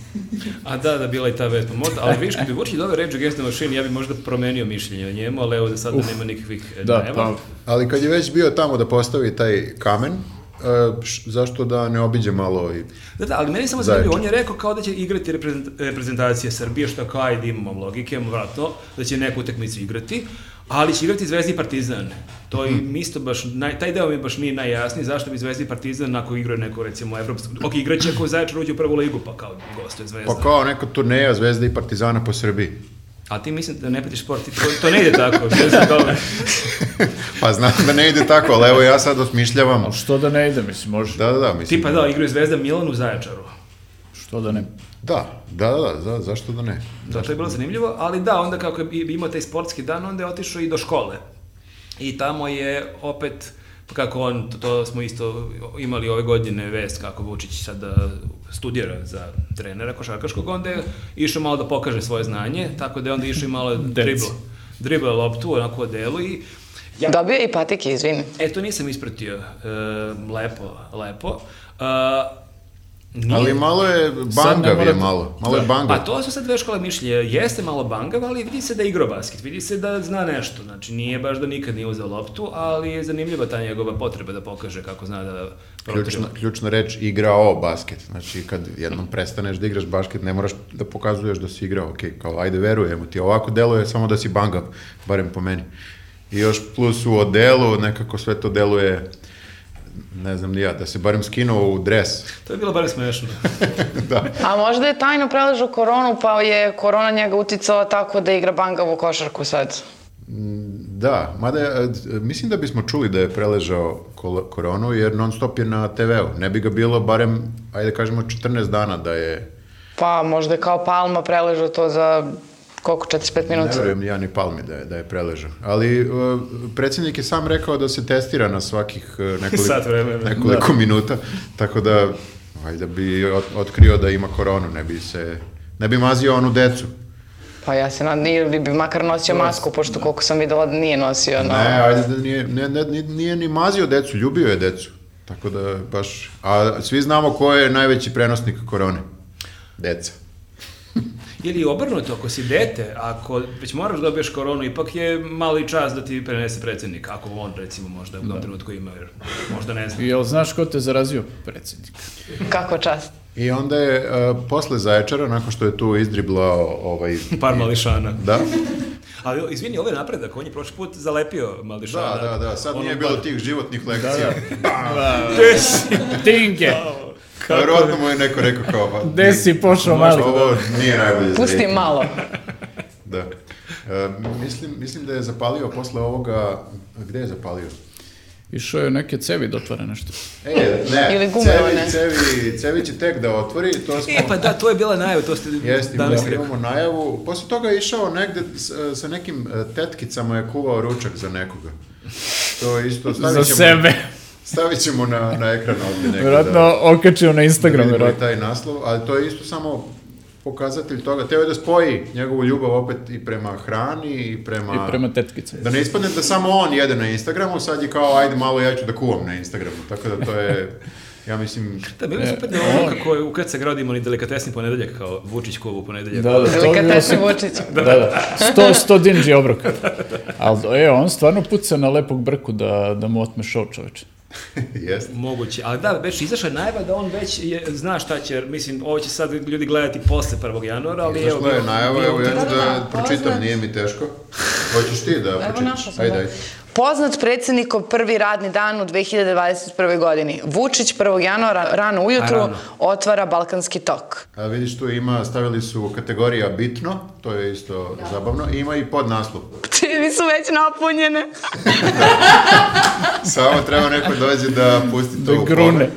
A da, da, bila i ta vest. Pa možda, ali vidiš, kad bi Vučić doveo Rage Against the Machine, ja bi možda promenio mišljenje o njemu, ali evo da sad nema nikakvih e, Da, najava. pa Ali kad je već bio tamo da postavi taj kamen, zašto da ne obiđe malo i... Da, da, ali meni samo zanimljivo, on je rekao kao da će igrati reprezent- reprezentacija Srbije, što kao ajde imamo logike, vratno, da će neku utakmicu igrati, ali će igrati Zvezda i Partizan. To i mi isto baš, naj, taj deo mi baš nije najjasniji, zašto bi Zvezda i Partizan ako igraju neko, recimo, evropsko, ok, igraće ako Zaječar uđe u prvu ligu, pa kao gostuje Zvezda. Pa kao neka turneja Zvezda i Partizana po Srbiji. A ti mislim da ne pratiš sport, to, to ne ide tako, što je dobro. Pa znam da ne ide tako, ali evo ja sad osmišljavam. Ali što da ne ide, mislim, može. Da, da, da, mislim. Tipa da, igraju Zvezda Milan u Zaječaru. Što da ne. Da, da, da, da, za, zašto da ne? Da, to je bilo zanimljivo, ali da, onda kako je imao taj sportski dan, onda je otišao i do škole. I tamo je opet, pa kako on, to, to smo isto imali ove godine vest kako Vučić sada studira za trenera košarkaškog, onda je išao malo da pokaže svoje znanje, tako da je onda išao i malo dribla. Dribla loptu, onako u delu i Dobio je i patike, izvini. E, to nisam ispratio. E, lepo, lepo. E, nije- Ali malo je bangav je malo, malo je Da. bangav. Pa to su sad dve škole mišljenja. Jeste malo bangav, ali vidi se da je igrao basket, vidi se da zna nešto. Znači, nije baš da nikad nije uzeo loptu, ali je zanimljiva ta njegova potreba da pokaže kako zna da Ključna, ključna reč igrao basket. Znači, kad jednom prestaneš da igraš basket, ne moraš da pokazuješ da si igrao. Ok, kao, ajde, verujemo ti. Ovako deluje samo da si bangav, barem po meni. I još plus u odelu, nekako sve to deluje, ne znam ni ja, da se barem skinuo u dres. To je bilo bar smešno. da. A možda je tajno preležao koronu, pa je korona njega uticala tako da igra bangavu košarku sad. Da, mada e, mislim da bismo čuli da je preležao koronu, jer non stop je na TV-u. Ne bi ga bilo barem, ajde kažemo, 14 dana da je... Pa možda je kao Palma preležao to za koliko, 45 Ne minuta? verujem ja ni Palmi da je, da je preležao. Ali uh, predsjednik je sam rekao da se testira na svakih uh, nekoliko, Sat vremena. nekoliko minuta, tako da valjda bi ot- otkrio da ima koronu, ne bi se... Ne bi mazio onu decu. Pa ja se nadam, ili bi makar nosio masku, pošto koliko sam videla da nije nosio. No. Ne, ajde da nije, ne, ne, nije- nije ni mazio decu, ljubio je decu. Tako da baš... A svi znamo ko je najveći prenosnik korone. Deca. Ili obrnuto, ako si dete, ako već moraš da dobiješ koronu, ipak je mali čas da ti prenese predsjednik, ako on recimo možda u tom trenutku ima, jer možda ne znam. Jel znaš ko te zarazio? Predsjednik. Kako čast. I onda je uh, posle Zaječara, nakon što je tu izdriblao ovaj... Par mališana. Da, Ali izvini, ovo je napredak, on je prošli put zalepio mališana. da, da, da, sad nije bilo bar- tih životnih lekcija. Gde si? Tinke! Verovatno mu je neko rekao kao... Pa, Gde si pošao mali? Ovo nije najbolje za Pusti malo. Da. E, mislim, mislim da je zapalio posle ovoga... Gde je zapalio? Išao je neke cevi da otvara nešto. E, ne, Ili gume cevi, one. cevi, cevi će tek da otvori, to smo... E, pa da, to je bila najava, to ste Jeste, danas rekao. imamo najavu. Posle toga je išao negde sa nekim e, tetkicama je kuvao ručak za nekoga. To je isto stavit Za ćemo, sebe. Stavit ćemo na, na ekran ovdje nekada. Vjerojatno okačio na da Instagram, vidimo vjerojatno. taj naslov, ali to je isto samo pokazatelj toga. Teo je da spoji njegovu ljubav opet i prema hrani i prema... I prema tetkicama. Da ne ispadne da samo on jede na Instagramu, sad je kao, ajde malo ja ću da kuvam na Instagramu. Tako da to je, ja mislim, Da, bilo je super da ono kako je ukrat se gradimo ni delikatesni ponedeljak, kao Vučić kuvu ponedeljak. Da, da, Delikatesni. Vučić. Da, da. Sto, sto dinđi obrok. Ali, e, on stvarno puca na lepog brku da, da mu otme šov čoveče. jeste. Moguće, ali da, već izašla je najava da on već je, zna šta će, mislim, ovo će sad ljudi gledati posle 1. januara, ali evo... Izašla je najava, evo ja ću Da, da, da da, pročitam, poznat. nije mi teško. Hoćeš ti da Evo pročitaš? našla sam. Ajde, da. Poznat predsjednikov prvi radni dan u 2021. godini. Vučić 1. januara rano ujutru A, rano. otvara Balkanski tok. A vidiš tu ima, stavili su kategorija bitno, to je isto zabavno, i ima i podnaslov. Čini su već napunjene. Samo treba neko dođe da pusti to Da u grune.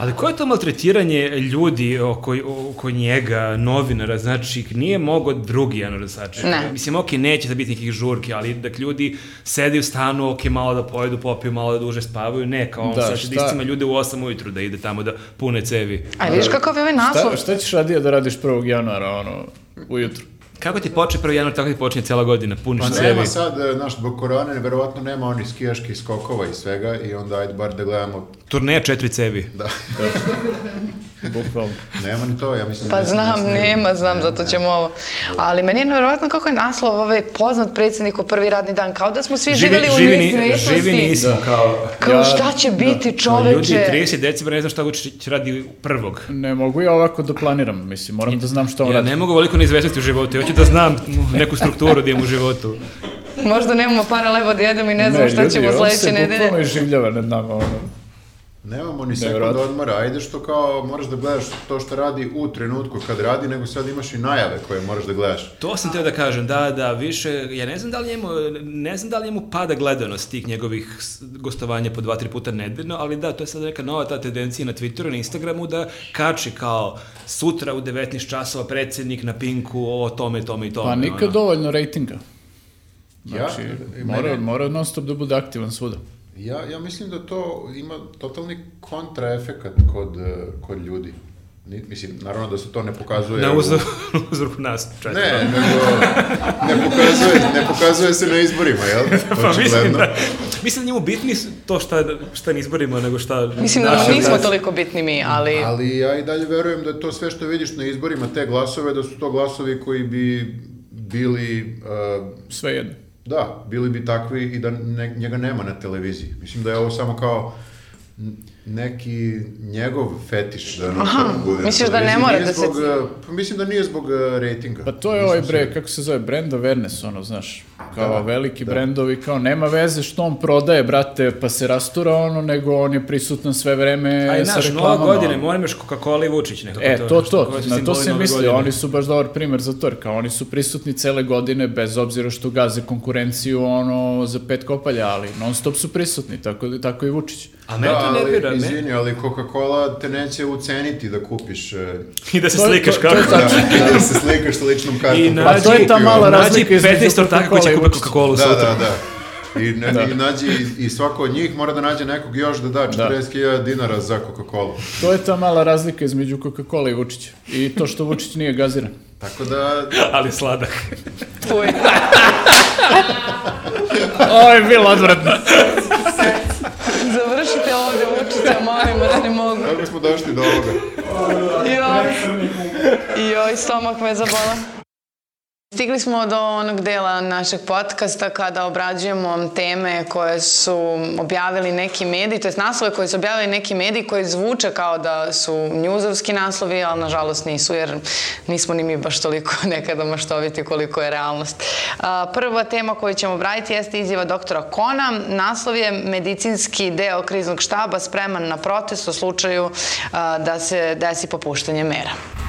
Ali koje je to maltretiranje ljudi oko, oko njega, novinara, znači nije mogo drugi jedan da sačeka. Ne. Mislim, ok, neće da biti nekih žurki, ali da ljudi sede u stanu, ok, malo da pojedu, popiju, malo da duže spavaju, ne, kao on Da, sad će da istima ljude u 8 ujutru da ide tamo da pune cevi. A vidiš kakav je ovaj naslov? Šta, šta ćeš radije da radiš 1. januara, ono, ujutru? Kako ti počne 1. januar, tako ti počne cijela godina, puniš Pa nema sad, e, znaš, zbog korone, verovatno nema onih skijaških skokova i svega i onda ajde bar da gledamo. Turneja četiri cevi. Da. Bukvalno. nema ni to, ja mislim. Pa da- znam, da- nema, znam, zato ćemo ovo. Ali meni je nevjerojatno kako je naslov ovaj poznat predsjednik u prvi radni dan, kao da smo svi živjeli u živi, neizvjesnosti. živi nismo, kao... Kao Ja- šta će biti Ljudi, čoveče? 30 decibra, ne znam šta Vučić radi prvog. Ne mogu ja ovako da planiram, mislim, moram da znam šta on Ja radi. ne mogu veliko neizvestiti u životu, ja hoću da znam neku strukturu da imam u životu. Možda nemamo para levo da jedemo i ne znamo šta ljudi, ćemo on sledeće se nedelje. bukvalno iživljava nad nama, ono. Nemamo ni sekund odmora, ajde što kao moraš da gledaš to što radi u trenutku kad radi, nego sad imaš i najave koje moraš da gledaš. To sam teo da kažem, da, da, više, ja ne znam da li njemu, ne znam da li njemu pada gledanost tih njegovih gostovanja po dva, tri puta nedeljno, ali da, to je sad neka nova ta tendencija na Twitteru, na Instagramu, da kači kao sutra u 19 časova predsjednik na Pinku o tome, tome i tome. Pa nikad ono. dovoljno rejtinga. Ja, Znači, i mora, mene- mora non stop da bude aktivan svuda. Ja, ja mislim da to ima totalni kontraefekat kod, kod ljudi. Ni, mislim, naravno da se to ne pokazuje... Na u- uzor, uzorku nas. četiri. Ne, nego ne pokazuje, ne pokazuje se na izborima, jel? Pa mislim da, mislim da njemu bitni to šta, šta na izborima nego šta... Mislim da naša nismo vlast. toliko bitni mi, ali... Ali ja i dalje verujem da to sve što vidiš na izborima, te glasove, da su to glasovi koji bi bili, uh, Sve jedno. Da, bili bi takvi i da ne, njega nema na televiziji. Mislim da je ovo samo kao neki njegov fetiš da Aha, bude misliš da ne mora da se- zbog, pa mislim da nije zbog uh, rejtinga. Pa to je Mislim ovaj se- bre, kako se zove, brand awareness, ono, znaš, kao Da, veliki da. brendovi, kao nema veze što on prodaje, brate, pa se rastura ono, nego on je prisutan sve vreme A i sa naš, reklamama. nova godine, ono. moram još Coca-Cola i Vučić nekako. E, to, to, su na to se nove misli, godine. oni su baš dobar primjer za to, jer kao oni su prisutni cele godine, bez obzira što gaze konkurenciju, ono, za pet kopalja, ali non stop su prisutni, tako, tako i Vučić. A Da, to nervira, me. izvini, ali Coca-Cola te neće uceniti da kupiš... e, I da se To slikaš to- to je kako. da, da se slikaš sa ličnom kartom. I pa nađi- si to je ta mala razlika između 15 ortaka koji će Coca-Cola i Vučića. Coca-Cola Da, sutra. da, da. I, ne, Da. i, nađi, i svako od njih mora da nađe nekog još da da 40.000 dinara za Coca-Cola. To je ta mala razlika između Coca-Cola i Vučića. I to što Vučić nije gaziran. Tako da, Ali sladak. Tuj. Ovo je bilo odvratno. Završite ovdje učića, molim vas, ne mogu. kako smo došli do ovoga? Joj, joj, stomak me zabola. Stigli smo do onog dela našeg podcasta kada obrađujemo teme koje su objavili neki mediji, to je naslove koje su objavili neki mediji koji zvuče kao da su njuzovski naslovi, ali nažalost nisu jer nismo ni mi baš toliko nekada maštoviti koliko je realnost. Prva tema koju ćemo obraditi jeste izjava doktora Kona. Naslov je medicinski deo kriznog štaba spreman na protest u slučaju da se desi popuštanje mera.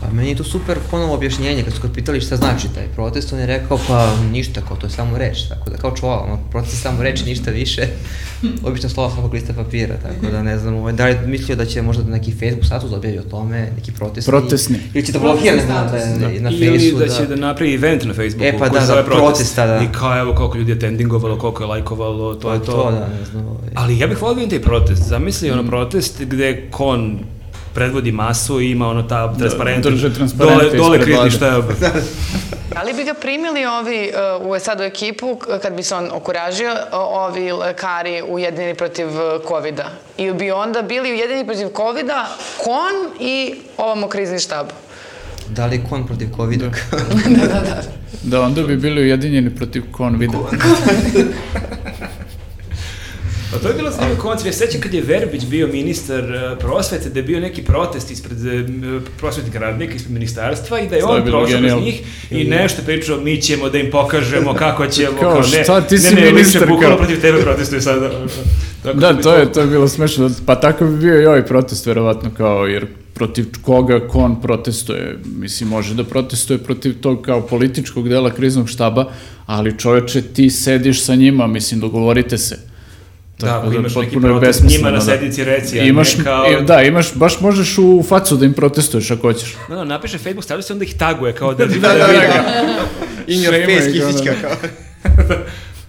Pa meni je to super ponovo objašnjenje, kad su ga pitali šta znači taj protest, on je rekao pa ništa, kao to je samo reč, tako da kao čuvala, ono, protest je samo reč, ništa više, obično slova svakog lista papira, tako da ne znam, ovaj, da li mislio da će možda neki Facebook status objavi o tome, neki protestni, Protestni. ili će da blokira ne znam, da, je na Ili Facebooku, da će da napravi event na Facebooku. E, pa da, da, zove protesta, da. I kao evo koliko ljudi je tendingovalo, koliko je lajkovalo, to je Pa to. to, da, ne znam, ovaj. Ali ja bih volio da taj protest. Zamisli Mm. ono protest gde kon predvodi masu i ima ono ta transparent. drže transparente Dole, dole krizni štab. Da li bi ga primili ovi uh, u sad u ekipu kad bi se on okuražio ovi lekari ujedinjeni protiv uh, covida? Ili bi onda bili ujedinjeni protiv covida kon i ovamo krizni štab? Da li kon protiv covid Da, onda bi bili ujedinjeni protiv konvida. Pa to je bilo zanimljivo koncept. Ja sećam kad je Verbić bio ministar uh, prosvete, da je bio neki protest ispred uh, prosvetnih radnika, ispred ministarstva i da je je on prošao genijalno. njih i nešto pričao, mi ćemo da im pokažemo kako ćemo. Kao, ne, šta, ti si ne, ne, ministar, lično, bukvalno kao. protiv tebe protestuju sada. Tako Da, to je, to je bilo smešno. Pa tako bi bio i ovaj protest, verovatno, kao, jer protiv koga kon protestuje. Mislim, može da protestuje protiv tog kao političkog dela kriznog štaba, ali čoveče, ti sediš sa njima, mislim, dogovorite se. Da, Tako ako imaš neki protest, njima na da. sednici reci, a imaš, ne kao... i- Da, imaš, baš možeš u facu da im protestuješ ako hoćeš. No, no, napiše Facebook, stavlja se onda ih taguje kao da, da, Da, da, vidi. da. In your face, ono. kisićka kao.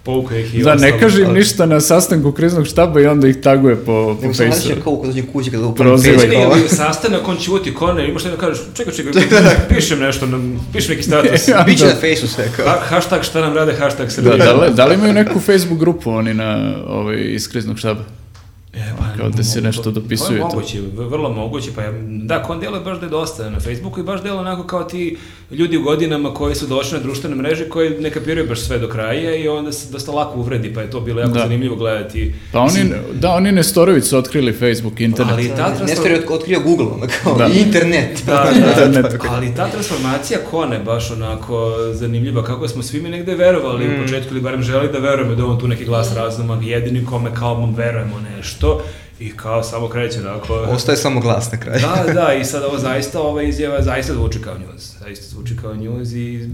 Povukuje ih i Da, ne kaži im ništa na sastanku kriznog štaba i onda ih taguje po, po Nego sam kao kod dođe kući kada upalim Prozivaj. Facebook. Ili, kao. ili sastanak, on ćuti, ko ne, imaš šta da kažeš, čekaj, čekaj, pišem nešto, nam, pišem neki status. Ja, Biće da. na fejsu sve kao. Ha, hashtag šta nam rade, hashtag Da, Srbija. da, li, da li imaju neku Facebook grupu oni na ovaj, iz kriznog štaba? E, pa, Kao da se nešto To dopisuju je to. moguće, vrlo moguće, pa ja, da, kon delo je baš da je dosta na Facebooku i baš delo onako kao ti ljudi u godinama koji su došli na društvene mreže koji ne kapiraju baš sve do kraja i onda se dosta lako uvredi, pa je to bilo jako Da. zanimljivo gledati. Pa oni, da, oni Nestorović su otkrili Facebook, internet. Ali ta Nestor transformacija... je otkrio Google, ono kao, Da. internet. Da, da, Internet. ali ta transformacija Kone baš onako zanimljiva, kako smo svi mi negde verovali Mm. u početku ili barem želi da verujemo da on tu neki glas razuma, jedini kome kao verujemo nešto i kao samo kreće onako... Ostaje samo glas na kraju. Da, da, i sad ovo zaista, ova izjava zaista zvuči kao news. Zaista zvuči kao news i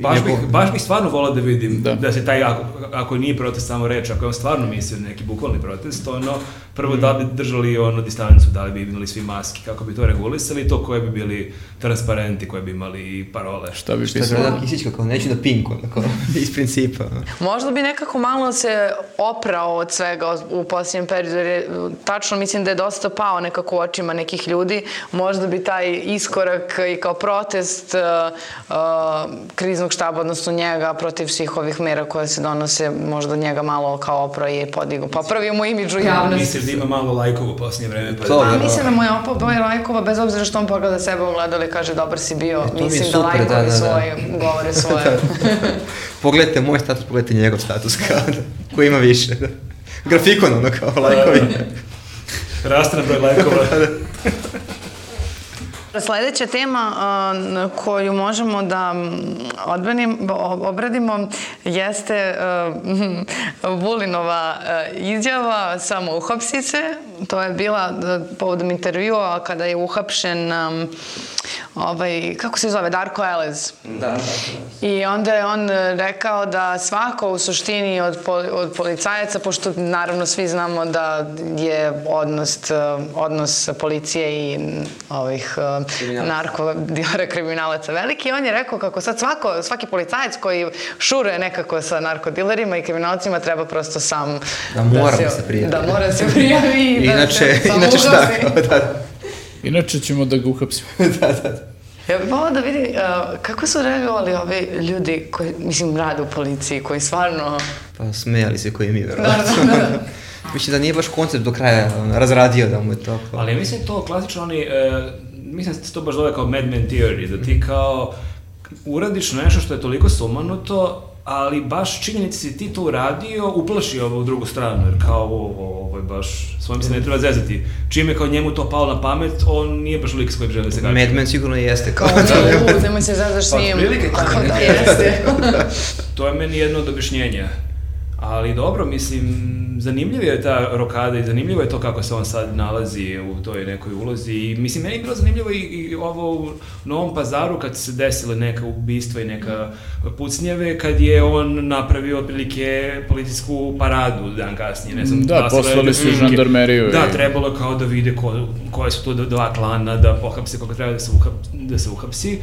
baš bih, baš bih stvarno volao da vidim Da. da, se taj, ako, ako nije protest samo reč, ako je on stvarno mislio neki bukvalni protest, ono, prvo da bi držali ono distancu, da li bi imali svi maski, kako bi to regulisali, to koje bi bili transparenti, koje bi imali i parole. Šta bi Šta je pisalo? gleda Kisićka kao, neću da pinku, kao, iz principa. Možda bi nekako malo se oprao od svega u posljednjem periodu, jer je, tačno mislim da je dosta pao nekako u očima nekih ljudi. Možda bi taj iskorak i kao protest uh, uh, kriznog štaba, odnosno njega, protiv svih ovih mera koje se donose, možda njega malo kao oprao i podigu. Popravio mu imidž u javnosti. Da ima malo lajkova u posljednje vreme? Pa To, Pa da. mislim da mu je opao broj lajkova, bez obzira što on pogleda sebe u ogledalo i kaže dobar si bio, E, to mi mislim da super, lajkovi da, da, da. svoje govore svoje. Pogledajte moj status, pogledajte njegov status, kao, da, koji ima više. Da. Grafikon, ono kao, lajkovi. Raste na broj lajkova. Sledeća tema koju možemo da obradimo jeste Vulinova izjava samo uhapsi se. To je bila a, povodom intervjua kada je uhapšen a, ovaj, kako se zove, Darko Elez. Da, da. I onda je on e, rekao da svako u suštini od, od policajaca, pošto naravno svi znamo da je odnos, e, odnos policije i ovih e, Kriminalaca. narkodilera kriminalaca veliki, on je rekao kako sad svako, svaki policajac koji šuruje nekako sa narkodilerima i kriminalcima treba prosto sam Da mora da se prijavi. Da mora da se prijavi i da Inače, se samo inače šta? da, da. Inače ćemo da ga uhapsimo. da, da. Ja bih volila da vidi uh, kako su reagovali ovi ljudi koji, mislim, rade u policiji, koji stvarno... Pa smejali se koji mi, verovatno. Da, da, da. Mislim da nije baš koncept do kraja razradio da mu je to. kao- Ali ja mislim to klasično oni, e, mislim da se to baš zove kao Mad Men Theory, da ti kao uradiš nešto što je toliko sumanuto, ali baš činjenica si ti to uradio, uplaši ovu drugu stranu, jer kao ovo, ovo, ovo je baš, svojim se ne treba zezati. Čim je kao njemu to palo na pamet, on nije baš lik s kojim želi da se gađa. Mad Men sigurno jeste. Kao, u, nemoj se zazdaš s Pa, njim. otprilike tako Kao da nekako. jeste. To je meni jedno od objašnjenja. Ali dobro, mislim, zanimljiva je ta rokada i zanimljivo je to kako se on sad nalazi u toj nekoj ulozi. I, mislim, meni je bilo zanimljivo i, i ovo u Novom pazaru kad se desile neka ubistva i neka pucnjeve, kad je on napravio otprilike policijsku paradu dan kasnije. Ne znam, Da, ste poslali su žandarmeriju Da, trebalo kao da vide ko, koje su to dva klana, da pohapse kako treba da se, uhap, da se uhapsi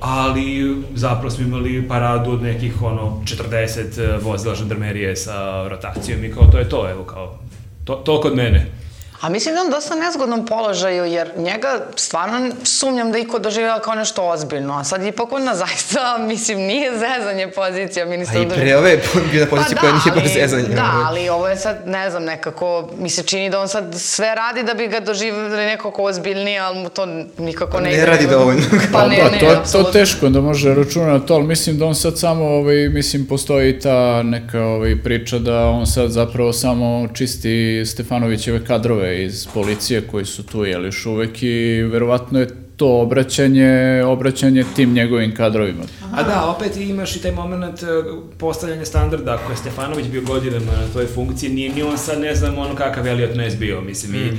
ali zapravo smo imali paradu od nekih ono 40 vozila žandarmerije sa rotacijom i kao to je to, evo kao to, to kod mene. A mislim da je on dosta nezgodnom položaju, jer njega stvarno sumnjam da iko doživljava kao nešto ozbiljno, a sad ipak ona zaista, mislim, nije zezanje pozicija A ministra. i pre ove je bio na poziciji koja nije baš zezanje. Da, ali ovo je sad, ne znam, nekako, mi se čini da on sad sve radi da bi ga doživjeli nekako ozbiljnije, ali mu to nikako ne Ne ide. radi dovoljno. Pa ne, da, ne, to, to teško da može računa na to, ali mislim da on sad samo, ovaj, mislim, postoji ta neka ovaj, priča da on sad zapravo samo čisti Stefanovićeve kadrove iz policije koji su tu, jel, još uvek i verovatno je to obraćanje, obraćanje tim njegovim kadrovima. A da, opet imaš i taj moment e, postavljanja standarda, ako je Stefanović bio godinama na toj funkciji, nije ni on sad ne znam ono kakav Elliot Ness bio, mislim, i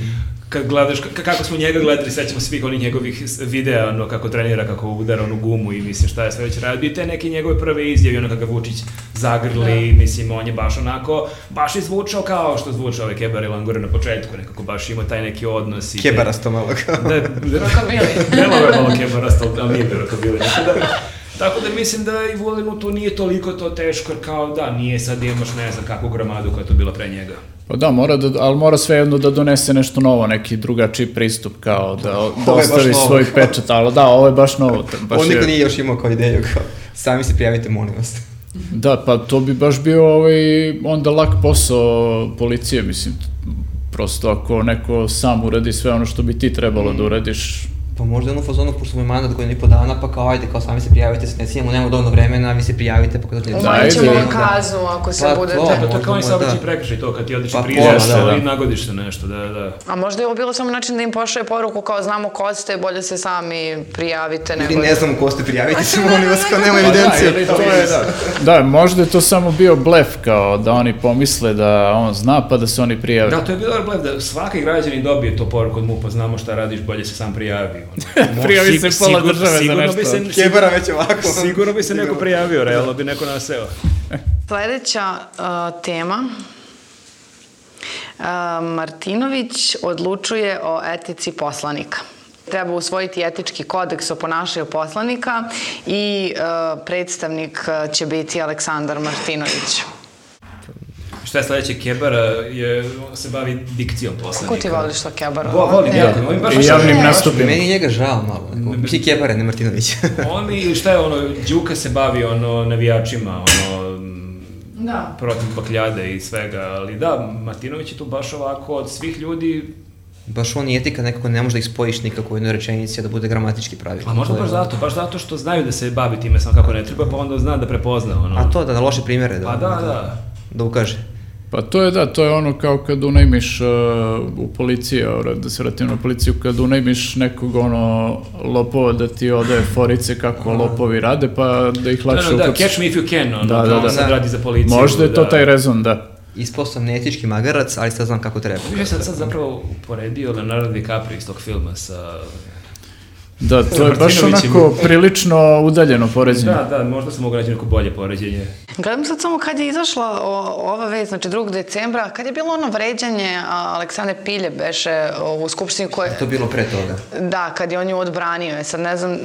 kad gledaš, kako smo njega gledali, sećamo svih onih njegovih videa, ono, kako trenira, kako udara onu gumu i mislim šta je sve već radio, i te neke njegove prve izjave, ono kako Vučić zagrli, mislim, on je baš onako, baš je zvučao kao što zvučao ovaj Kebar i Langore na početku, nekako baš ima taj neki odnos. i Kebarasto malo kao. Da, Rokabili. Delo je malo kebarast, ali ali nije bilo rokabili. Tako da, tako da mislim da i Vulinu tu nije toliko to teško, jer kao da, nije sad da imaš ne znam kakvu gramadu koja je to bila pre njega. Pa da, mora da, ali mora svejedno da donese nešto novo, neki drugačiji pristup, kao da, da baš ostavi novo. svoj pečat, ali da, ovo je baš novo. Baš On niko je, nije još imao kao ideju, kao, sami se prijavite, molim vas. da, pa to bi baš bio ovaj, onda lak posao policije, mislim, prosto ako neko sam uradi sve ono što bi ti trebalo da uradiš, Pa možda je ono fazonu, pošto smo je mandat godinu i po dana, pa kao ajde, kao sami se prijavite, ne cijenimo, nemamo dovoljno vremena, vi se prijavite, pa kada dođe... Umanjit ćemo vam kaznu ako se Pa, budete... to, Da, to je kao oni Možda, saobraćaj da. prekršaj to, kad ti odeš Pa, i priđeš pola, da, da. i nagodiš se nešto, da, da. A možda je ovo bilo samo način da im pošle poruku kao znamo ko ste, bolje se sami prijavite. Ili Nego... ne znamo ko ste, prijavite se, molim vas, kao nema Pa da, evidencije. ili to je, da. Da, možda je to samo bio blef, kao da oni pomisle da on zna, pa da se oni prijave. Da, to je bilo dobar blef, da svaki građanin dobije to poruku od MUPA, znamo šta radiš, bolje se sam prijavi. Prijavi se pola sigurno- države za sigurno nešto. Bi se, Kebara već ovako. sigurno bi se neko prijavio, realno bi neko naseo. Sledeća uh, tema. Uh, Martinović odlučuje o etici poslanika. Treba usvojiti etički kodeks o ponašanju poslanika i uh, predstavnik uh, će biti Aleksandar Martinović. Šta je sledeće, Kebara je, on se bavi dikcijom poslanika. Kako ti voliš to Kebara? Vo, volim, jako, volim baš I javnim nastupima. Meni je njega žao malo. Mislim, Kebara, ne Martinović. On mi, šta je ono, Đuka se bavi ono navijačima, ono, Da. protiv bakljade i svega, ali da, Martinović je tu baš ovako od svih ljudi, Baš on i etika nekako ne može da ih spojiš nikako u jednoj rečenici, a da bude gramatički pravilno. a možda To je baš zato, baš zato što znaju da se bavi time samo kako ne treba, pa onda zna da prepozna, ono. A to da, da loše primere da, Pa da, da. da ukaže. Pa to je da, to je ono kao kad unajmiš uh, u policiji, evo, da se vratim na policiju, kad unajmiš nekog ono lopova da ti odaje forice kako lopovi rade, pa da ih Da, lakše da, da, uhapsiš. catch me if you can, ono, Da, da, da, da, da. sad Da. radi za policiju. Možda je to da. taj rezon, da. Ispao sam neetički magarac, ali sad znam kako treba. Ja sam sad zapravo uporedio Leonardo DiCaprio iz tog filma sa... Da, to je baš onako prilično udaljeno poređenje. Da, da, možda sam mogu naći neko bolje poređenje. Gledam sad samo kad je izašla o, ova vez, znači 2. decembra, kad je bilo ono vređanje a, Aleksandre Pilje beše u skupštini koje... To je bilo pre toga. Da, kad je on ju odbranio, je sad ne znam,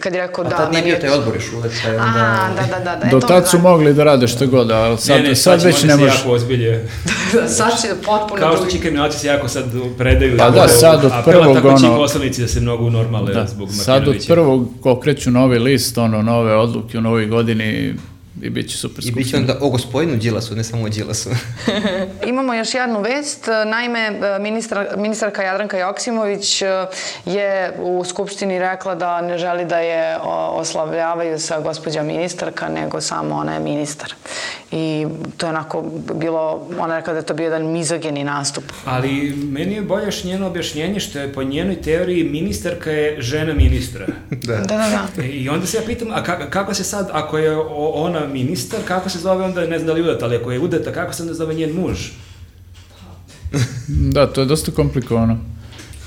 kad je rekao A da... tad nije bio taj odbor još uvek, pa je onda... A, da, da, da. da, e, Do tad su da. mogli da rade što god, a sad, ne, ne, sad će već ne se može. jako ozbilje. sad će potpuno Kao što drugi. će kriminalci se jako sad predaju. Pa da, sad od apela, prvog, tako će poslanici da se mnogo unormale Da. zbog Sad od Martinovića. prvog okreću novi list, ono, nove odluke u novoj godini i bit će super I bit će skupština. onda o gospodinu Đilasu, ne samo o Đilasu. Imamo još jednu vest. Naime, ministar, ministarka Jadranka Joksimović eh, je u Skupštini rekla da ne želi da je oslavljavaju sa gospođa ministarka, nego samo ona je ministar. I to je onako bilo, ona rekla da je to bio jedan mizogeni nastup. Ali meni je bolje još njeno objašnjenje što je po njenoj teoriji ministarka je žena ministra. da. Da, da, da. I onda se ja pitam, a ka- kako se sad, ako je ona ministar, kako se zove onda, ne znam da li udata, ali ako je udata, kako se onda zove njen muž? Da, to je dosta komplikovano.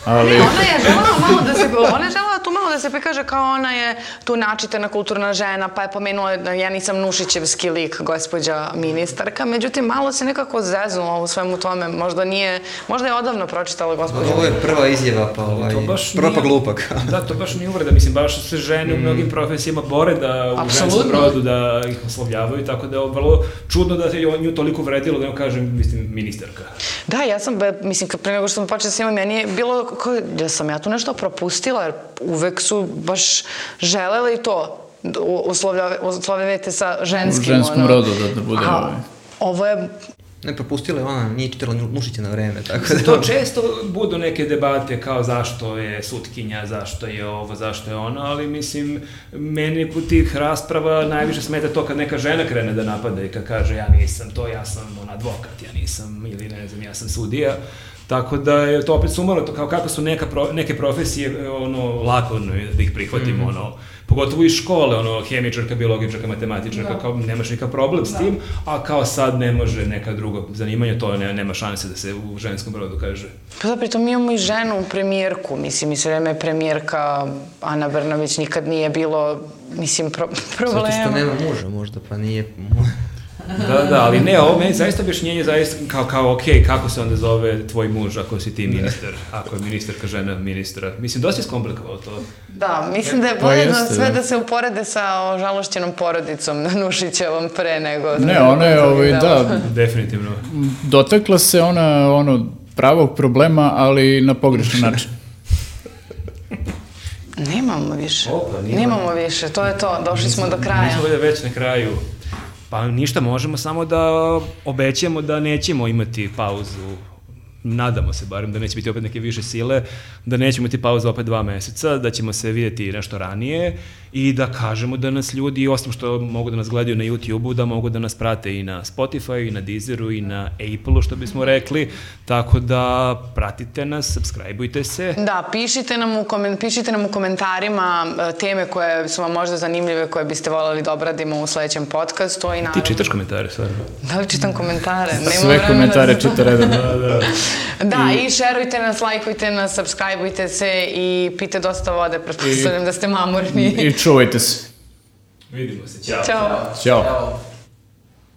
Ali, Ona je želela malo da se, ona je želela tu malo da se prikaže kao ona je tu načitana kulturna žena, pa je pomenula da ja nisam Nušićevski lik, gospođa ministarka, međutim malo se nekako zeznula u svemu tome, možda nije, možda je odavno pročitala gospođa. Ovo je prva izjava, pa ovaj, To baš prva pa glupak. Da, to baš nije uvreda, mislim, baš se žene u mnogim profesijama bore da u ženskom rodu da ih oslovljavaju, tako da je ovo vrlo čudno da je nju toliko vredilo da joj kažem, mislim, ministarka. Da, ja sam, mislim, pre nego što sam počela s njima, meni je bilo, kao, da sam ja tu nešto propustila, jer uvek su baš želele i to, uslovljavate sa ženskim. U ženskom ono. rodu da- da bude, A ovaj. Ovo je Ne, propustila je ona, nije čitala Nušića na vreme, tako da... To često budu neke debate kao zašto je sutkinja, zašto je ovo, zašto je ono, ali mislim, meni kod tih rasprava najviše smeta to kad neka žena krene da napada i kad kaže ja nisam to, ja sam on advokat, ja nisam, ili ne znam, ja sam sudija. Tako da je to opet sumalo, to kao kako su neka pro, neke profesije ono, lako ono, da ih prihvatimo, ono, pogotovo iz škole, ono, hemičarka, biologičarka, matematičarka, kao nemaš nikakav problem s tim, a kao sad ne može neka druga zanimanja, to ne, nema šanse da se u ženskom rodu kaže. Pa da, pritom mi imamo i ženu premijerku, mislim, i sve vreme premijerka Ana Brnović nikad nije bilo, mislim, pro, problema. Zato što nema muža možda, pa nije... Da, da, ali ne, ovo meni zaista objašnjenje zaista kao, kao ok, kako se onda zove tvoj muž ako si ti ministar, ako je ministarka žena ministra. Mislim, dosta je skomplikovalo to. Da, mislim da je Pa bolje da jeste, sve da. da se uporede sa ožalošćenom porodicom Nušićevom pre nego... Ne, ona je, ovaj, da, Definitivno. dotakla se ona, ono, pravog problema, ali na pogrešan način. Nemamo više. Opa, nije. Nemamo više, to je to, došli smo do kraja. Mi smo već na kraju. Pa ništa, možemo samo da obećamo da nećemo imati pauzu nadamo se barem da neće biti opet neke više sile, da nećemo imati pauzu opet dva meseca, da ćemo se vidjeti nešto ranije i da kažemo da nas ljudi, osim što mogu da nas gledaju na YouTube-u, da mogu da nas prate i na Spotify, i na Deezeru, i na Apple-u, što bismo rekli, tako da pratite nas, subscribeujte se. Da, pišite nam, u komen, pišite nam u komentarima e, teme koje su vam možda zanimljive, koje biste voljeli da obradimo u sledećem podcastu i naravno... Ti čitaš komentare, stvarno? Da li čitam komentare? Nema Sve komentare to. čita redom. Da, i, šerujte nas, lajkujte nas, subscribeujte se i pite dosta vode, pretpostavljam da ste mamurni. I čuvajte se. Vidimo se, ćao. Ćao. Ćao.